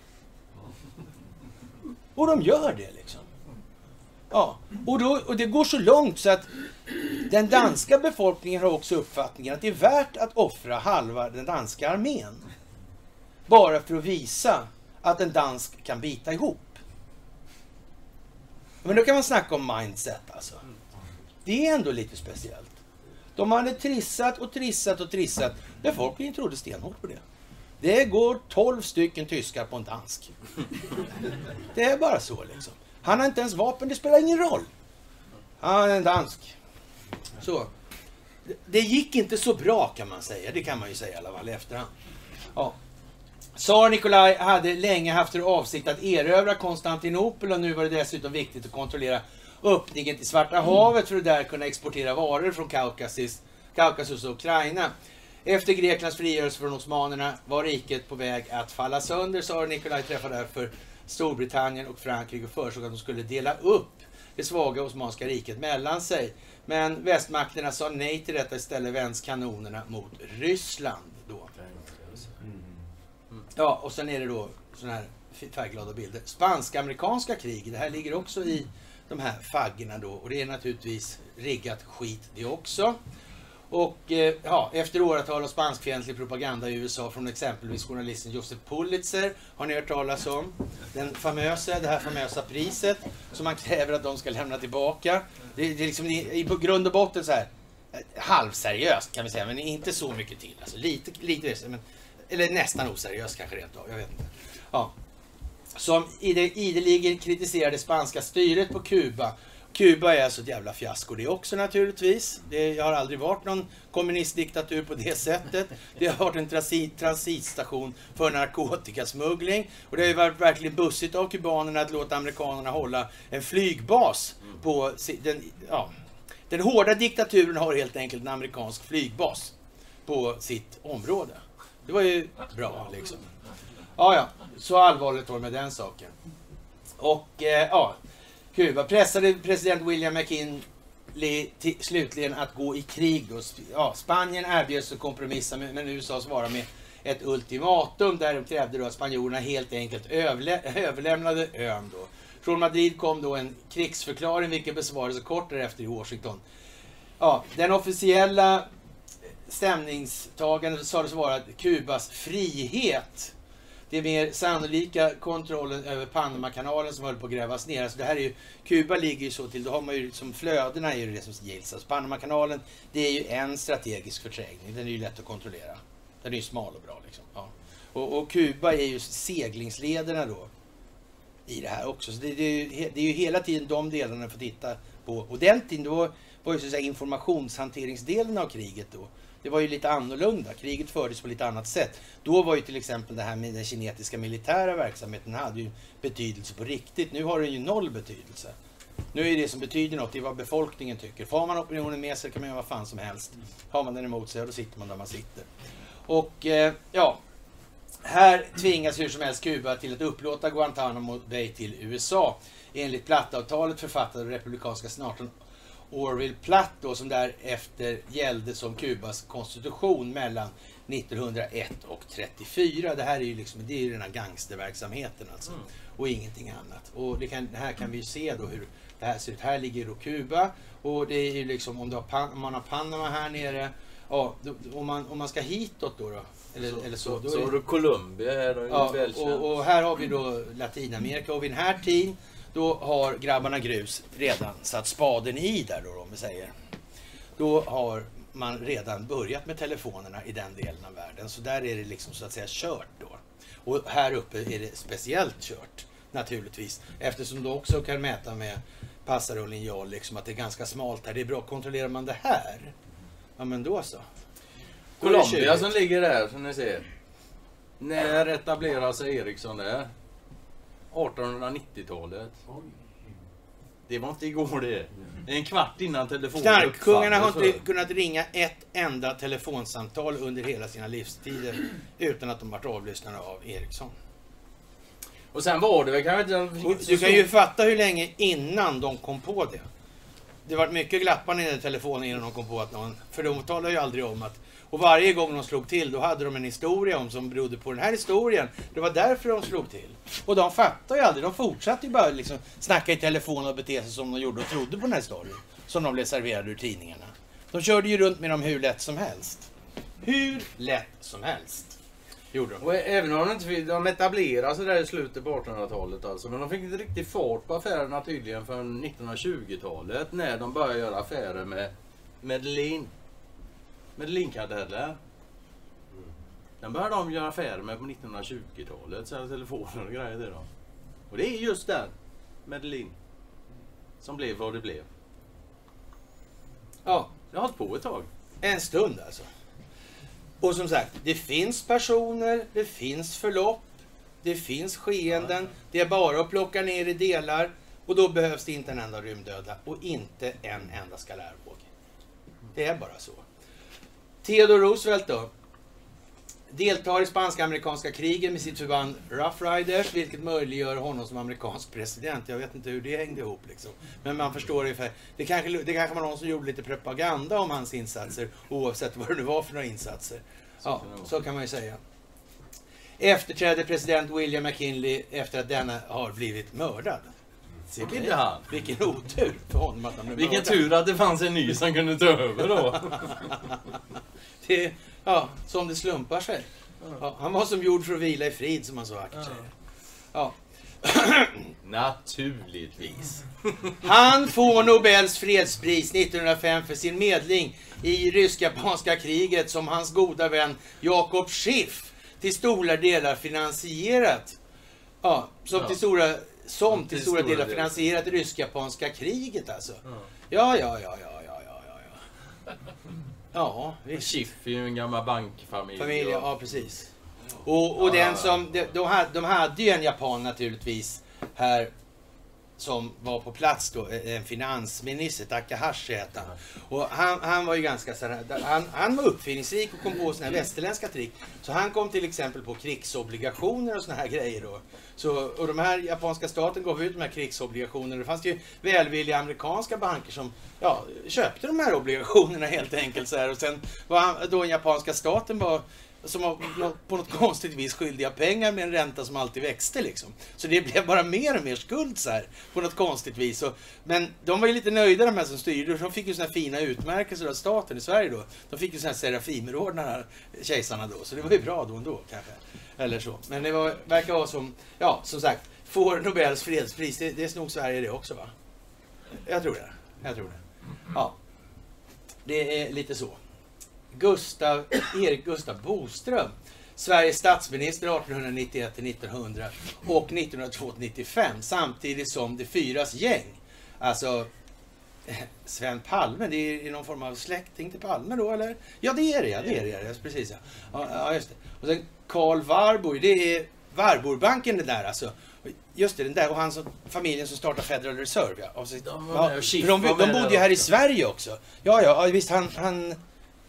Och de gör det liksom. Ja, och, då, och det går så långt så att den danska befolkningen har också uppfattningen att det är värt att offra halva den danska armén. Bara för att visa att en dansk kan bita ihop. Men då kan man snacka om mindset alltså. Det är ändå lite speciellt. De hade trissat och trissat och trissat. Befolkningen trodde stenhårt på det. Det går 12 stycken tyskar på en dansk. Det är bara så liksom. Han har inte ens vapen, det spelar ingen roll. Han är en dansk. Så. Det- gick inte så bra kan man säga. Det kan man ju säga i alla fall i efterhand. Ja. Tsar Nikolaj hade länge haft för avsikt att erövra Konstantinopel och nu var det dessutom viktigt att kontrollera öppningen till Svarta havet för att där kunna exportera varor från Kaukasus, Kaukasus och Ukraina. Efter Greklands frigörelse från osmanerna var riket på väg att falla sönder. Tsar Nikolaj träffade därför Storbritannien och Frankrike och föreslog att de skulle dela upp det svaga Osmanska riket mellan sig. Men västmakterna sa nej till detta. Istället vänds kanonerna mot Ryssland. Då. Ja, och sen är det då sådana här färgglada bilder. Spansk-amerikanska krig, det här ligger också i de här faggorna då. Och det är naturligtvis riggat skit det också. Och eh, ja, efter åratal av spanskfientlig propaganda i USA från exempelvis journalisten Joseph Pulitzer har ni hört talas om. Den famösa, det här famösa priset som man kräver att de ska lämna tillbaka. Det, det är liksom i, i på grund och botten så här eh, halvseriöst kan vi säga, men inte så mycket till. Alltså lite, lite men, eller nästan oseriöst kanske rent av, jag vet inte. Ja. Som ideligen kritiserade spanska styret på Kuba. Kuba är alltså ett jävla fiasko det också naturligtvis. Det har aldrig varit någon kommunistdiktatur på det sättet. Det har varit en transit, transitstation för narkotikasmuggling. Och det har ju varit verkligen bussigt av kubanerna att låta amerikanerna hålla en flygbas på den, ja, den hårda diktaturen har helt enkelt en amerikansk flygbas på sitt område. Det var ju bra liksom. Ja, ja, så allvarligt var det med den saken. Och eh, ja, Kuba pressade president William McKinley till, slutligen att gå i krig. Då. Ja, Spanien erbjöds att kompromissa med, men USA svarade med ett ultimatum där de krävde då att spanjorerna helt enkelt överlä överlämnade ön. Då. Från Madrid kom då en krigsförklaring vilken besvarades kort därefter i Washington. Ja, den officiella stämningstagandet sades vara Kubas frihet det mer sannolika kontrollen över Panamakanalen som höll på att grävas ner. Alltså det här är ju, Kuba ligger ju så till, då har man ju liksom flödena är ju det som gills. Alltså Panamakanalen, det är ju en strategisk förträngning. Den är ju lätt att kontrollera. Den är ju smal och bra liksom. Ja. Och, och Kuba är ju seglingslederna då i det här också. Så det, det, är ju, det är ju hela tiden de delarna man får titta på. Och den tiden då var ju så att säga informationshanteringsdelen av kriget då. Det var ju lite annorlunda. Kriget fördes på lite annat sätt. Då var ju till exempel det här med den kinetiska militära verksamheten hade ju betydelse på riktigt. Nu har den ju noll betydelse. Nu är det som betyder något, det är vad befolkningen tycker. Får man opinionen med sig kan man göra vad fan som helst. Har man den emot sig, då sitter man där man sitter. Och eh, ja, här tvingas hur som helst Kuba till att upplåta Guantanamo Bay till USA enligt Plattavtalet författade av republikanska senatorn Orville Platt då, som därefter gällde som Kubas konstitution mellan 1901 och 34. Det här är ju liksom, det är ju den här gangsterverksamheten alltså. Och ingenting annat. Och det kan, här kan vi ju se då hur det här ser ut. Här ligger då Kuba och det är ju liksom om, du har, om man har Panama här nere. Ja, då, om, man, om man ska hitåt då, då eller, eller så. då Så är- har du Colombia här, Ja, och, och här har vi då Latinamerika och vid den här tiden då har grabbarna grus redan satt spaden i där då om vi säger. Då har man redan börjat med telefonerna i den delen av världen. Så där är det liksom så att säga kört då. Och här uppe är det speciellt kört naturligtvis. Eftersom du också kan mäta med passare och linjal liksom att det är ganska smalt här. Det är bra, kontrollerar man det här? Ja men då så. Colombia som ligger där som ni ser. När etablerade sig Ericsson där? 1890-talet. Det var inte igår det. Det är en kvart innan telefonen Knarkkungarna har inte kunnat ringa ett enda telefonsamtal under hela sina livstider utan att de varit avlyssnade av Ericsson. Och sen var det väl kanske inte... Du kan ju fatta hur länge innan de kom på det. Det var mycket glappande i den telefonen innan de kom på att någon... För de talar ju aldrig om att... Och varje gång de slog till, då hade de en historia om som berodde på den här historien. Det var därför de slog till. Och de fattade ju aldrig. De fortsatte ju bara liksom snacka i telefon och bete sig som de gjorde och trodde på den här storyn. Som de blev serverade ur tidningarna. De körde ju runt med dem hur lätt som helst. Hur lätt som helst. Gjorde de. Och även om de inte fick, de etablerade sig där i slutet på 1800-talet alltså. Men de fick inte riktigt fart på affärerna tydligen förrän 1920-talet. När de började göra affärer med Medellin. Medellin-karteller. Den började de göra affärer med på 1920-talet. Sälja telefoner och grejer till dem. Och det är just den, Medellin, som blev vad det blev. Ja, Det har hållit på ett tag. en stund alltså. Och som sagt, det finns personer, det finns förlopp, det finns skeenden. Det är bara att plocka ner i delar och då behövs det inte en enda rymddöda och inte en enda skalärvåg. Det är bara så. Theodore Roosevelt då? Deltar i spanska-amerikanska kriget med sitt förband Rough Riders, vilket möjliggör honom som amerikansk president. Jag vet inte hur det hängde ihop liksom. Men man förstår ungefär. Det kanske, det kanske var någon som gjorde lite propaganda om hans insatser, oavsett vad det nu var för några insatser. Ja, så kan man ju säga. Efterträder president William McKinley efter att denna har blivit mördad. Blev det han. Vilken otur för honom att han blev Vilken mördad. tur att det fanns en ny som kunde ta över då. Det, ja, som det slumpar sig. Ja, han var som gjord för att vila i frid, som man så vackert säger. Ja. Naturligtvis. Han får Nobels fredspris 1905 för sin medling i rysk-japanska kriget som hans goda vän Jakob Schiff till stora delar finansierat. Ja, som Ja. till stora, som till, Till stora, delar finansierat det rysk-japanska kriget alltså. Ja, ja, ja, ja, ja, ja, ja. Ja, ja visst. Schiff är ju en gammal bankfamilj. Familj, ja precis. Och, och den som, de, de hade ju en japan naturligtvis här som var på plats då, en finansminister, Takahashi hette han. Och han, han var ju ganska så här, han, han var uppfinningsrik och kom på såna här västerländska trick. Så han kom till exempel på krigsobligationer och såna här grejer då. Så, och de här japanska staten gav ut de här krigsobligationerna. Det fanns ju välvilliga amerikanska banker som ja, köpte de här obligationerna helt enkelt. Så här. Och sen var han, då den japanska staten var som var på något konstigt vis skyldiga pengar med en ränta som alltid växte liksom. Så det blev bara mer och mer skuld så här, på något konstigt vis. Och, men de var ju lite nöjda de här som styrde. De fick ju såna fina utmärkelser av staten i Sverige då. De fick ju såna här Serafimerordnar, kejsarna då. Så det var ju bra då ändå kanske. Eller så. Men det var, verkar vara som, ja som sagt, får Nobels fredspris. Det, det är nog Sverige det också va? Jag tror det. Jag tror det. Ja. Det är lite så. Gustav, Erik Gustav Boström. Sveriges statsminister 1891 till 1900 och 1902 till 95 samtidigt som de fyras gäng. Alltså eh, Sven Palme, det är någon form av släkting till Palme då eller? Ja det är det ja, det är det, ja. precis ja. ja. Just det. Och sen Karl Warburg, det är Warburgbanken det där alltså. Just det, den där och han som, familjen som startade Federal Reserve ja. Och så, De ja för de, de bodde ju här i. Sverige också. Ja, ja, ja visst han, han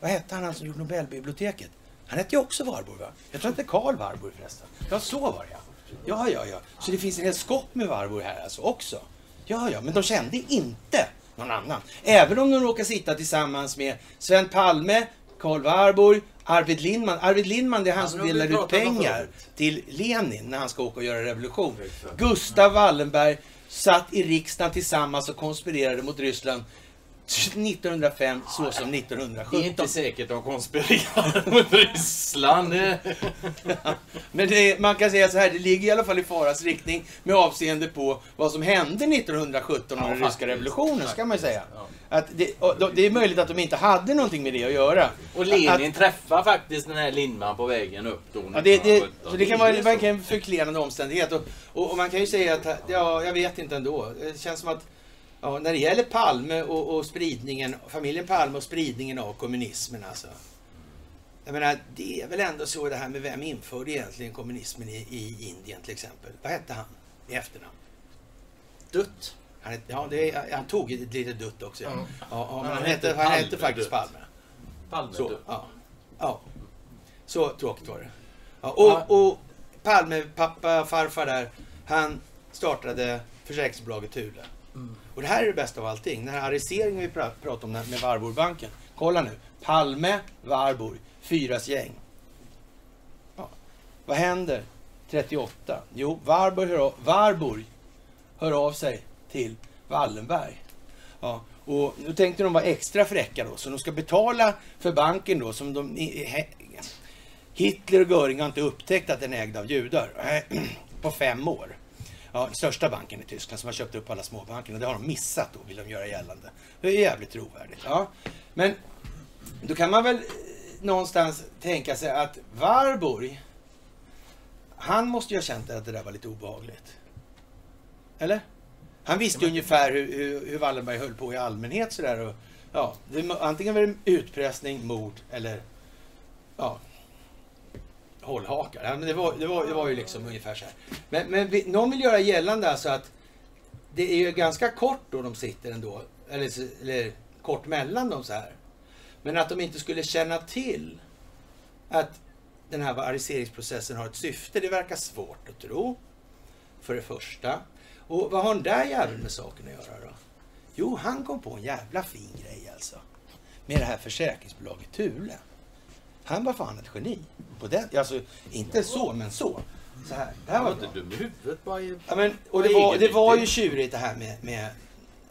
vad hette han, han som gjorde Nobelbiblioteket? Han hette ju också Warburg va? Jag tror att det är Karl Warburg förresten. Ja, så var det ja. Ja, ja, ja. Så det finns en hel skopp med Warburg här alltså också. Ja, ja, men de kände inte någon annan. Även om de råkar sitta tillsammans med Sven Palme, Karl Warburg, Arvid Lindman. Arvid Lindman det är han Ja, som delar ut pengar till Lenin när han ska åka och göra revolution. Gustav Wallenberg satt i riksdagen tillsammans och konspirerade mot Ryssland 1905 så som Det 1917. är inte säkert de konspirerar mot Ryssland. Det- Men det, man kan säga så här, det ligger i alla fall i faras riktning med avseende på vad som hände 1917 och Ja, den ryska revolutionen, ska man säga. Ja. Att det, det är möjligt att de inte hade någonting med det att göra. Och Lenin träffar faktiskt den här Lindman på vägen upp då. Ja, det, det, 1917. så det kan vara verkligen en förklenande omständighet. Och, och, och man kan ju säga att, ja, jag vet inte ändå. Det känns som att ja, när det gäller Palme och, och spridningen, familjen Palme och spridningen av kommunismen alltså. Jag menar, det är väl ändå så det här med vem införde egentligen kommunismen i, i Indien till exempel. Vad hette han i efternamn? Dutt. Han, ja, det han tog ett litet dutt också. Ja. Ja, ja, men Han han hette, han hette faktiskt. Palme. Palme Så, Dutt. ja. ja. Så tråkigt var det. Ja, och, och Palme, pappa, farfar där, han startade försäkringsbolaget Thule. Och det här är det bästa av allting. Den här arresteringen vi pratade om med med Warburgbanken. Kolla nu. Palme, Warburg, fyras gäng. Ja. Vad händer 38? Jo, Warburg hör, av, Warburg hör av sig till Wallenberg. Ja, och nu tänkte de vara extra fräcka då, så de ska betala för banken då som de... he- Hitler och Göring har inte upptäckt att den är ägd av judar på fem år. Ja, största banken i Tyskland som har köpt upp alla småbankerna. Det har de missat då, vill de göra gällande. Det är jävligt trovärdigt. Ja. Men Då kan man väl eh, någonstans tänka sig att Warburg, han måste ju ha känt att det där var lite obehagligt. Eller? Han visste ju ungefär hur, hur, hur Wallenberg höll på i allmänhet sådär. Och, ja, det, antingen var det utpressning, mord eller ja, hållhakar. Ja, men det, var, det, var, det var ju liksom ungefär så här. Men, men vi, någon vill göra gällande alltså att det är ju ganska kort då de sitter ändå. Eller, eller kort mellan dem så här. Men att de inte skulle känna till att den här ariseringsprocessen har ett syfte, det verkar svårt att tro. För det första. Och vad har den där jäveln med saken att göra då? Jo, han kom på en jävla fin grej alltså. Med det här försäkringsbolaget Thule. Han var fan ett geni. På den, alltså, inte så, men så. Så här. Det här var inte dum i huvudet bara. i- Ja, men, och det var, det var ju tjurigt det här med, med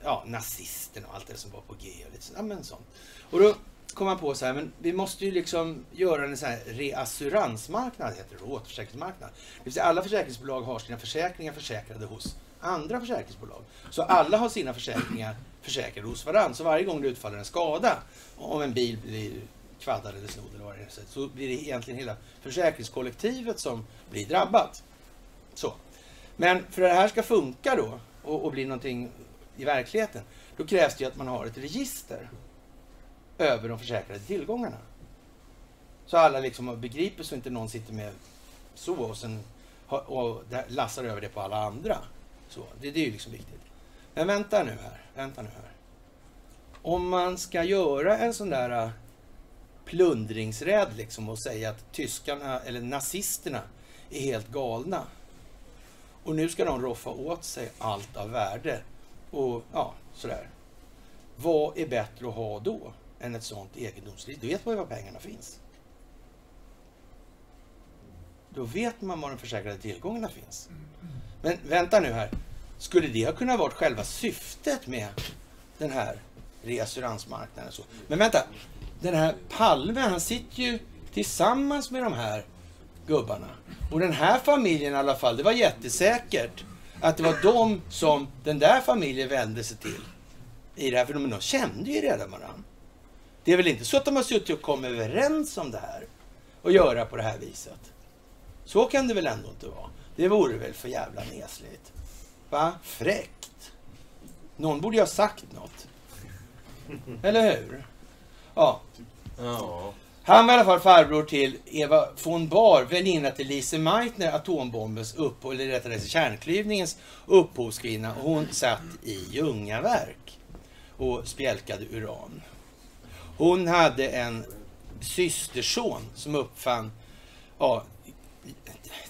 ja, nazisterna och allt det som var på G. Och lite, så- ja, men sånt. Och då kom man på så här, men vi måste ju liksom göra en sån här reassuransmarknad, heter det, återförsäkringsmarknad. Det vill säga alla försäkringsbolag har sina försäkringar försäkrade hos andra försäkringsbolag. Så alla har sina försäkringar försäkrade hos varandra. Så varje gång det utfaller en skada, om en bil blir kvaddad eller snodd eller vad det är, så blir det egentligen hela försäkringskollektivet som blir drabbat. Så. Men för att det här ska funka då och, och bli någonting i verkligheten, då krävs det ju att man har ett register över de försäkrade tillgångarna. Så alla liksom begriper så inte någon sitter med så och sen har- och lassar över det på alla andra. Så, det, det är ju liksom viktigt. Men vänta nu här, vänta nu här. Om man ska göra en sån där plundringsrädd liksom och säga att tyskarna eller nazisterna är helt galna. Och nu ska de roffa åt sig allt av värde. Och ja, sådär. Vad är bättre att ha då än ett sånt egendomsregister? Då vet man ju var pengarna finns. Då vet man var de försäkrade tillgångarna finns. Men vänta nu här. Skulle det ha kunnat vara själva syftet med den här reassuransmarknaden? Så? Men vänta. Den här Palme, han sitter ju tillsammans med de här gubbarna. Och den här familjen i alla fall, det var jättesäkert att det var de som den där familjen vände sig till. I det här, för de, de kände ju redan varandra. Det är väl inte så att de har suttit och kommit överens om det här och göra på det här viset. Så kan det väl ändå inte vara. Det vore väl för jävla nesligt. Va? Fräckt. Någon borde ju ha sagt något. Eller hur? Ja, Ja. han var i alla fall farbror till Eva von Bahr, väninna till Lise Meitner, atombombens upp, eller rättare sagt kärnklyvningens upphovskvinna. Hon satt i Ljungaverk och spjälkade uran. Hon hade en systerson som uppfann ja,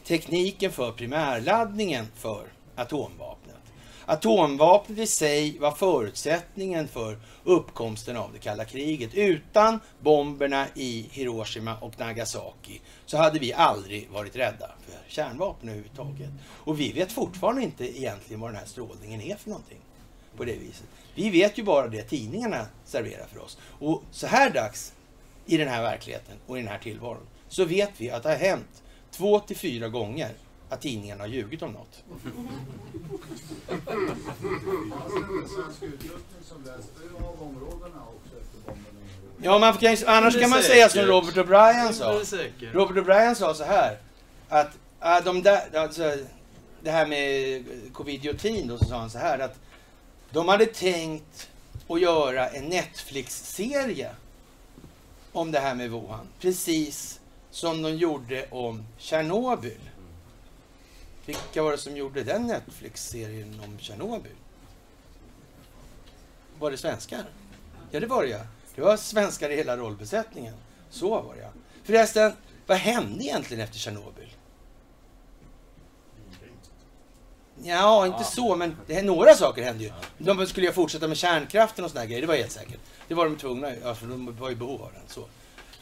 tekniken för primärladdningen för atomvapnet. Atomvapnet i sig var förutsättningen för uppkomsten av det kalla kriget. Utan bomberna i Hiroshima och Nagasaki så hade vi aldrig varit rädda för kärnvapen överhuvudtaget. Och vi vet fortfarande inte egentligen vad den här strålningen är för någonting. På det viset. Vi vet ju bara det tidningarna serverar för oss. Och så här dags i den här verkligheten och i den här tillvaron så vet vi att det har hänt två till fyra gånger att tidningarna har ljugit om något. Ja, man kan, annars kan man säga som. Robert O'Brien sa. Robert O'Brien sa så här. Att äh, de där, alltså, det här med covidiotin då, så sa han så här att de hade tänkt att göra en Netflix-serie om det här med Wuhan. Precis som de gjorde om Tjernobyl. Vilka var det som gjorde den Netflix-serien om Tjernobyl? Var det svenskar? Ja, det var det ja. Det var svenskar i hela rollbesättningen. Så var det ja. Förresten, vad hände egentligen efter Tjernobyl? Ja, inte så, men det, några saker hände ju. De skulle ju fortsätta med kärnkraften och såna här grejer, det var helt säkert. Det var de tvungna, ja, för de var i behov av den. Så.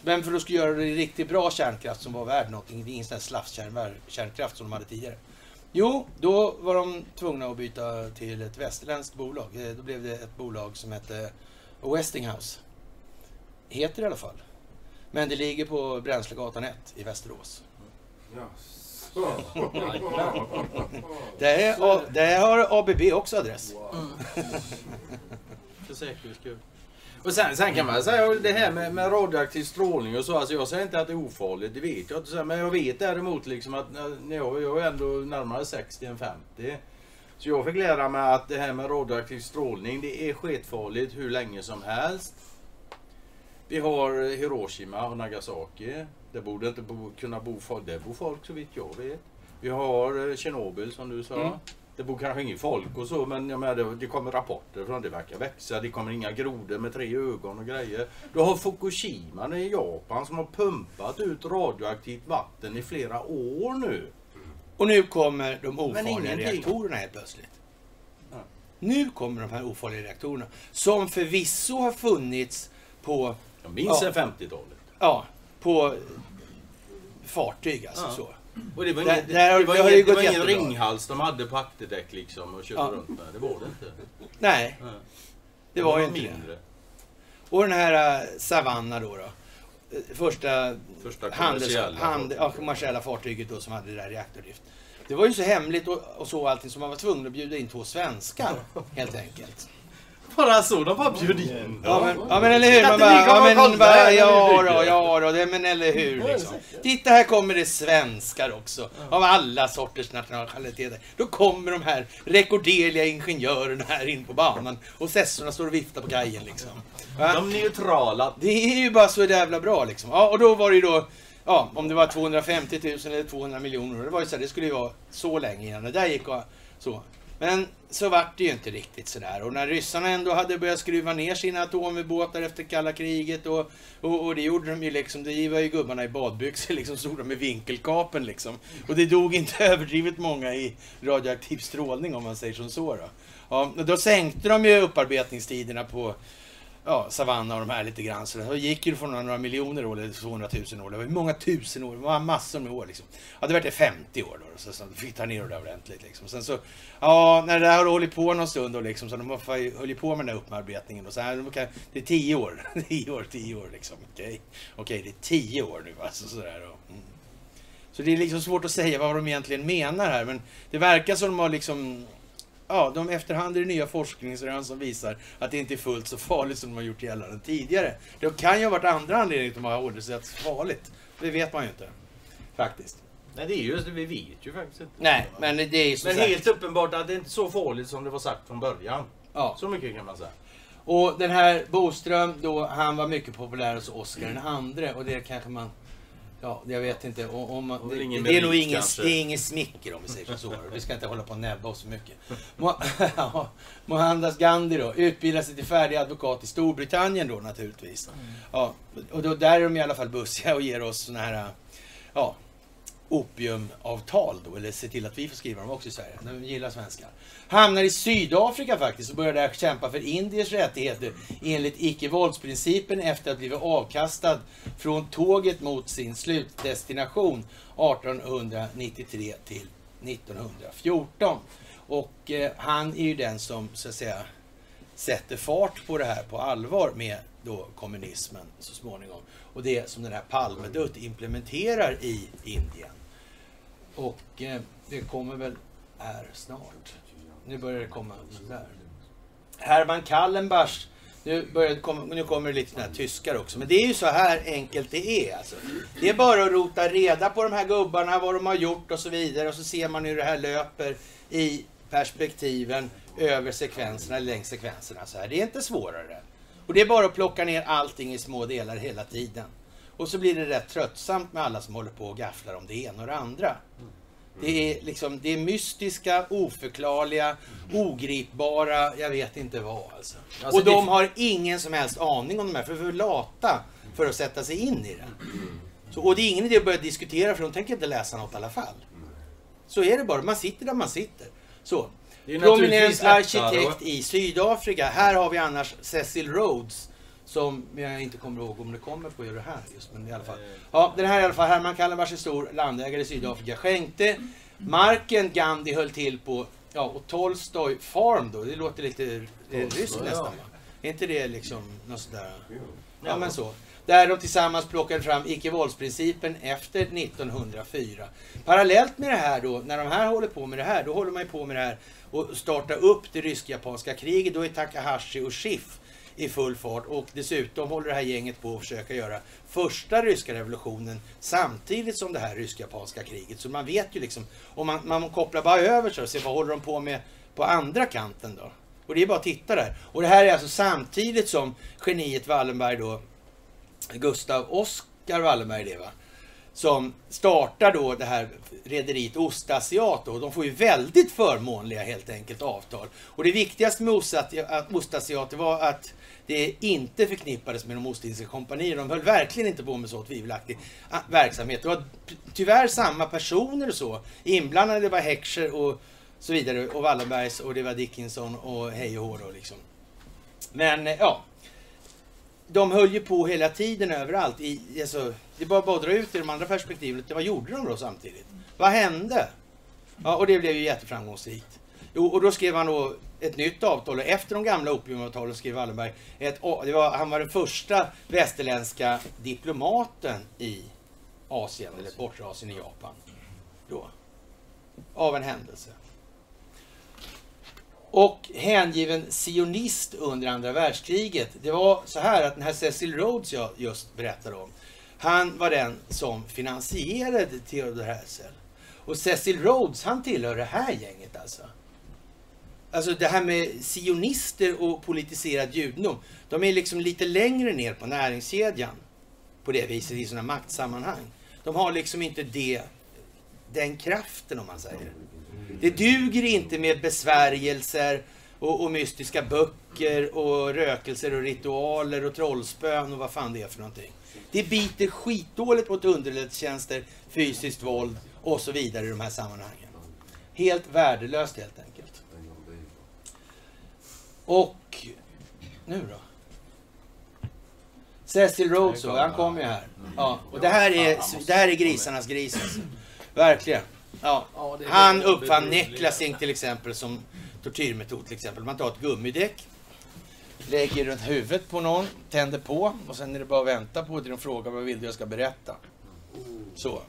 Men för att skulle göra det riktigt bra kärnkraft som var värd någonting, det är ingen sån här slafskärnkraft som de hade tidigare. Jo, då var de tvungna att byta till ett västerländskt bolag. Eh, Då blev det ett bolag som hette Westinghouse. Heter det i alla fall. Men det ligger på Bränslegatan 1 i Västerås. Där, är, A- där har ABB också adress. För säkerhets skull. Och sen, sen kan man säga det här med, med radioaktiv strålning och så. Alltså jag säger inte att det är ofarligt, det vet jag inte. Men jag vet däremot liksom att eh, när jag, jag är ändå närmare 60 än 50. Så jag fick lära mig att det här med radioaktiv strålning, det är sketfarligt hur länge som helst. Vi har Hiroshima och Nagasaki. Det borde inte bo, kunna bo folk, där bor folk så vitt jag vet. Vi har eh, Tjernobyl som du sa. Mm. Det bor kanske ingen folk och så men jag menar, det, kommer rapporter från det verkar växa. Det kommer inga grodor med tre ögon och grejer. Du har Fukushima i Japan som har pumpat ut radioaktivt vatten i flera år nu. Och nu kommer de ofarliga reaktorerna helt plötsligt. Ja. Nu kommer de här ofarliga reaktorerna. Som förvisso har funnits på, Jag minns Ja. 50-talet. ja, på fartyg alltså Ja. så. Och det var har- det var det har ju ingen, det var ingen ringhals de hade på akterdäck liksom och körde Ja. runt med. Det var det inte. Nej, Ja. det var ju inte det. mindre. Och den här äh, Savanna då. då. Första Första handels, kommersiella hand, fartyg. ja, kommersiella fartyget då som hade det där reaktordrift. Det var ju så hemligt och, och så allting så man var tvungen att bjuda in två svenskar helt enkelt. Bara så, de bara bjöd in Ja men, ja men eller hur, man bara, ja men, bara, ja då, ja då, det, men eller hur liksom. Titta här kommer det svenskar också, av alla sorters nationaliteter. Då kommer de här rekorderliga ingenjörerna här in på banan och sessorna står och viftar på kajen liksom. Va? De neutrala. Det är ju bara så jävla bra liksom. Ja, och då var det ju då, ja, om det var 250 000 eller 200 miljoner. Det var ju så här, det skulle ju vara så länge innan det där gick och så. Men så vart det ju inte riktigt sådär. Och när ryssarna ändå hade börjat skruva ner sina atomubåtar efter kalla kriget och, och, och det gjorde de ju liksom, det var ju gubbarna i badbyxor liksom, stod de med vinkelkapen liksom. Och det dog inte överdrivet många i radioaktiv strålning om man säger som så då. Ja, då sänkte de ju upparbetningstiderna på ja, Savanna och de här lite grann. Så det gick ju från några miljoner år eller 200 000 år. Det var många tusen år. Det var massor med år liksom. Ja, det var det 50 år då. Så, så fick ta ner det ordentligt liksom. Sen så, ja, när det där har hållit på någon stund då liksom. Så de höll ju på med den där upparbetningen. Och så här, det är 10 år. 10 år, 10 år liksom. Okej, okej, det är 10 år nu alltså sådär då. Mm. Så det är liksom svårt att säga vad de egentligen menar här. Men det verkar som de har liksom Ja, de efterhand är det nya forskningsrön som visar att det inte är fullt så farligt som de har gjort gällande tidigare. Det kan ju ha varit andra anledningar till att de har åldersrätts farligt. Det vet man ju inte. Faktiskt. Nej det är just det, vi vet ju faktiskt inte. Nej, men det är ju Men sagt. helt uppenbart att det inte är så farligt som det var sagt från början. Ja. Så mycket kan man säga. Och den här Boström då, han var mycket populär hos Oscar den andre och det kanske man... Ja, jag vet inte. Om, om det, ingen det är nog ingen, det är ingen smicker om vi säger så. Vi ska inte hålla på och näbba oss så mycket. Mohandas Gandhi då, utbildade sig till färdig advokat i Storbritannien då naturligtvis. Ja, och då, där är de i alla fall bussiga och ger oss såna här, ja, opiumavtal då, eller se till att vi får skriva dem också i Sverige. De gillar svenskar. Hamnar i Sydafrika faktiskt och börjar där kämpa för indiers rättigheter enligt icke-våldsprincipen efter att ha blivit avkastad från tåget mot sin slutdestination 1893 till 1914. Och eh, han är ju den som så att säga sätter fart på det här på allvar med då kommunismen så småningom. Och det som den här Palmedutt implementerar i Indien. Och eh, det kommer väl här snart. Nu börjar det komma sådär. Herman Kallenbach. Nu, börjar det komma, nu kommer det lite sådana här tyskar också. Men det är ju så här enkelt det är. Alltså. Det är bara att rota reda på de här gubbarna, vad de har gjort och så vidare. Och så ser man hur det här löper i perspektiven över sekvenserna, längs sekvenserna. Så här. Det är inte svårare. Och det är bara att plocka ner allting i små delar hela tiden. Och så blir det rätt tröttsamt med alla som håller på och gafflar om det ena och det andra. Det är, liksom, det är mystiska, oförklarliga, ogripbara, jag vet inte vad alltså. Alltså, och det- de har ingen som helst aning om de här, för de är för lata för att sätta sig in i det. Så, och det är ingen idé att börja diskutera för de tänker inte läsa något i alla fall. Så är det bara, man sitter där man sitter. Så. Det Prominent arkitekt i Sydafrika. Här har vi annars Cecil Rhodes. Som jag inte kommer ihåg om det kommer på det här just, men i alla fall. Ja, den här i alla fall, Herman Kallenbach är stor landägare i Sydafrika. Skänkte marken Gandhi höll till på, ja, och Tolstoj Farm då. Det låter lite eh, ryskt ja. nästan va? Är inte det liksom något sådär? Ja, men så. Där de tillsammans plockade fram icke-våldsprincipen efter 1904. Parallellt med det här då, när de här håller på med det här, då håller man ju på med det här och starta upp det rysk-japanska kriget. Då är Takahashi och Schiff i full fart och dessutom håller det här gänget på att försöka göra första ryska revolutionen samtidigt som det här rysk-japanska kriget. Så man vet ju liksom, om man, man kopplar bara över så och ser vad håller de på med på andra kanten då? Och det är bara att titta där. Och det här är alltså samtidigt som geniet Wallenberg då, Gustav Oskar Wallenberg det va? Som startar då det här rederiet Ostasiat och de får ju väldigt förmånliga helt enkelt avtal. Och det viktigaste med Ostasiat- Ostasiat var att det inte förknippades med de Ostindiska kompanierna. De höll verkligen inte på med så tvivelaktig ah, verksamhet. Det var tyvärr samma personer och så inblandade. Det var Heckscher och så vidare och Wallenbergs och det var Dickinson och hej och hå då liksom. Men eh, ja, de höll ju på hela tiden överallt. I, alltså, det är bara, bara att dra ut i de andra perspektiven. Vad gjorde de då samtidigt? Vad hände? Ja, och det blev ju jätteframgångsrikt. Jo, och då skrev han då ett nytt avtal och efter de gamla opiumavtalen skrev Wallenberg ett, det var, han var den första västerländska diplomaten i Asien, eller bortre Asien i Japan. Då. Av en händelse. Och hängiven sionist under andra världskriget. Det var så här att den här Cecil Rhodes jag just berättade om. Han var den som finansierade Theodor Herzl. Och Cecil Rhodes, han tillhör det här gänget alltså. Alltså det här med sionister och politiserad judendom. De är liksom lite längre ner på näringskedjan. På det viset i sådana maktsammanhang. De har liksom inte det, den kraften om man säger. Det duger inte med besvärjelser och, och mystiska böcker och rökelser och ritualer och trollspön och vad fan det är för någonting. Det biter skitdåligt mot underrättelsetjänster, fysiskt våld och så vidare i de här sammanhangen. Helt värdelöst helt enkelt. Och nu då? Cecil Rhodes, han kommer ju här. Ja, och det här är, det här är grisarnas gris alltså. Verkligen. Ja. Han uppfann necklacing till exempel som tortyrmetod till exempel. Man tar ett gummidäck, lägger runt huvudet på någon, tänder på och sen är det bara att vänta på att de frågar vad vill du jag ska berätta. Så.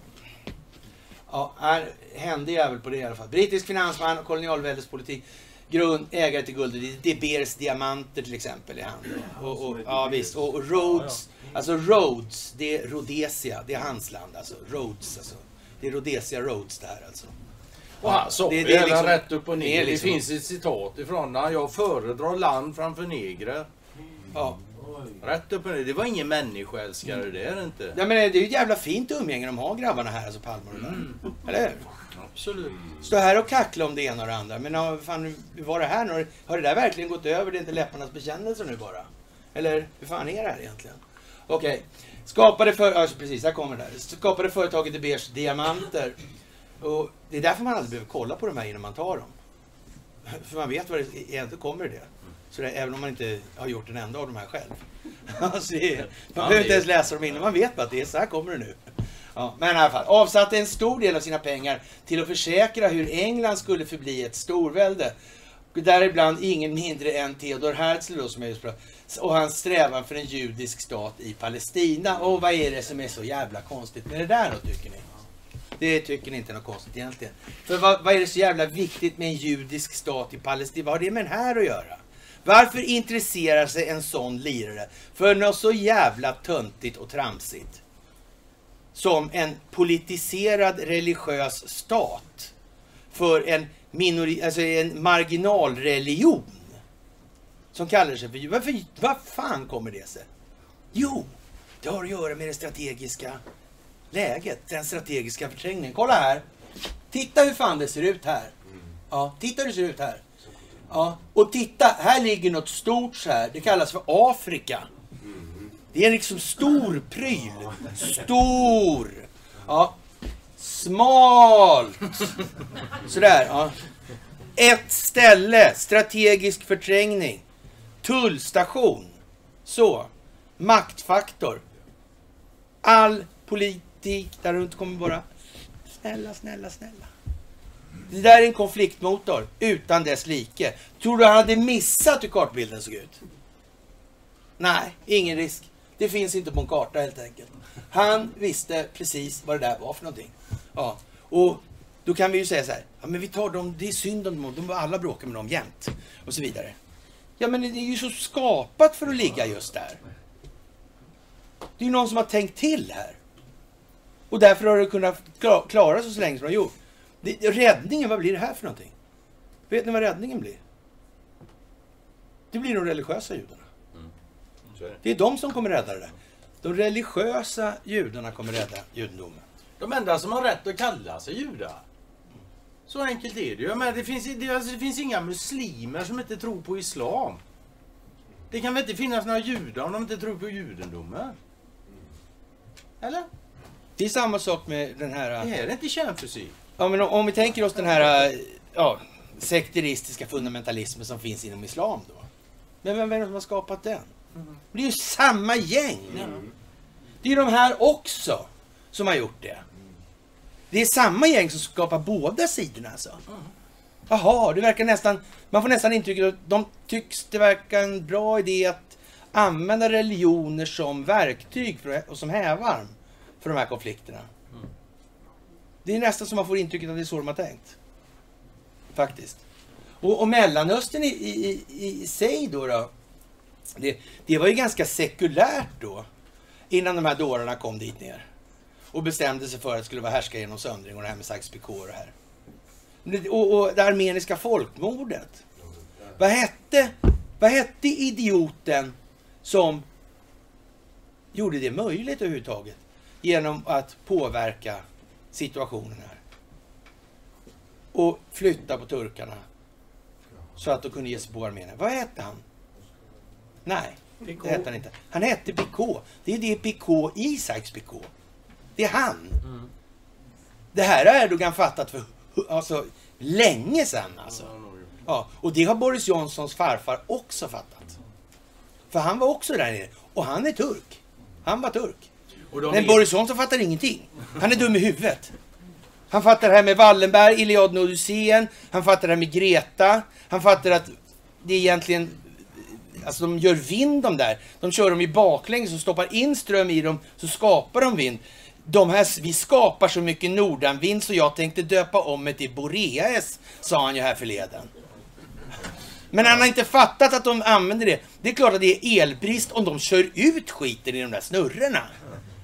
Ja, här hände jävel på det i alla fall. Brittisk finansman och kolonialväldespolitik. Grund, ägare till guld. Det är Beers diamanter till exempel i handen. Och, och, ja visst. Och, och Rhodes. Alltså Rhodes, det är Rhodesia. Det är hans land alltså. Rhodes alltså. Det är Rhodesia Rhodes det här alltså. Och han sa Det- det, det är det liksom- rätt upp och det ner. Det, liksom- finns ett citat ifrån när jag föredrar land framför negrer. Ja. Rätt upp och ner. Det var ingen människoälskare Mm. det är det inte. Ja, men det är ju ett jävla fint umgänge de har grabbarna här, alltså Palme och mm. Eller hur? Absolut. Stå här och kackla om det ena och det andra. Men ja, fan, hur var det här nu? Har det där verkligen gått över? Det är inte läpparnas bekännelse nu bara? Eller hur fan är det här egentligen? Okej. Skapade för... Alltså precis, här kommer det där. Skapade företaget De Beers Diamanter. Och det är därför man aldrig behöver kolla på de här innan man tar dem. För man vet vad det egentligen kommer det. Så det, även om man inte har gjort en enda av de här själv. Alltså, är, man behöver inte ens läsa dem innan, man vet bara att det är så här kommer det nu. Ja, men i alla fall, avsatte en stor del av sina pengar till att försäkra hur England skulle förbli ett storvälde. Däribland ingen mindre än Theodor Herzl då, som jag just pratade och hans strävan för en judisk stat i Palestina. Och vad är det som är så jävla konstigt med det där då, tycker ni? Det tycker ni inte är något konstigt egentligen. För vad, vad är det så jävla viktigt med en judisk stat i Palestina? Vad har det med den här att göra? Varför intresserar sig en sån lirare för något så jävla töntigt och tramsigt? Som en politiserad religiös stat för en, minori, alltså en marginalreligion. Som kallar sig för Varför, vad fan kommer det sig? Jo, det har att göra med det strategiska läget, den strategiska förträngningen. Kolla här. Titta hur fan det ser ut här. Ja, titta hur det ser ut här. Ja, och titta, här ligger något stort så här. Det kallas för Afrika. Det är en liksom stor pryl. Stor. Ja. Smalt. Sådär, ja. Ett ställe, strategisk förträngning. Tullstation. Så. Maktfaktor. All politik där runt kommer bara snälla, snälla, snälla. Det där är en konfliktmotor utan dess like. Tror du han hade missat hur kartbilden såg ut? Nej, ingen risk. Det finns inte på en karta helt enkelt. Han visste precis vad det där var för någonting. Ja, och då kan vi ju säga så här. Ja, men vi tar dem. Det är synd om dem. De alla bråkar med dem jämt. Och så vidare. Ja, men det är ju så skapat för att ligga just där. Det är ju någon som har tänkt till här. Och därför har det kunnat klara sig så länge som det har gjort. Det, räddningen, vad blir det här för någonting? Vet ni vad räddningen blir? Det blir de religiösa judarna. Det. Är de som kommer rädda det där. De religiösa judarna kommer rädda judendomen. De enda som har rätt att kalla sig judar. Så enkelt är det ju. Men det finns, det, alltså, det finns inga muslimer som inte tror på islam. Det kan väl inte finnas några judar om de inte tror på judendomen? Eller? Det är samma sak med den här... Det här är inte kärnfysik. Ja, men om, om vi tänker oss den här äh, ja, sekteristiska fundamentalismen som finns inom islam då. Men vem är det som har skapat den? Det är ju samma gäng. Det är ju de här också som har gjort det. Det är samma gäng som skapar båda sidorna alltså. Jaha, det verkar nästan... Man får nästan intrycket att de tycks det verkar en bra idé att använda religioner som verktyg för, och som hävarm för de här konflikterna. Det är nästan som man får intrycket att det är så de har tänkt. Faktiskt. Och, och Mellanöstern i, i, i, i sig då, då det, det var ju ganska sekulärt då. Innan de här dårarna kom dit ner. Och bestämde sig för att det skulle vara härska genom söndring och det här med Sykes-Picot och det här. Och, och det armeniska folkmordet. Vad hette, vad hette idioten som gjorde det möjligt överhuvudtaget? Genom att påverka situationen här. Och flytta på turkarna. Så att de kunde ge sig på armenierna. Vad hette han? Nej, det hette han inte. Han hette Picot. Det är det Picot i Sykes-Picot. Det är han. Det här har Erdogan fattat för alltså, länge sedan alltså. Ja, och det har Boris Johnsons farfar också fattat. För han var också där nere. Och han är turk. Han var turk. Men är- Boris Johnson fattar ingenting. Han är dum i huvudet. Han fattar det här med Wallenberg, Iliaden och Odysseen. Han fattar det här med Greta. Han fattar att det är egentligen... Alltså de gör vind de där. De kör dem i baklänges och stoppar in ström i dem så skapar de vind. De här, vi skapar så mycket nordanvind så jag tänkte döpa om mig till Boreas, sa han ju här förleden. Men han har inte fattat att de använder det. Det är klart att det är elbrist om de kör ut skiten i de där snurrorna.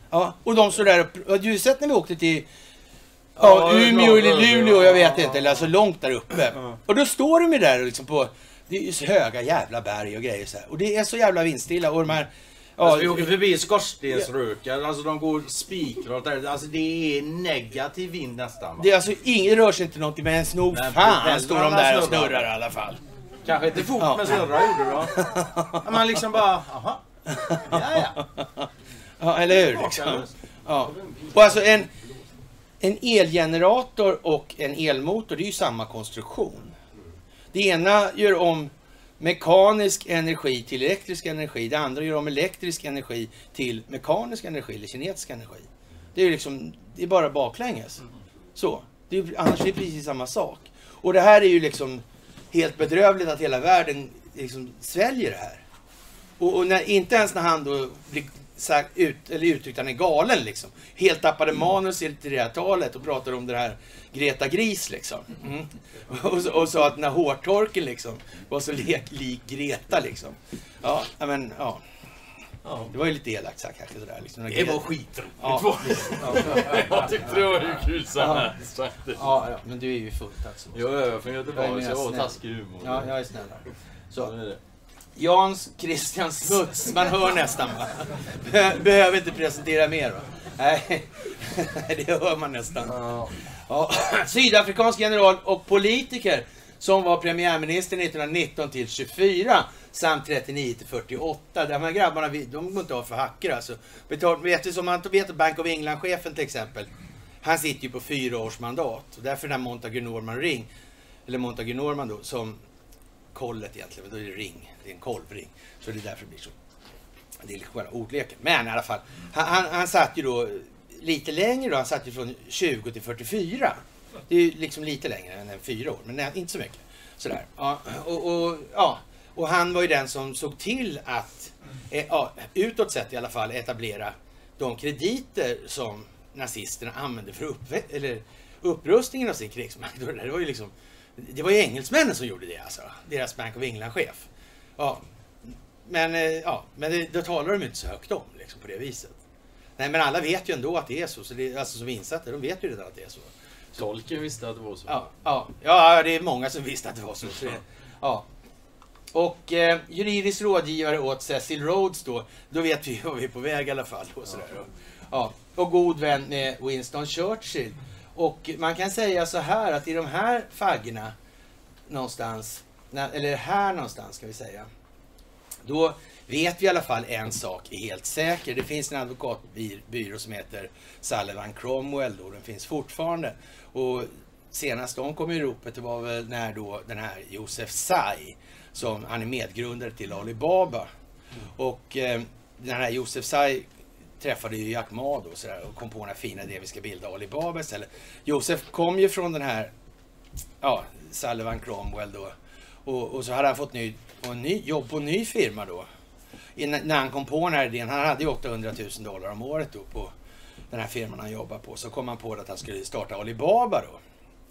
Ja, och de står där och... Du har ju sett när vi åkte till ja, Umeå eller Luleå, jag vet inte. Eller alltså långt där uppe. Och då står de ju där och liksom på... Det är ju så höga jävla berg och grejer så här. Och det är så jävla vindstilla och de här... Ja, Alltså, vi åker förbi skorstensrökar, alltså de går spikrat där. Alltså det är negativ vind nästan. Va? det är alltså ingen rör sig inte någonting men nog fan står de där och snurrar snurrar. i alla fall. Kanske inte fort Ja. men snurrar gjorde va? Man liksom bara, jaha. Ja, ja. Ja, eller hur? Liksom. Ja. Och alltså en, en elgenerator och en elmotor, det är ju samma konstruktion. Det ena gör om mekanisk energi till elektrisk energi. Det andra gör om elektrisk energi till mekanisk energi eller kinetisk energi. Det är liksom, det är bara baklänges. Så. Det är, annars är det precis samma sak. Och det här är ju liksom helt bedrövligt att hela världen liksom sväljer det här. Och, och när, inte ens när han då blir sagt, ut, eller uttryckt att han är galen liksom. Helt tappade manus i det här talet och pratade om det här Greta Gris liksom. Mm. Och, så- och sa att den här hårtorken liksom var så lik, lik Greta liksom. Ja, ja, men ja. Det var ju lite elakt sagt kanske sådär. Liksom, Det var skitroligt. Ja, Jag tyckte det var hur kul som Ja. helst faktiskt. ja, ja, men du är ju fullt alltså. Jo, jag är från Göteborg så jag har snäll. taskig humor. Ja, jag är snällare. Så Så. är det. Jans Christian Smuts, man hör nästan va? Be- Behöver inte presentera mer va? Nej, det hör man nästan. Ja. Sydafrikansk general och politiker som var premiärminister 1919 till 24 samt 39 till 48. De här grabbarna, de går inte av för hacker alltså. Betalt, vet du som man vet Bank of England-chefen till exempel. Han sitter ju på fyra års mandat. Och därför den här Montague Norman Ring, eller Montague Norman då, som kollet egentligen, men då är det ring. Det är en kolvring. Så det är därför det blir så. Det är själva ordleken. Men i alla fall, han, han, han satt ju då lite längre då. Han satt ju från 20 till 44. Det är ju liksom lite längre än en fyra år, men nej, inte så mycket. Sådär. Ja, och, och, ja. och han var ju den som såg till att, eh, ja, utåt sett i alla fall, etablera de krediter som nazisterna använde för upp, eller upprustningen av sin krigsmakt. Det var ju liksom det var ju engelsmännen som gjorde det alltså. Deras Bank of England-chef. Ja. Men, eh, ja, men det, det talar de inte så högt om liksom, på det viset. Nej, men alla vet ju ändå att det är så. så det, alltså som insatta, de vet ju redan att det är så. Tolken visste att det var så. Ja, ja, ja, det är många som visste att det var så. så det, ja. Och eh, juridisk rådgivare åt Cecil Rhodes då, då vet vi var vi är på väg i alla fall. Och, sådär. Ja. och god vän med Winston Churchill. Och man kan säga så här att i de här faggorna någonstans, eller här någonstans ska vi säga, då vet vi i alla fall en sak är helt säker. Det finns en advokatbyrå som heter Sullivan Cromwell då, den finns fortfarande. Och senast de kom i ropet, det var väl när då den här Josef Tsai, som han är medgrundare till Alibaba. Och eh, den här Josef Tsai träffade ju Jack Ma då sådär, och kom på den här fina idén vi ska bilda Alibaba istället. Josef kom ju från den här ja, Sullivan Cromwell då. Och, och så hade han fått ny, och ny, jobb på en ny firma då. Innan, när han kom på den här idén, han hade ju 800 000 dollar om året då på den här firman han jobbar på. Så kom han på att han skulle starta Alibaba då.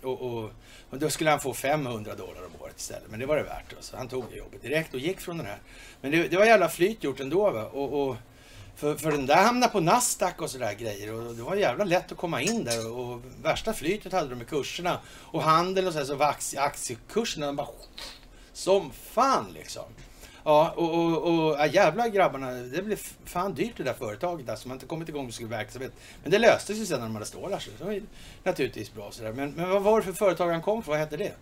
Och, och, och då skulle han få 500 dollar om året istället. Men det var det värt. Då. Så han tog det jobbet direkt och gick från den här. Men det, det var jävla flyt gjort ändå. Va? Och, och, för, för den där hamnade på Nasdaq och sådär grejer. Och det var jävla lätt att komma in där. Och, och värsta flytet hade de med kurserna. Och handeln och så, här, så var aktie, aktiekurserna de bara som fan liksom. Ja, och, och, och ja, jävla grabbarna, det blev fan dyrt det där företaget. Alltså, man inte kommit igång med sin verksamhet. Men det löste sig sen när de hade stålar. Så det var ju naturligtvis bra sådär. Men, men vad var det för företag han kom från? Vad hette det?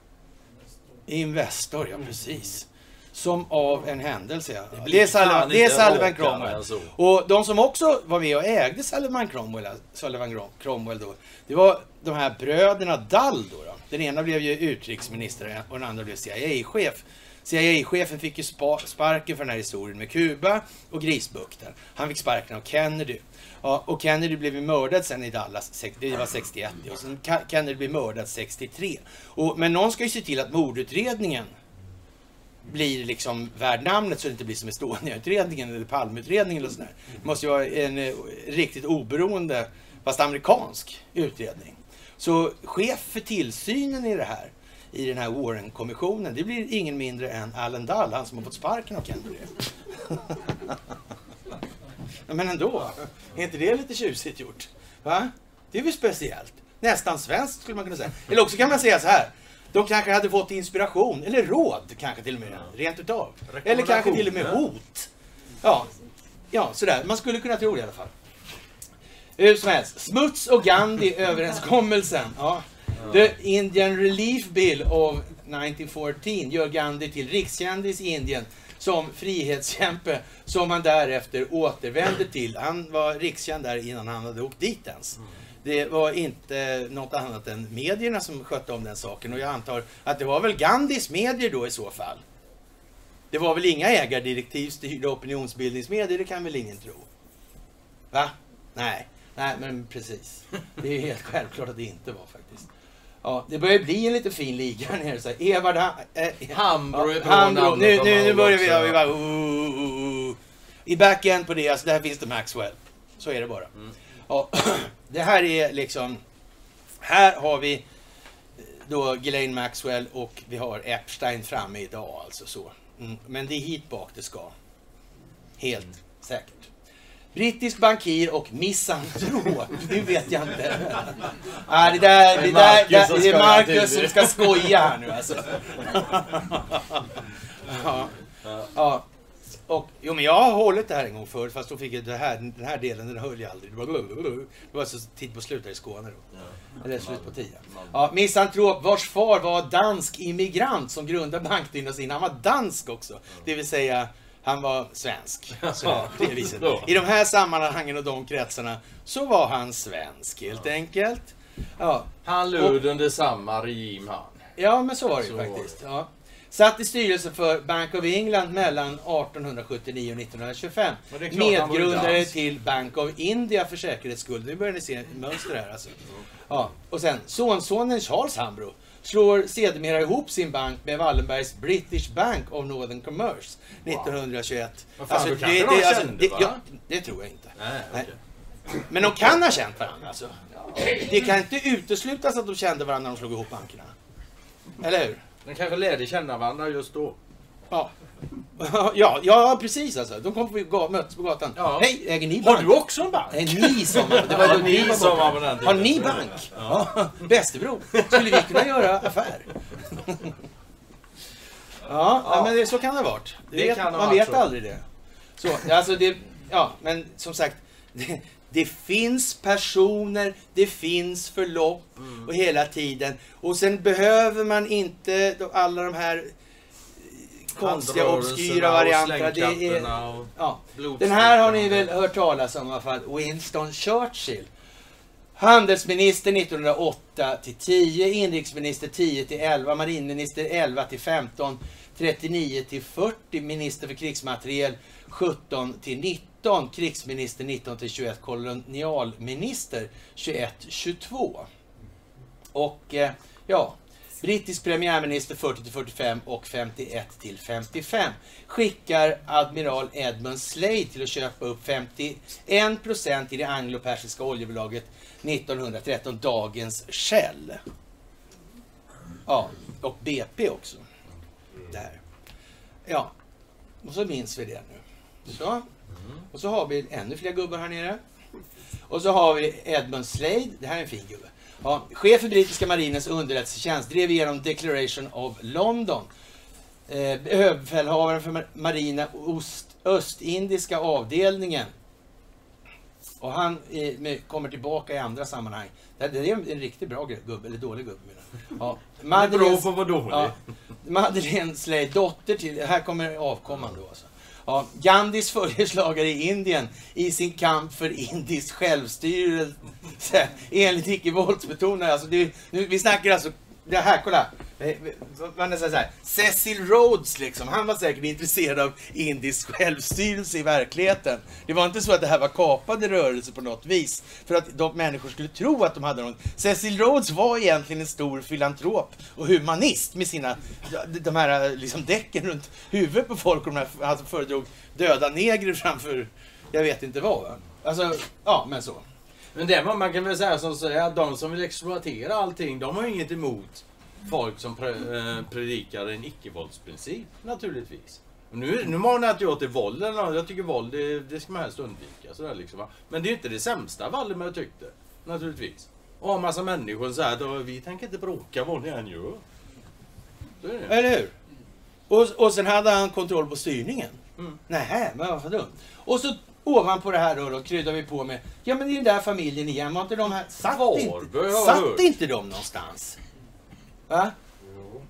Investor, ja precis. Som av en händelse. Det är Sullivan, det är Sullivan Cromwell. än så. Och de som också var med och ägde Sullivan Cromwell, Sullivan Crom- Cromwell då, det var de här bröderna Dall då. då. Den ena blev ju utrikesminister och den andra blev CIA-chef. CIA-chefen fick ju spa- sparken för den här historien med Kuba och Grisbukten. Han fick sparken av Kennedy. Ja, och Kennedy blev ju mördad sen i Dallas, det var 61. Och sen Kennedy blev mördad 63. Och, men någon ska ju se till att mordutredningen blir liksom värd namnet så det inte blir som Estonia-utredningen eller Palmeutredningen eller sådär. Det måste ju vara en eh, riktigt oberoende, fast amerikansk utredning. Så chef för tillsynen i det här, i den här Warren-kommissionen, det blir ingen mindre än Allen Dall, han som har fått sparken av Kennedy. Men ändå, är inte det lite tjusigt gjort? Va? Det är väl speciellt? Nästan svenskt skulle man kunna säga. Eller också kan man säga så här. De kanske hade fått inspiration, eller råd kanske till och med, rent utav. Eller kanske till och med hot. Ja, ja sådär. Man skulle kunna tro det i alla fall. Hur som helst, Smuts och Gandhi-överenskommelsen. Ja. The Indian Relief Bill of 1914 gör Gandhi till rikskändis i Indien som frihetskämpe som han därefter återvände till. Han var rikskänd där innan han hade åkt dit ens. Det var inte något annat än medierna som skötte om den saken och jag antar att det var väl Gandhis medier då i så fall. Det var väl inga ägardirektiv styrda opinionsbildningsmedier, det kan väl ingen tro? Va? Nej, nej men precis. Det är helt självklart att det inte var faktiskt. Ja, det börjar bli en lite fin liga här nere. Så här, Evard ha, eh, Hambro är bra Hambro. namn Nu, nu, börjar vi, ja, vi bara, uh, uh, uh. I backend på det, alltså där finns det Maxwell. Så är det bara. Mm. Ja, det här är liksom... Här har vi då Ghislaine Maxwell och vi har Epstein framme idag alltså så. Mm. Men det är hit bak det ska. Helt säkert. Brittisk bankir och misantrop. Nu vet jag inte. Ah, det där, det där, det är Marcus som ska skoja här nu alltså. ja. ja. Och, jo men jag har hållit det här en gång förut fast då fick jag det här, den här delen, den höll jag aldrig. Det var, det var så tid på slut i Skåne då. Eller slut på tio. Ja, misantrop vars far var dansk immigrant som grundade bankdynastin. Han var dansk också. Det vill säga, han var svensk. Så. I de här sammanhangen och de kretsarna så var han svensk helt enkelt. Ja, Han lud under samma regim han. Ja, men så var det ju faktiskt. Ja. Satt i styrelsen för Bank of England mellan 1879 och 1925. Men det är klart han var ju Medgrundare till Bank of India för säkerhets skull. Nu börjar ni se ett mönster här alltså. Ja. Och sen sonsonen Charles Hambro slår sedermera ihop sin bank med Wallenbergs British Bank of Northern Commerce 1921. Vad fan, då kanske de kände, det, ja, det tror jag inte. Nej, Nej. okej. Men de kan ha känt varandra alltså. Det kan inte uteslutas att de kände varandra när de slog ihop bankerna. Eller hur? De kanske lärde känna varandra just då. Ja. ja, ja, precis alltså. De kom på möttes på gatan. Ja. Hej, äger ni Har bank? du också en bank? Nej, ni man. Det var Ja, ni var man på den tiden. Har ni bank? Ja. Västerbro. Skulle vi kunna göra affär? Ja, ja. men det, så kan det ha varit. Det Det vet, man vet så. aldrig det. Så, alltså det. Ja, men som sagt. Det, det finns personer, det finns förlopp Mm. och hela tiden. Och sen behöver man inte alla de här eh, konstiga, obskyra varianterna. Det är, ja. Den här har ni väl hört talas om i alla fall. Winston Churchill. Handelsminister 1908 till 10, inrikesminister 10 till 11, marinminister 11 till 15, 39 till 40, minister för krigsmateriel 17 till 19, krigsminister 19 till 21, kolonialminister 21 22. Och eh, ja, brittisk premiärminister 40 till 45 och 51 till 55 skickar admiral Edmund Slade till att köpa upp 51 procent i det anglo-persiska oljebolaget 1913, dagens Shell. Ja, och BP också. Där. Ja, och så minns vi det nu. Så. Och så har vi ännu fler gubbar här nere. Och så har vi Edmund Slade, det här är en fin gubbe. Ja, chef för brittiska marinens underrättelsetjänst drev igenom Declaration of London. Eh, Överbefälhavaren för mar- marina ost, östindiska avdelningen. Och han eh, kommer tillbaka i andra sammanhang. Det, det är en, en riktigt bra gubbe, eller dålig gubbe menar ja. Är bra Madeleine- på att vara dålig. Ja, Madeleine Slade, dotter till, här kommer avkomman då alltså. Ja, Gandhis följeslagare i Indien i sin kamp för indisk självstyrelse enligt icke-våldsbetonade. Alltså, det, nu, vi snackar alltså, det här, kolla. Eh, man är så här, Cecil Rhodes liksom, han var säkert intresserad av indisk självstyrelse i verkligheten. Det var inte så att det här var kapade rörelser på något vis. För att de människor skulle tro att de hade någon. Cecil Rhodes var egentligen en stor filantrop och humanist med sina, de här liksom däcken runt huvudet på folk och de här, alltså föredrog döda negrer framför, jag vet inte vad. Va? Alltså, ja men så. Men det man, man kan väl säga som så att de som vill exploatera allting, de har ju inget emot folk som pre, eh, predikar en icke-våldsprincip, naturligtvis. Och Nu, nu manar jag inte jag till våld eller något. Jag tycker våld, det, det ska man helst undvika. Sådär liksom, va? Men det är ju inte det sämsta Wallenberg tyckte, naturligtvis. Och ha massa människor så här att "Åh, vi tänker inte bråka vad ni än gör. Det. Eller hur? Och, och sen hade han kontroll på styrningen. Mm. Nej, men vad för dumt. Och så ovanpå det här då, då kryddar vi på med, ja men det är den där familjen igen, var inte de här, satt, Varberg inte, satt inte de någonstans? Va?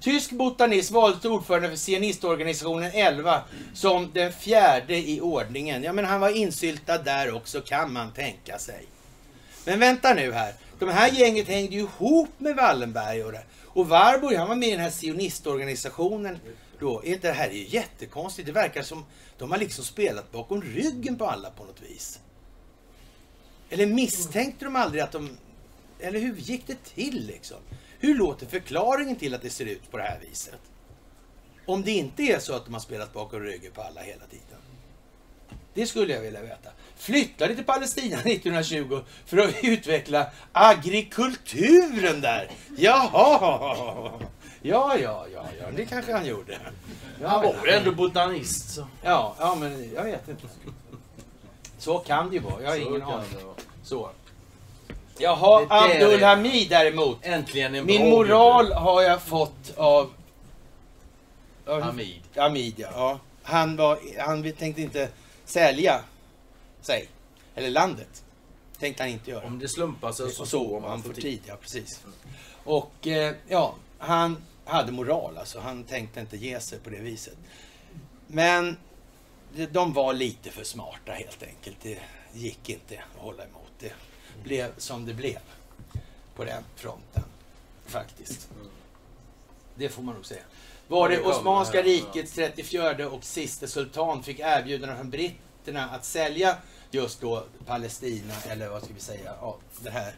Tysk botanist valdes till ordförande för sionistorganisationen 11 som den fjärde i ordningen. Ja men han var insyltad där också kan man tänka sig. Men vänta nu här. De här gänget hängde ju ihop med Wallenberg och det. Och Warburg, han var med i den här sionistorganisationen då. Är inte det här är ju jättekonstigt. Det verkar som de har liksom spelat bakom ryggen på alla på något vis. Eller misstänkte de aldrig att de... Eller hur gick det till liksom? Hur låter förklaringen till att det ser ut på det här viset? Om det inte är så att de har spelat bakom ryggen på alla hela tiden. Det skulle jag vilja veta. Flyttade till Palestina 1920 för att utveckla agrikulturen där. Jaha! Ja, ja, ja, ja, det kanske han gjorde. Ja, Han var ju ändå botanist. Så. Ja, ja, men jag vet inte. Så kan det ju vara. Jag har Så ingen aning. Så. Jaha, Abdul Hamid däremot. Äntligen en Min bra moral gubbe. har jag fått av... av Hamid. Hamid, ja. ja. Han, var, han tänkte inte sälja sig. Eller landet. Tänkte han inte göra. Om det slumpar sig så så om han får tid, ja precis. Och eh, ja, han hade moral alltså. Han tänkte inte ge sig på det viset. Men de var lite för smarta helt enkelt. Det gick inte att hålla emot. Det blev som det blev på den fronten. Faktiskt. Det får man nog säga. Var det Osmanska rikets 34 och sista sultan fick erbjudande från britterna att sälja just då Palestina, eller vad ska vi säga, ja, den här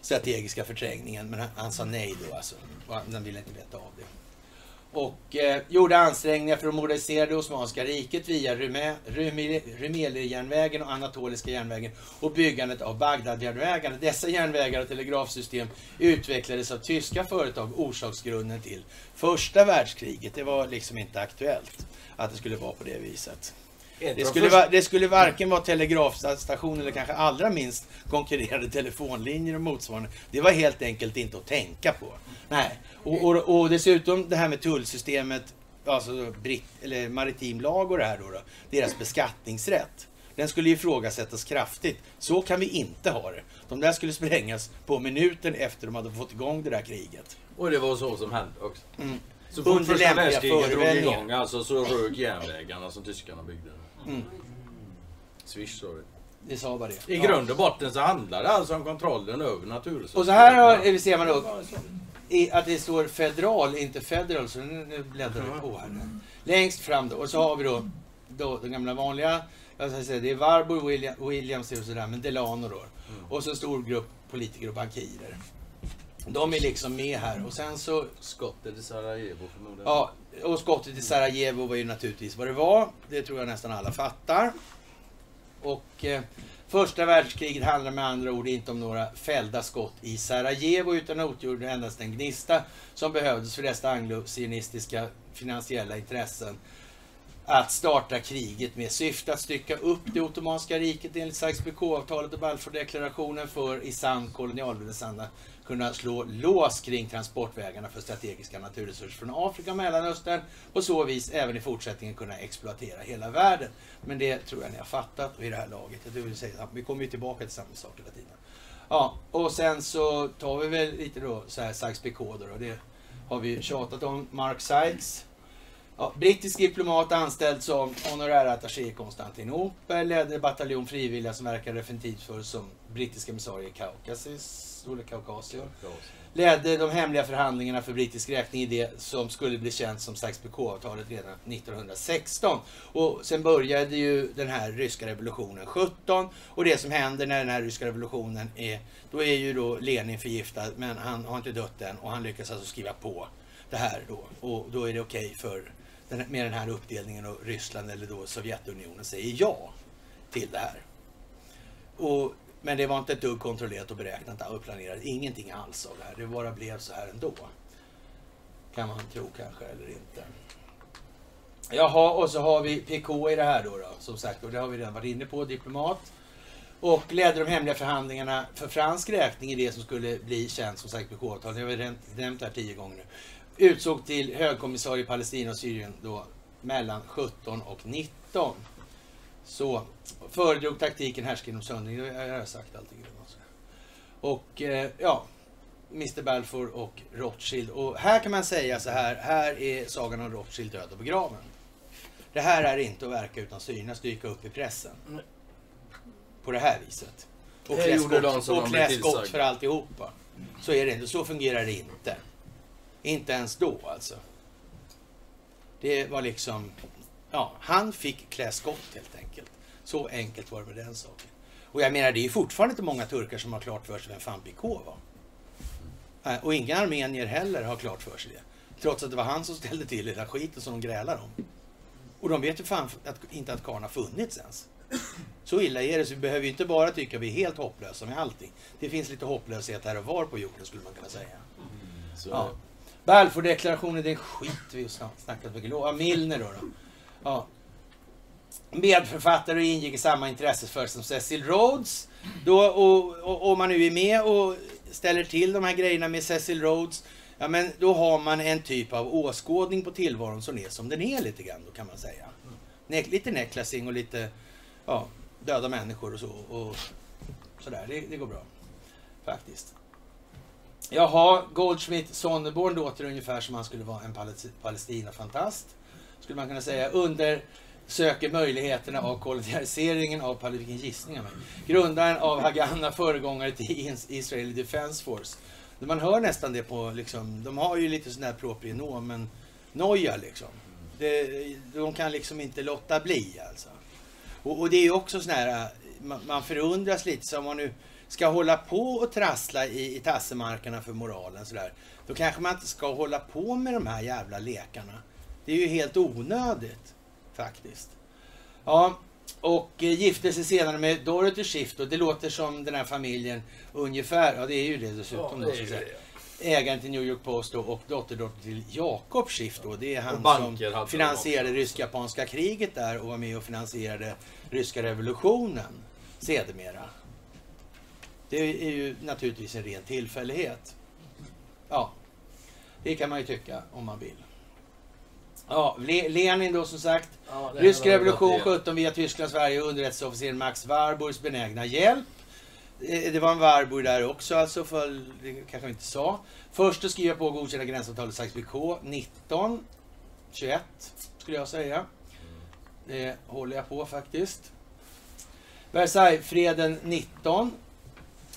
strategiska förträngningen. Men han, han sa nej då alltså. Han ville inte veta av det och eh, gjorde ansträngningar för att modernisera det Osmanska riket via Rumelijärnvägen Rumeli- och Anatoliska järnvägen och byggandet av Bagdadjärnvägarna. Dessa järnvägar och telegrafsystem utvecklades av tyska företag, orsaksgrunden till första världskriget. Det var liksom inte aktuellt att det skulle vara på det viset. Det skulle, va, det skulle varken vara telegrafstation eller kanske allra minst konkurrerande telefonlinjer och motsvarande. Det var helt enkelt inte att tänka på. Nej. Och, och, och dessutom det här med tullsystemet, alltså britt, eller maritim lag och det här då, då, deras beskattningsrätt. Den skulle ifrågasättas kraftigt. Så kan vi inte ha det. De där skulle sprängas på minuten efter de hade fått igång det där kriget. Och det var så som hände också. Mm. Så fort första världskriget drog igång alltså, så rök järnvägarna som tyskarna byggde. Mm. Swish sa det. Det sa bara det. I grund och botten så handlar det alltså om kontrollen över naturresurser. Och så här har, ser man då i, att det står federal, inte federal, så nu, nu bläddrar vi på här. Längst fram då, och så har vi då, då de gamla vanliga, jag ska säga, det är Warburg, William, Williams och sådär, men Delano då. Och så en stor grupp politiker och bankirer. De är liksom med här och sen så Skottet i Sarajevo förmodligen. Ja, och skottet i Sarajevo var ju naturligtvis vad det var. Det tror jag nästan alla fattar. Och eh, första världskriget handlar med andra ord inte om några fällda skott i Sarajevo utan utgjorde endast en gnista som behövdes för dessa anglo-sionistiska finansiella intressen att starta kriget med syfte att stycka upp det ottomanska riket enligt Sykes-Picot-avtalet och Balfourdeklarationen för i sann kolonialväldesanda kunna slå lås kring transportvägarna för strategiska naturresurser från Afrika och Mellanöstern. På så vis även i fortsättningen kunna exploatera hela världen. Men det tror jag ni har fattat vid det här laget. Det vill säga, vi kommer ju tillbaka till samma sak hela tiden. Ja, och sen så tar vi väl lite då så här Sykes-Picot och Det har vi tjatat om. Mark Sykes. Ja, brittisk diplomat anställd som honorär attaché i Konstantinopel, ledde bataljon frivilliga som verkade definitivt för som brittiska emissarie i Kaukasus, eller Kaukasien. Ledde de hemliga förhandlingarna för brittisk räkning i det som skulle bli känt som Sykes-Picot-avtalet redan 1916. Och sen började ju den här ryska revolutionen 17 och det som händer när den här ryska revolutionen är, då är ju då Lenin förgiftad men han har inte dött än och han lyckas alltså skriva på det här då. Och då är det okej för den, med den här uppdelningen och Ryssland eller då Sovjetunionen säger ja till det här. Och, men det var inte ett dugg kontrollerat och beräknat och planerat. Ingenting alls av det här. Det bara blev så här ändå. Kan man tro kanske eller inte. Jaha, och så har vi PK i det här då, då som sagt. Och det har vi redan varit inne på. Diplomat. Och ledde de hemliga förhandlingarna för fransk räkning i det som skulle bli känt som sagt PK-avtalet. Jag har redan nämnt det här tio gånger nu utsåg till högkommissarie i Palestina och Syrien då mellan 17 och 19. Så föredrog taktiken härska inom söndring. Det har jag sagt allting. Och eh, ja, Mr Balfour och Rothschild. Och här kan man säga så här. Här är sagan om Rothschild död och begraven. Det här är inte att verka utan synas dyka upp i pressen. På det här viset. Och klä skott, och klä för alltihopa. Så är det inte. Så fungerar det inte. Inte ens då alltså. Det var liksom, ja, han fick klä skott helt enkelt. Så enkelt var det med den saken. Och jag menar, det är ju fortfarande inte många turkar som har klart för sig vem fan PK var. Och inga armenier heller har klart för sig det. Trots att det var han som ställde till hela skiten som de grälar om. Och de vet ju fan att, inte att karln har funnits ens. Så illa är det, så vi behöver ju inte bara tycka vi är helt hopplösa med allting. Det finns lite hopplöshet här och var på jorden skulle man kunna säga. Så, Ja. Balfour-deklarationen, det skiter vi snart snackat mycket Ja, Milner då. då. Ja. Medförfattare och ingick i samma intressesfält som Cecil Rhodes. Då, och, och, om man nu är med och ställer till de här grejerna med Cecil Rhodes, ja men då har man en typ av åskådning på tillvaron som är som den är lite grann då kan man säga. Ne- lite necklacing och lite ja, döda människor och så. Och sådär, det, det går bra. Faktiskt. Jaha, Goldschmidt Sonneborn låter ungefär som han skulle vara en Palestina-fantast. Skulle man kunna säga. Undersöker möjligheterna av kolonialiseringen av Palestina. Vilken gissning av mig. Grundaren av Haganah, föregångare till Israel Defense Force. Man hör nästan det på, liksom, de har ju lite sån där proprionomen noja liksom. Det, de kan liksom inte låta bli alltså. Och, och det är ju också sån här, äh, man, man förundras lite, så om man nu ska hålla på och trassla i, i tassemarkerna för moralen sådär, då kanske man inte ska hålla på med de här jävla lekarna. Det är ju helt onödigt faktiskt. Ja, och eh, gifte sig senare med Dorothy Schiff och det låter som den här familjen ungefär, ja det är ju det dessutom. då, så att säga. Ägaren till New York Post då, och dotterdotter till Jakob Schiff då. Det är han som finansierade de också. rysk-japanska kriget där och var med och finansierade ryska revolutionen sedermera. Det är ju naturligtvis en ren tillfällighet. Ja, det kan man ju tycka om man vill. Ja, Le- Lenin då som sagt. Ja, Rysk revolution gått igenom. 17 via Tyskland, Sverige underrättelseofficeren Max Warburgs benägna hjälp. Eh, Det var en Warburg där också alltså, för det kanske vi inte sa. Först att skriva på och godkänna gränsavtalet Sykes-Picot 19, 21 skulle jag säga. Det håller jag på faktiskt. Versaillesfreden 19.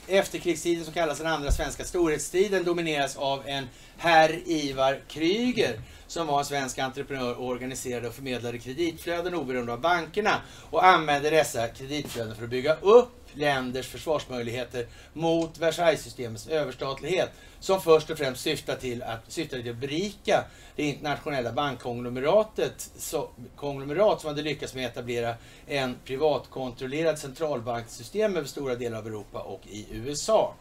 Efterkrigstiden som kallas den andra svenska storhetstiden domineras av en herr Ivar Kryger som var en svensk entreprenör och organiserade och förmedlade kreditflöden oberoende av bankerna och använde dessa kreditflöden för att bygga upp länders försvarsmöjligheter mot Versaillessystemets överstatlighet som först och främst syftade till att, syftade till att berika det internationella bankkonglomeratet så, konglomerat som hade lyckats med att etablera en privatkontrollerad centralbanksystem över stora delar av Europa och i USA.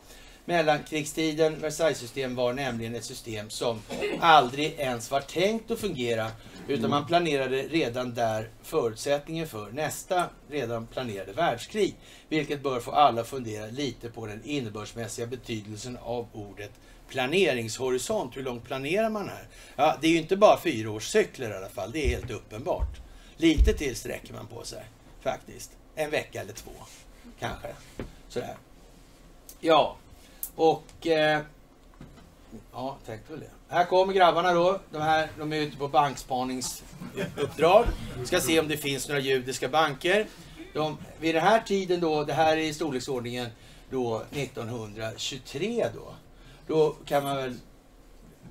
Mellankrigstiden, Versaillessystem var nämligen ett system som aldrig ens var tänkt att fungera utan man planerade redan där förutsättningen för nästa redan planerade världskrig. Vilket bör få alla att fundera lite på den innebördsmässiga betydelsen av ordet planeringshorisont. Hur långt planerar man här? Ja, det är ju inte bara fyraårscykler i alla fall, det är helt uppenbart. Lite till sträcker man på sig faktiskt. En vecka eller två kanske. Sådär. Ja, och... Eh, ja, tänkte väl det. Här kommer grabbarna då. De, här, de är ute på bankspaningsuppdrag. Ska se om det finns några judiska banker. De, vid den här tiden då, det här är i storleksordningen då 1923 då. Då kan man väl...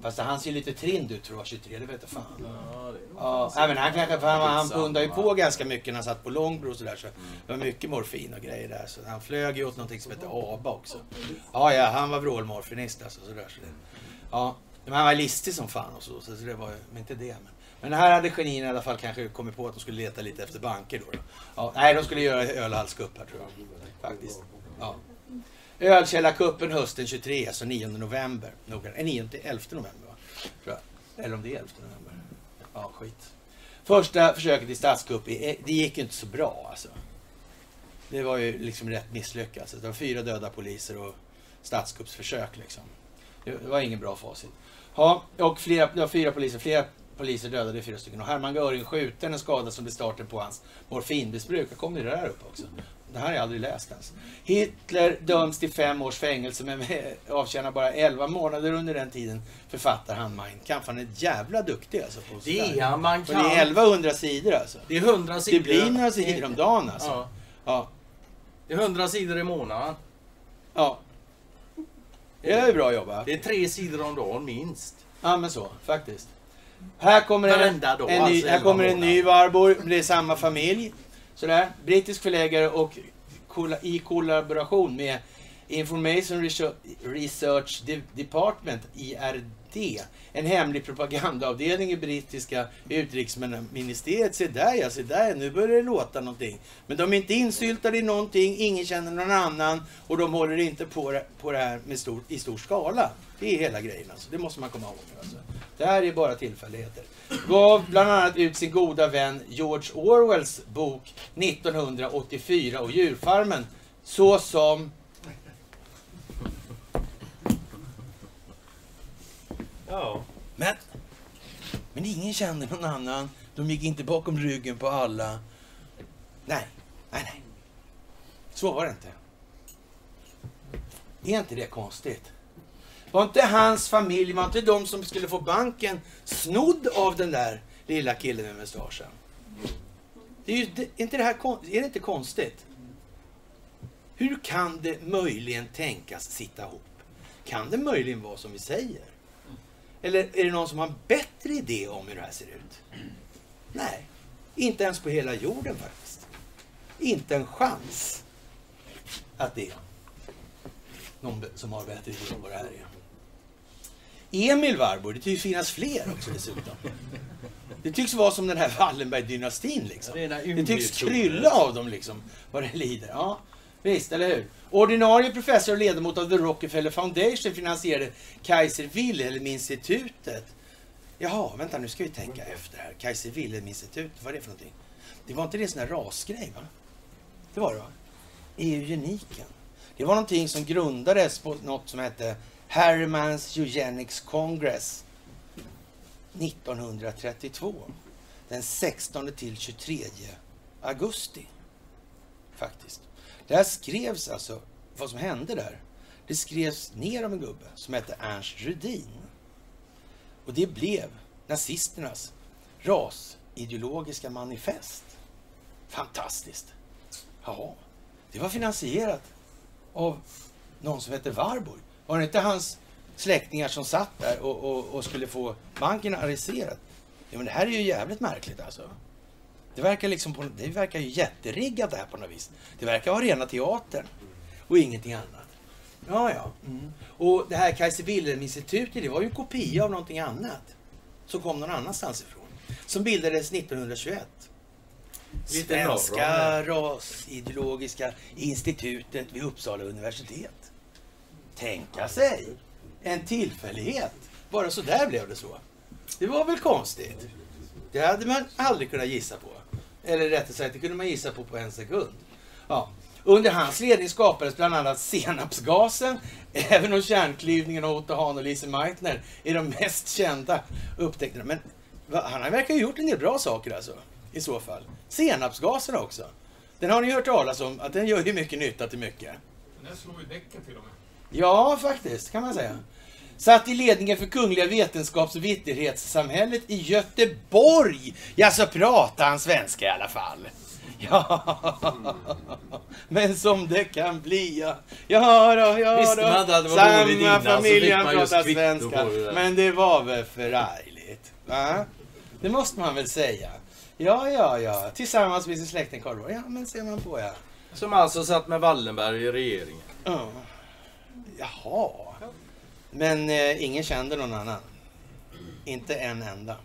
Fast han ser lite trind ut tror jag, 23, det vet jag fan. Ja, det Ja, fan även han kanske, för han, han pundade ju på ganska mycket när han satt på Långbro och sådär. Så det var mycket morfin och grejer där. Så han flög ju åt någonting som heter ABA också. Ja, ja, han var vrålmorfinist alltså. Sådär, så det, ja, men han var listig som fan och så. Så det var ju, men inte det. Men, men här hade genierna i alla fall kanske kommit på att de skulle leta lite efter banker då. då. Ja, nej, de skulle göra ölhalskupp här tror jag. Faktiskt. Ja. Ölkällarkuppen hösten 23, alltså 9 november. Nog- 9 till 11 november va? Tror jag. Eller om det är 11 november. Ja, skit. Första försöket i statskupp, eh, det gick ju inte så bra alltså. Det var ju liksom rätt misslyckat. Det var fyra döda poliser och statskuppsförsök liksom. Det var ingen bra facit. Ja, och flera, det var fyra poliser, flera poliser dödade fyra stycken. Och Hermann Göring skjuten, en skada som blev starten på hans morfinmissbruk. Jag kom det där upp också. Det här har jag aldrig läst ens. Hitler döms till fem års fängelse men avtjänar bara 11 månader under den tiden. Författar han Mein Kampf. Han är jävla duktig alltså. På Det är han, man kan. det är 1100 sidor alltså. Det är 100 sidor. Det blir några sidor om dagen alltså. Ja. Ja. Det är 100 sidor i månaden. ja. Det är bra jobbat. Det är tre sidor om dagen minst. Ja men så, faktiskt. Här kommer en, en, ny, alltså, här elva kommer en ny Warburg. Det är samma familj. Sådär. Brittisk förläggare och i kollaboration med Information Research- Department, IRD. En hemlig propagandaavdelning i brittiska utrikesministeriet. Se där ja, se där Nu börjar det låta någonting. Men de är inte insyltade i någonting, ingen känner någon annan och de håller inte på det, på det här med stor, i stor skala. Det är hela grejen alltså. Det måste man komma ihåg. Alltså. Det här är bara tillfälligheter. Gav bland annat ut sin goda vän George Orwells bok 1984 och Djurfarmen. Så som... Ja. Men, men ingen kände någon annan. De gick inte bakom ryggen på alla. Nej, nej, nej. Så var det inte. Är inte det konstigt? Var inte hans familj, var inte de som skulle få banken snodd av den där lilla killen med mustaschen? Det är, ju, det, inte det här, är det inte konstigt? Hur kan det möjligen tänkas sitta ihop? Kan det möjligen vara som vi säger? Eller är det någon som har en bättre idé om hur det här ser ut? Nej, inte ens på hela jorden faktiskt. Inte en chans att det är någon som har bättre idé om vad det här är. Emil Warburg, det tycks finnas fler också dessutom. Det tycks vara som den här Wallenberg-dynastin liksom. Det tycks krylla av dem liksom, vad det lider. Ja, visst, eller hur? Ordinarie professor och ledamot av The Rockefeller Foundation finansierade Kaiser Wilhelm-institutet. Jaha, vänta nu ska vi tänka efter här. Kaiser Wilhelm-institutet, vad är det för någonting? Det var inte det sån här rasgrej, va? Det var det, va? Eugeniken. Det var någonting som grundades på något som hette Harrimans Eugenics Congress 1932. Den 16 till 23 augusti. Faktiskt. Där skrevs alltså vad som hände där. Det skrevs ner om en gubbe som hette Ernst Rudin. Och det blev nazisternas rasideologiska manifest. Fantastiskt. Ja, det var finansierat av någon som hette Warburg. Var det inte hans släktingar som satt där och, och, och skulle få banken arresterad? Ja, men det här är ju jävligt märkligt alltså. Det verkar, liksom på, det verkar ju jätteriggat det här på något vis. Det verkar vara rena teatern och ingenting annat. Ja, ja. Mm. Och det här Kaiser Wilhelm-institutet, det var ju en kopia av någonting annat. Som kom någon annanstans ifrån. Som bildades 1921. Lite norr om Svenska rasideologiska institutet vid Uppsala universitet. Tänka sig! En tillfällighet. Bara så där blev det så. Det var väl konstigt? Det hade man aldrig kunnat gissa på. Eller rättare sagt, det kunde man gissa på på en sekund. Ja. Under hans ledning skapades bland annat senapsgasen. Även om kärnklyvningen av Otto Hahn och Lise Meitner är de mest kända upptäckterna. Men han verkar ha gjort en del bra saker alltså. I så fall. Senapsgasen också. Den har ni hört talas om, att den gör ju mycket nytta till mycket. Den slår ju däcken till och med. Ja, faktiskt, kan man säga. Satt i ledningen för Kungliga Vetenskaps och Vitterhetssamhället i Göteborg. Ja, så pratar han svenska i alla fall. Ja, men som det kan bli, ja. Ja då, ja Visste då. man inte att det var dåligt Samma innan, så familjen fick man just pratar kvitto svenska. på det där. Men det var väl förargligt? Va? Det måste man väl säga. Ja, ja, ja. Tillsammans med sin släkting Karl Borg. Ja, men ser man på ja. Som alltså satt med Wallenberg i regeringen. Ja. Jaha. Men eh, ingen kände någon annan. Inte en enda.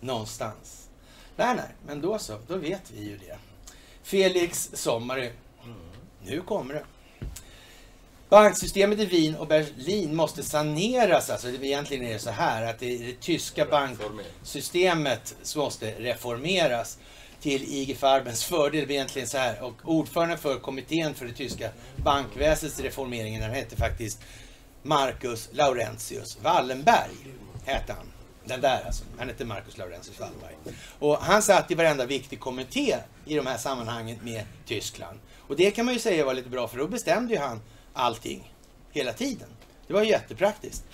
Någonstans. Nej, nej, men då så. Då vet vi ju det. Felix Sommary. Nu kommer det. Banksystemet i Wien och Berlin måste saneras. Alltså, det, egentligen är det så här att det, det tyska banksystemet måste reformeras till IG Farbens fördel. Egentligen så här. Och ordförande för kommittén för det tyska bankväsendets reformering, den hette faktiskt Marcus Laurentius Wallenberg. Hette han. Den där alltså. Han hette Marcus Laurentius Wallenberg. Och han satt i varenda viktig kommitté i de här sammanhangen med Tyskland. Och det kan man ju säga var lite bra för då bestämde ju han allting hela tiden. Det var ju jättepraktiskt.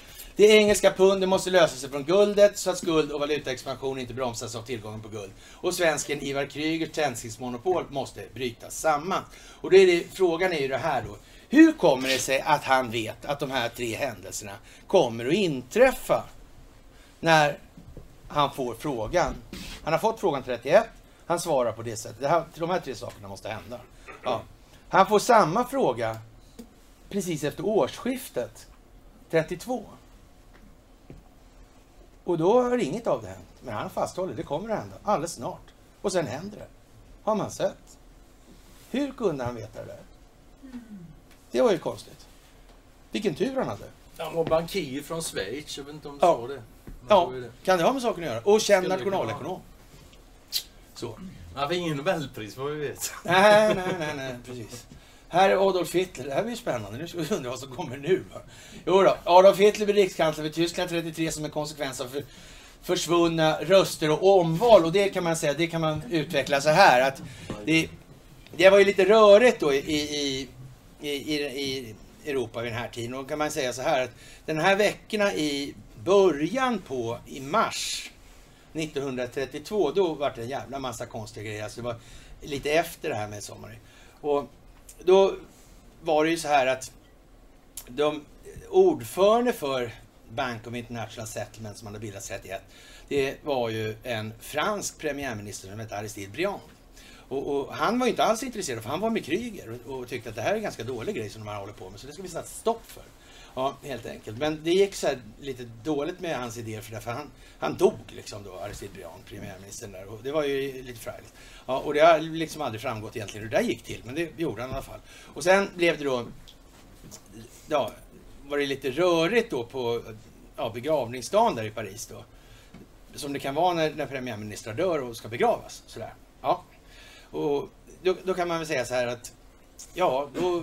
Det engelska pundet måste lösa sig från guldet så att skuld och valutaexpansion inte bromsas av tillgången på guld. Och svensken Ivar Krygers tändsticksmonopol måste brytas samman. Och då är det, frågan är ju det här då. Hur kommer det sig att han vet att de här tre händelserna kommer att inträffa när han får frågan? Han har fått frågan 31. Han svarar på det sättet. Det här, de här tre sakerna måste hända. Ja. Han får samma fråga precis efter årsskiftet 32. Och då har inget av det hänt. Men han fasthåller, det kommer att hända alldeles snart. Och sen händer det. Har man sett. Hur kunde han veta det där? Det var ju konstigt. Vilken tur han hade. Han var bankir från Schweiz, jag vet inte om du Ja. sa det. Ja, det. kan det ha med saken att göra? Och känd nationalekonom. Så. Han fick ingen Nobelpris vad vi vet. Nej, nej, nej, nej, precis. Här är Adolf Hitler. Det här blir spännande. Nu ska vi undra vad som kommer nu. Jo då, Adolf Hitler blir rikskansler för Tyskland 33 som en konsekvens av för, försvunna röster och omval. Och det kan man säga, det kan man utveckla så här att det, det var ju lite rörigt då i, i, i, i, i Europa vid den här tiden. Och då kan man säga så här att den här veckorna i början på, i mars 1932, då var det en jävla massa konstiga grejer. Alltså det var lite efter det här med sommaren. Och då var det ju så här att de ordförande för Bank of International Settlement som hade bildats 31, det var ju en fransk premiärminister som hette Aristide Briand. Och, och han var ju inte alls intresserad, för han var med Kryger och, och tyckte att det här är en ganska dålig grej som de här håller på med, så det ska vi sätta stopp för. Ja, helt enkelt. Men det gick så här lite dåligt med hans idéer för därför han, han dog liksom då, Aristide Briand, premiärministern där. Och det var ju lite förargligt. Ja, och det har liksom aldrig framgått egentligen hur det där gick till, men det gjorde han i alla fall. Och sen blev det då, ja, var det lite rörigt då på ja, begravningsdagen där i Paris då. Som det kan vara när, när premiärministrar dör och ska begravas. Sådär. Ja. Och då, då kan man väl säga så här att, ja, då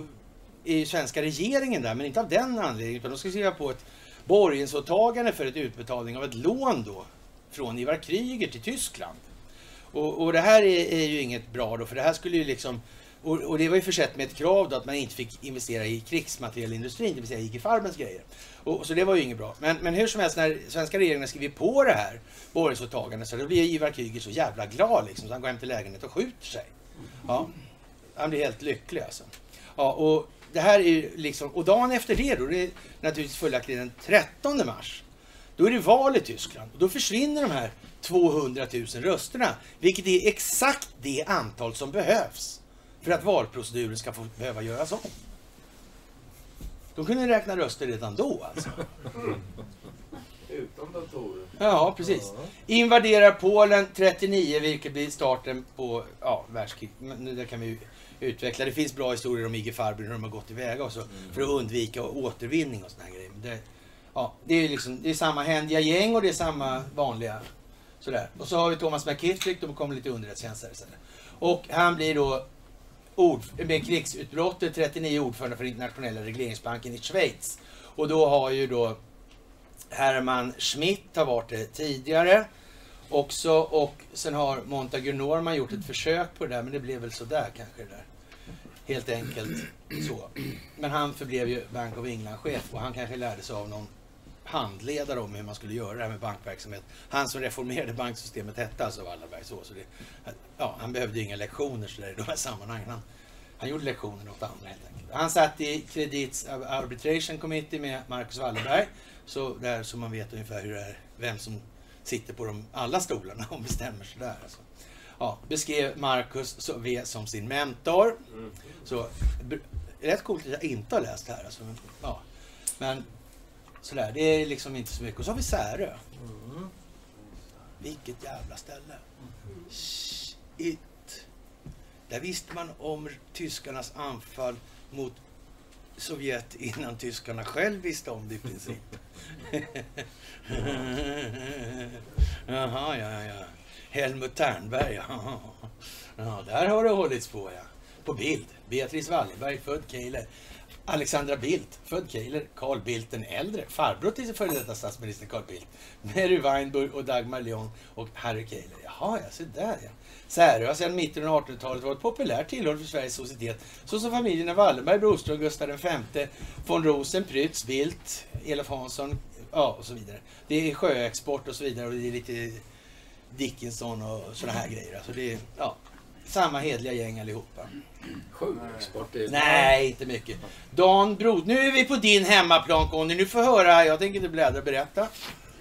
är ju svenska regeringen där, men inte av den anledningen, utan de ska skriva på ett borgensåtagande för ett utbetalning av ett lån då från Ivar Kryger till Tyskland. Och, och det här är, är ju inget bra då, för det här skulle ju liksom och, och det var ju försett med ett krav då att man inte fick investera i krigsmaterielindustrin, det vill säga IG Farbens grejer. Och, så det var ju inget bra. Men, men hur som helst, när svenska regeringen skriver på det här borgensåtagandet så då blir Ivar Kryger så jävla glad liksom, så han går hem till lägenheten och skjuter sig. Ja, han blir helt lycklig alltså. Ja, och det här är liksom, och dagen efter det då, det är naturligtvis följaktligen den 13 mars, då är det val i Tyskland och då försvinner de här 200 000 rösterna, vilket är exakt det antal som behövs för att valproceduren ska få behöva göras om. De kunde räkna röster redan då alltså. Utan datorer. Ja, precis. Invaderar Polen 39, vilket blir starten på ja, världskrig. Men det kan vi ju utveckla. Det finns bra historier om IG Farben, hur de har gått tillväga och så, för att undvika återvinning och såna här grejer. Men det, ja, det, är liksom, det är samma händiga gäng och det är samma vanliga sådär. Och så har vi Thomas McKittrick, de kommer lite underrättelsetjänster istället. Och han blir då ord, med krigsutbrottet 39 ordförande för internationella regleringsbanken i Schweiz. Och då har ju då Herman Schmidt har varit det tidigare också och sen har Montague Norman gjort ett försök på det där men det blev väl sådär kanske det där. Helt enkelt så. Men han förblev ju Bank of England-chef och han kanske lärde sig av någon handledare om hur man skulle göra det här med bankverksamhet. Han som reformerade banksystemet hette alltså Wallenberg. Så, så det, ja, han behövde ju inga lektioner så där, i de här sammanhangen. Han, han gjorde lektioner åt andra helt enkelt. Han satt i Credits Arbitration Committee med Marcus Wallenberg. Så där så man vet ungefär hur det är, vem som sitter på de, alla stolarna och bestämmer sådär. Alltså. Ja, beskrev Marcus V som sin mentor. Så, rätt coolt att jag inte har läst det här. Alltså, men, ja. men sådär, det är liksom inte så mycket. Och så har vi Särö. Vilket jävla ställe. Shit. Där visste man om tyskarnas anfall mot Sovjet innan tyskarna själv visste om det i princip. Jaha, ja, ja. Helmut Ternberg, ja. ja. Där har det hållits på, ja. På bild. Beatrice Wallenberg, född Keiler. Alexandra Bildt, född Keiler. Carl Bildt den äldre, farbror till före detta statsminister Carl Bildt. Mary Weinburg och Dagmar Leon och Harry Keiler. Jaha, ja, se där ja. Särö har sedan mitten av 1800-talet varit populärt tillhåll för Sveriges societet. Såsom familjerna Wallenberg, Broström, Gustav V, von Rosen, Prytz, Bildt, Elof Hansson, ja och så vidare. Det är sjöexport och så vidare och det är lite Dickinson och sådana här grejer. Alltså det är, ja, samma hedliga gäng allihopa. Sjöexport är... Nej, inte mycket. Dan Brod, nu är vi på din hemmaplan Conny. Nu får höra, jag tänker inte bläddra, berätta.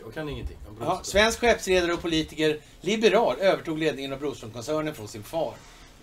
Jag kan ingenting om Ja, Broström. svensk skeppsredare och politiker, liberal, övertog ledningen av Broströmkoncernen från sin far.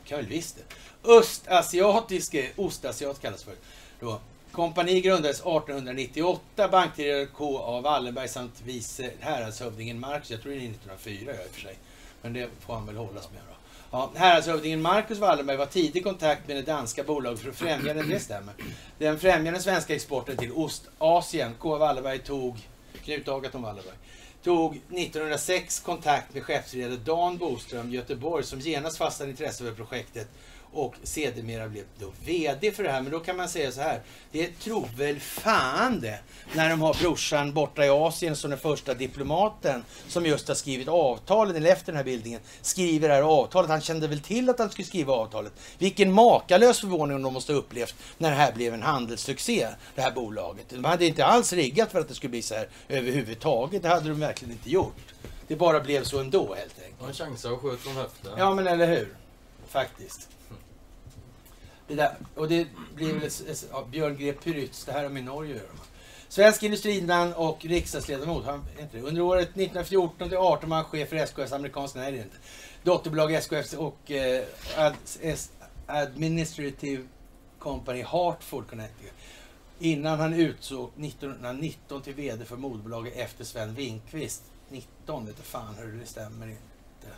Kan väl visst det. Östasiatiske, ostasiat kallas för. Då. Kompani grundades 1898, bankdirektör K.A. Wallenberg samt vice häradshövdingen Marcus, jag tror det är 1904 i och för sig. Men det får han väl hållas med då. Ja, häradshövdingen Marcus Wallenberg var tidig i kontakt med det danska bolaget för att främja den, det stämmer. Den främjar den svenska exporten till Ostasien. K.A. Wallenberg tog, Knut Agaton Wallenberg, tog 1906 kontakt med chefsredare Dan Boström, Göteborg, som genast fastnade intresse för projektet och sedermera blev då VD för det här. Men då kan man säga så här, det tror väl fan det, när de har brorsan borta i Asien som den första diplomaten som just har skrivit avtalet, eller efter den här bildningen, skriver det här avtalet. Han kände väl till att han skulle skriva avtalet. Vilken makalös förvåning de måste ha upplevt när det här blev en handelssuccé, det här bolaget. De hade inte alls riggat för att det skulle bli så här överhuvudtaget. Det hade de verkligen inte gjort. Det bara blev så ändå helt enkelt. Han chansade och sköt från höften. Ja, men eller hur? Faktiskt. Det där, och det blir väl ja, Björn G. Prytz, det här har med Norge att göra. Svensk industriman och riksdagsledamot. Han, inte det. Under året 1914 till 18 var han chef för SKFs amerikanska, nej det är inte. Dotterbolag SKF och eh, ad, S, Administrative Company Hartford Connecticut. Innan han utsåg 1919 till VD för moderbolaget efter Sven Winkvist. 19 vet fan hur det stämmer inte.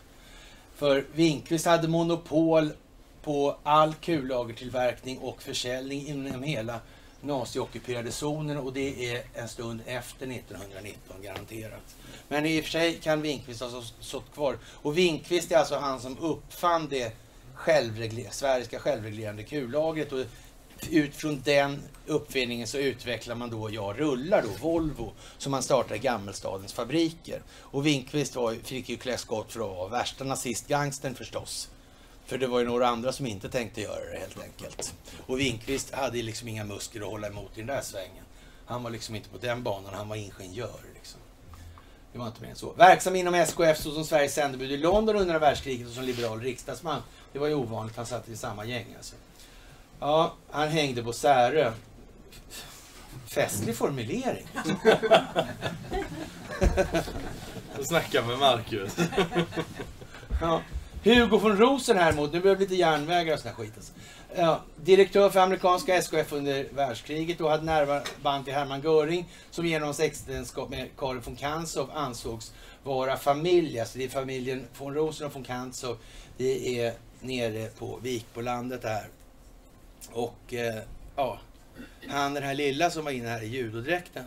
För Winkvist hade monopol på all kullagertillverkning och försäljning inom hela naziockuperade zonen och det är en stund efter 1919 garanterat. Men i och för sig kan Winkvist ha stått kvar. Och Winkvist är alltså han som uppfann det självregler- svenska självreglerande kullagret och utifrån den uppfinningen så utvecklar man då Jag rullar då, Volvo, som man startar i Gammelstadens fabriker. Och Winkvist var, fick ju klä skott för att vara värsta nazistgangstern förstås. För det var ju några andra som inte tänkte göra det helt enkelt. Och Winkvist hade liksom inga muskler att hålla emot i den där svängen. Han var liksom inte på den banan, han var ingenjör liksom. Det var inte mer än så. Verksam inom SKF såsom Sveriges sändebud i London under världskriget och som liberal riksdagsman. Det var ju ovanligt, han satt i samma gäng alltså. Ja, han hängde på Särö. Festlig formulering. Och snacka med Marcus. Ja. Hugo von Rosen häremot, nu börjar det bli lite järnvägar och sån här skit. Alltså. Ja, direktör för amerikanska SKF under världskriget och hade nära band till Hermann Göring som genom hans äktenskap med Karin von Kantzow ansågs vara familj. Alltså det är familjen von Rosen och von Kantzow. Det är nere på Vikbolandet här. Och eh, ja, han den här lilla som var inne här i judodräkten.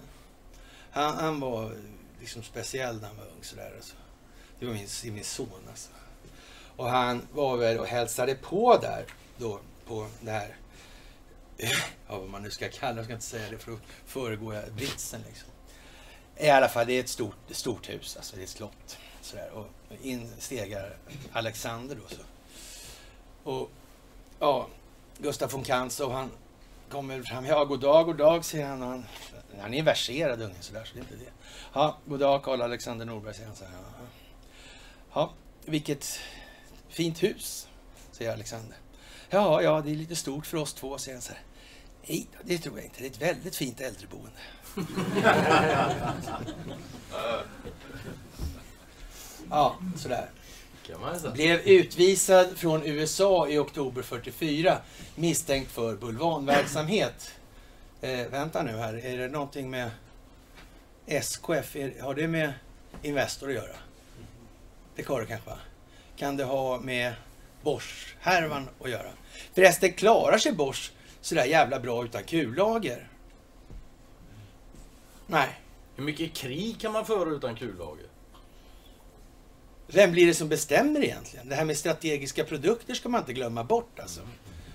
Han, han var liksom speciell när han var ung sådär. Alltså. Det var min, min son alltså. Och han var väl och hälsade på där då på det här, ja vad man nu ska kalla det, jag ska inte säga det för att föregå blitzen liksom. I alla fall, det är ett stort, stort hus, alltså det är ett slott. Sådär. Och in stegar Alexander då så. Och ja, Gustaf von Kantzow han kommer fram, ja god dag, god dag säger han. Han, han är en verserad unge sådär, så det är inte det. Ja, god dag Karl Alexander Norberg säger han så här. Ja vilket fint hus, säger Alexander. Ja, ja, det är lite stort för oss två, säger han så här. Nej, det tror jag inte. Det är ett väldigt fint äldreboende. ja, sådär. Blev utvisad från USA i oktober 44 misstänkt för bulvanverksamhet. Eh, vänta nu här, är det någonting med SKF? Är, har det med Investor att göra? Det kan det kanske va? Kan det ha med Bosch-härvan att göra? Förresten, klarar sig Bosch sådär jävla bra utan kullager? Nej. Hur mycket krig kan man föra utan kullager? Vem blir det som bestämmer egentligen? Det här med strategiska produkter ska man inte glömma bort alltså.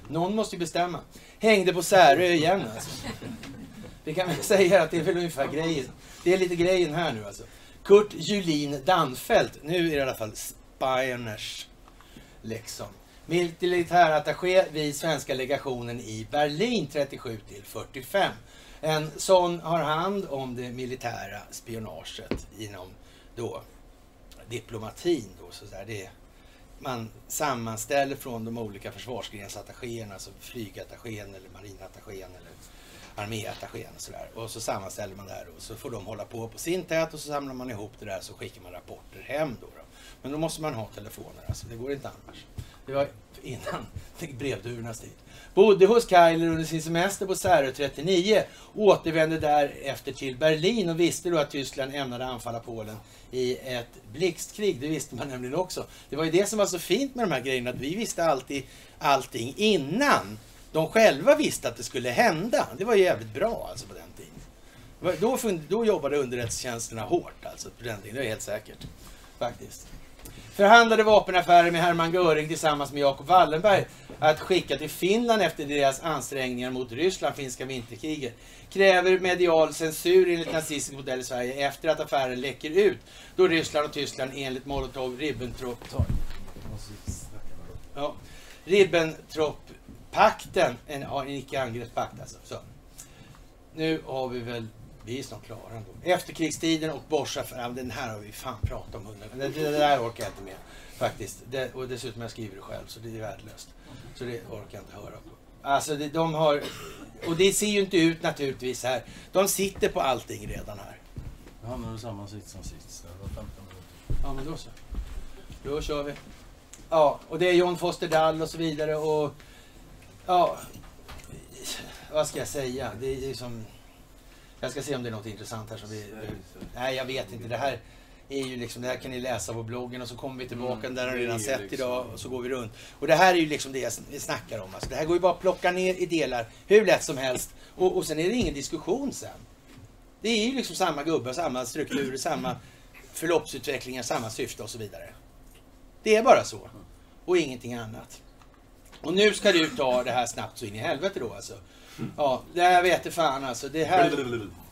Någon måste ju bestämma. Hängde på Särö igen alltså. Vi kan väl säga att det är väl ungefär grejen. Det är lite grejen här nu alltså. Kurt Julin Danfelt. Nu är det i alla fall Spioners. Liksom. Militärattaché vid svenska legationen i Berlin 37 till 45. En sån har hand om det militära spionaget inom då diplomatin. Då, så där. Det man sammanställer från de olika försvarsgrensattachéerna, alltså flygattachén eller marinattachén eller arméattachén och sådär. Och så sammanställer man det här och så får de hålla på på sin tät och så samlar man ihop det där så skickar man rapporter hem då. då. Men då måste man ha telefoner, alltså det går inte annars. Det var innan brevdurornas tid. Bodde hos Kailer under sin semester på Särö 39. Återvände därefter till Berlin och visste då att Tyskland ämnade anfalla Polen i ett blixtkrig. Det visste man nämligen också. Det var ju det som var så fint med de här grejerna, att vi visste alltid allting innan de själva visste att det skulle hända. Det var ju jävligt bra alltså på den tiden. Då, då jobbade underrättelsetjänsterna hårt alltså på den tiden, det är helt säkert. Faktiskt. Förhandlade vapenaffärer med Hermann Göring tillsammans med Jacob Wallenberg att skicka till Finland efter deras ansträngningar mot Ryssland, finska vinterkriget. Kräver medial censur enligt nazistisk modell i Sverige efter att affären läcker ut då Ryssland och Tyskland enligt Molotov-Ribbentrop ja, Ribbentrop-pakten, en, en icke-angreppspakt alltså. Så. Nu har vi väl, vi är snart klara ändå. Efterkrigstiden och Bosch-affären, den här har vi fan pratat om hundra det, det där orkar jag inte med faktiskt. Det, och dessutom jag skriver det själv så det är värdelöst. Så det orkar jag inte höra på. Alltså det, de har... Och det ser ju inte ut naturligtvis här. De sitter på allting redan här. Jag hamnade i samma sits som sist. Det var 15 minuter. Ja, men då så. Då kör vi. Ja, och det är John Foster Dall och så vidare och... Ja... Vad ska jag säga? Det är liksom... Jag ska se om det är något intressant här som vi... Nej, jag vet inte. Det här är ju liksom... Det här kan ni läsa på bloggen och så kommer vi tillbaka. Mm, där har ni redan sett liksom- idag och så går vi runt. Och det här är ju liksom det jag sn- snackar om. Alltså, det här går ju bara att plocka ner i delar hur lätt som helst. Och, och sen är det ingen diskussion sen. Det är ju liksom samma gubbar, samma strukturer, samma förloppsutvecklingar, samma syfte och så vidare. Det är bara så. Och ingenting annat. Och nu ska du ta det här snabbt så in i helvete då alltså. Ja, det här vet jag fan alltså. Det här...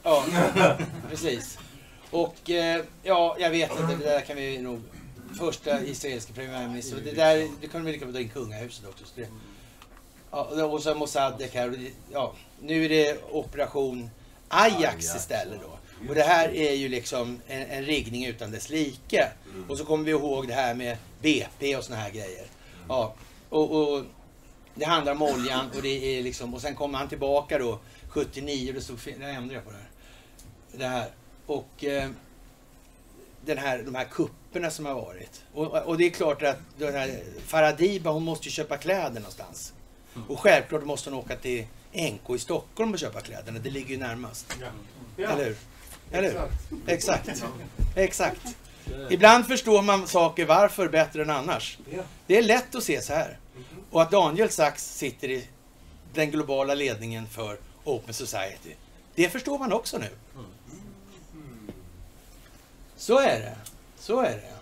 Ja, precis. Och eh, ja, jag vet inte, det där kan vi nog... Första israeliska premiärminister, det där, det kunde vi lika bra dra in kungahuset också. Så det, ja, och så Mossadegh här. och det- Ja, nu är det operation Ajax istället då. Och det här är ju liksom en, en riggning utan dess like. Och så kommer vi ihåg det här med BP och såna här grejer. Ja, och, och det handlar om oljan och det är liksom, och sen kommer han tillbaka då 79, det stod jag ändrar på det här. Det här. Och eh, den här, de här kupperna som har varit. Och, och det är klart att den här Faradiba, hon måste ju köpa kläder någonstans. Och självklart måste hon åka till NK i Stockholm och köpa kläderna. Det ligger ju närmast. Eller hur? Eller hur? Exakt. Exakt. Ibland förstår man saker varför bättre än annars. Det är lätt att se så här. Och att Daniel Sachs sitter i den globala ledningen för Open Society. Det förstår man också nu. Så är det. Så är det.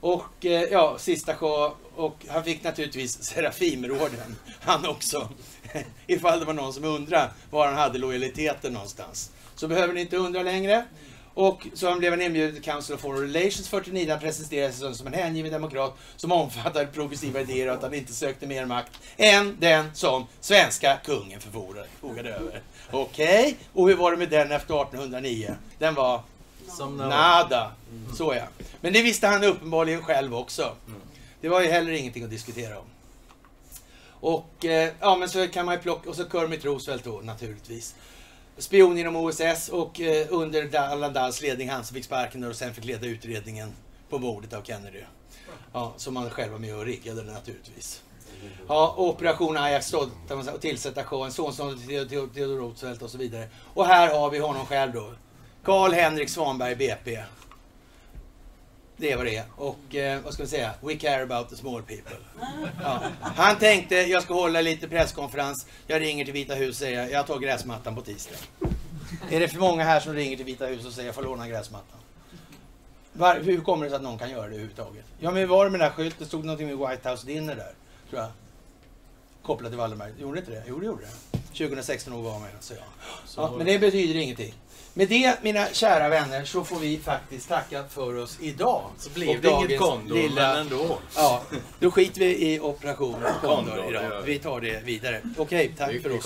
Och eh, ja, sista show. Och han fick naturligtvis Serafimerorden, han också. Ifall det var någon som undrade var han hade lojaliteten någonstans. Så behöver ni inte undra längre. Och så han blev han inbjuden till Council of Foreign Relations 49. Han presenterade sig som en hängiven demokrat som omfattade progressiva idéer och att han inte sökte mer makt än den som svenska kungen förfogade över. Okej, och hur var det med den efter 1809? Den var Som nada. Så ja. Men det visste han uppenbarligen själv också. Det var ju heller ingenting att diskutera om. Och eh, ja, men så kan man ju plocka, och så Kermit Roosevelt då naturligtvis. Spion inom OSS och eh, under Allan Dahls ledning han som fick sparken och sen fick leda utredningen på mordet av Kennedy. Ja, som han själv var med och riggade naturligtvis. Ja, Operation Ajax Stolta, och tillsätta showen, sonson till Theodor Roosevelt och så vidare. Och här har vi honom själv då. Karl-Henrik Svanberg, BP. Det är vad det är. Och eh, vad ska vi säga? We care about the small people. Ja. Han tänkte, jag ska hålla lite presskonferens. Jag ringer till Vita huset och säger, jag tar gräsmattan på tisdag. Är det för många här som ringer till Vita huset och säger, jag får låna gräsmattan? Var, hur kommer det sig att någon kan göra det överhuvudtaget? Ja, men var det med den där skylten? Stod det någonting med White House Dinner där? Tror jag. Kopplat till Waldemar. Gjorde det inte det? Jo, det gjorde det. 2016 år var med, så ja. ja. Men det betyder ingenting. Med det, mina kära vänner, så får vi faktiskt tacka för oss idag. Så blev Och det inget Condor, lilla- men ändå. Ja, då skiter vi i Operation det idag. vi. Tar det vidare. Okej, tack Vi, för oss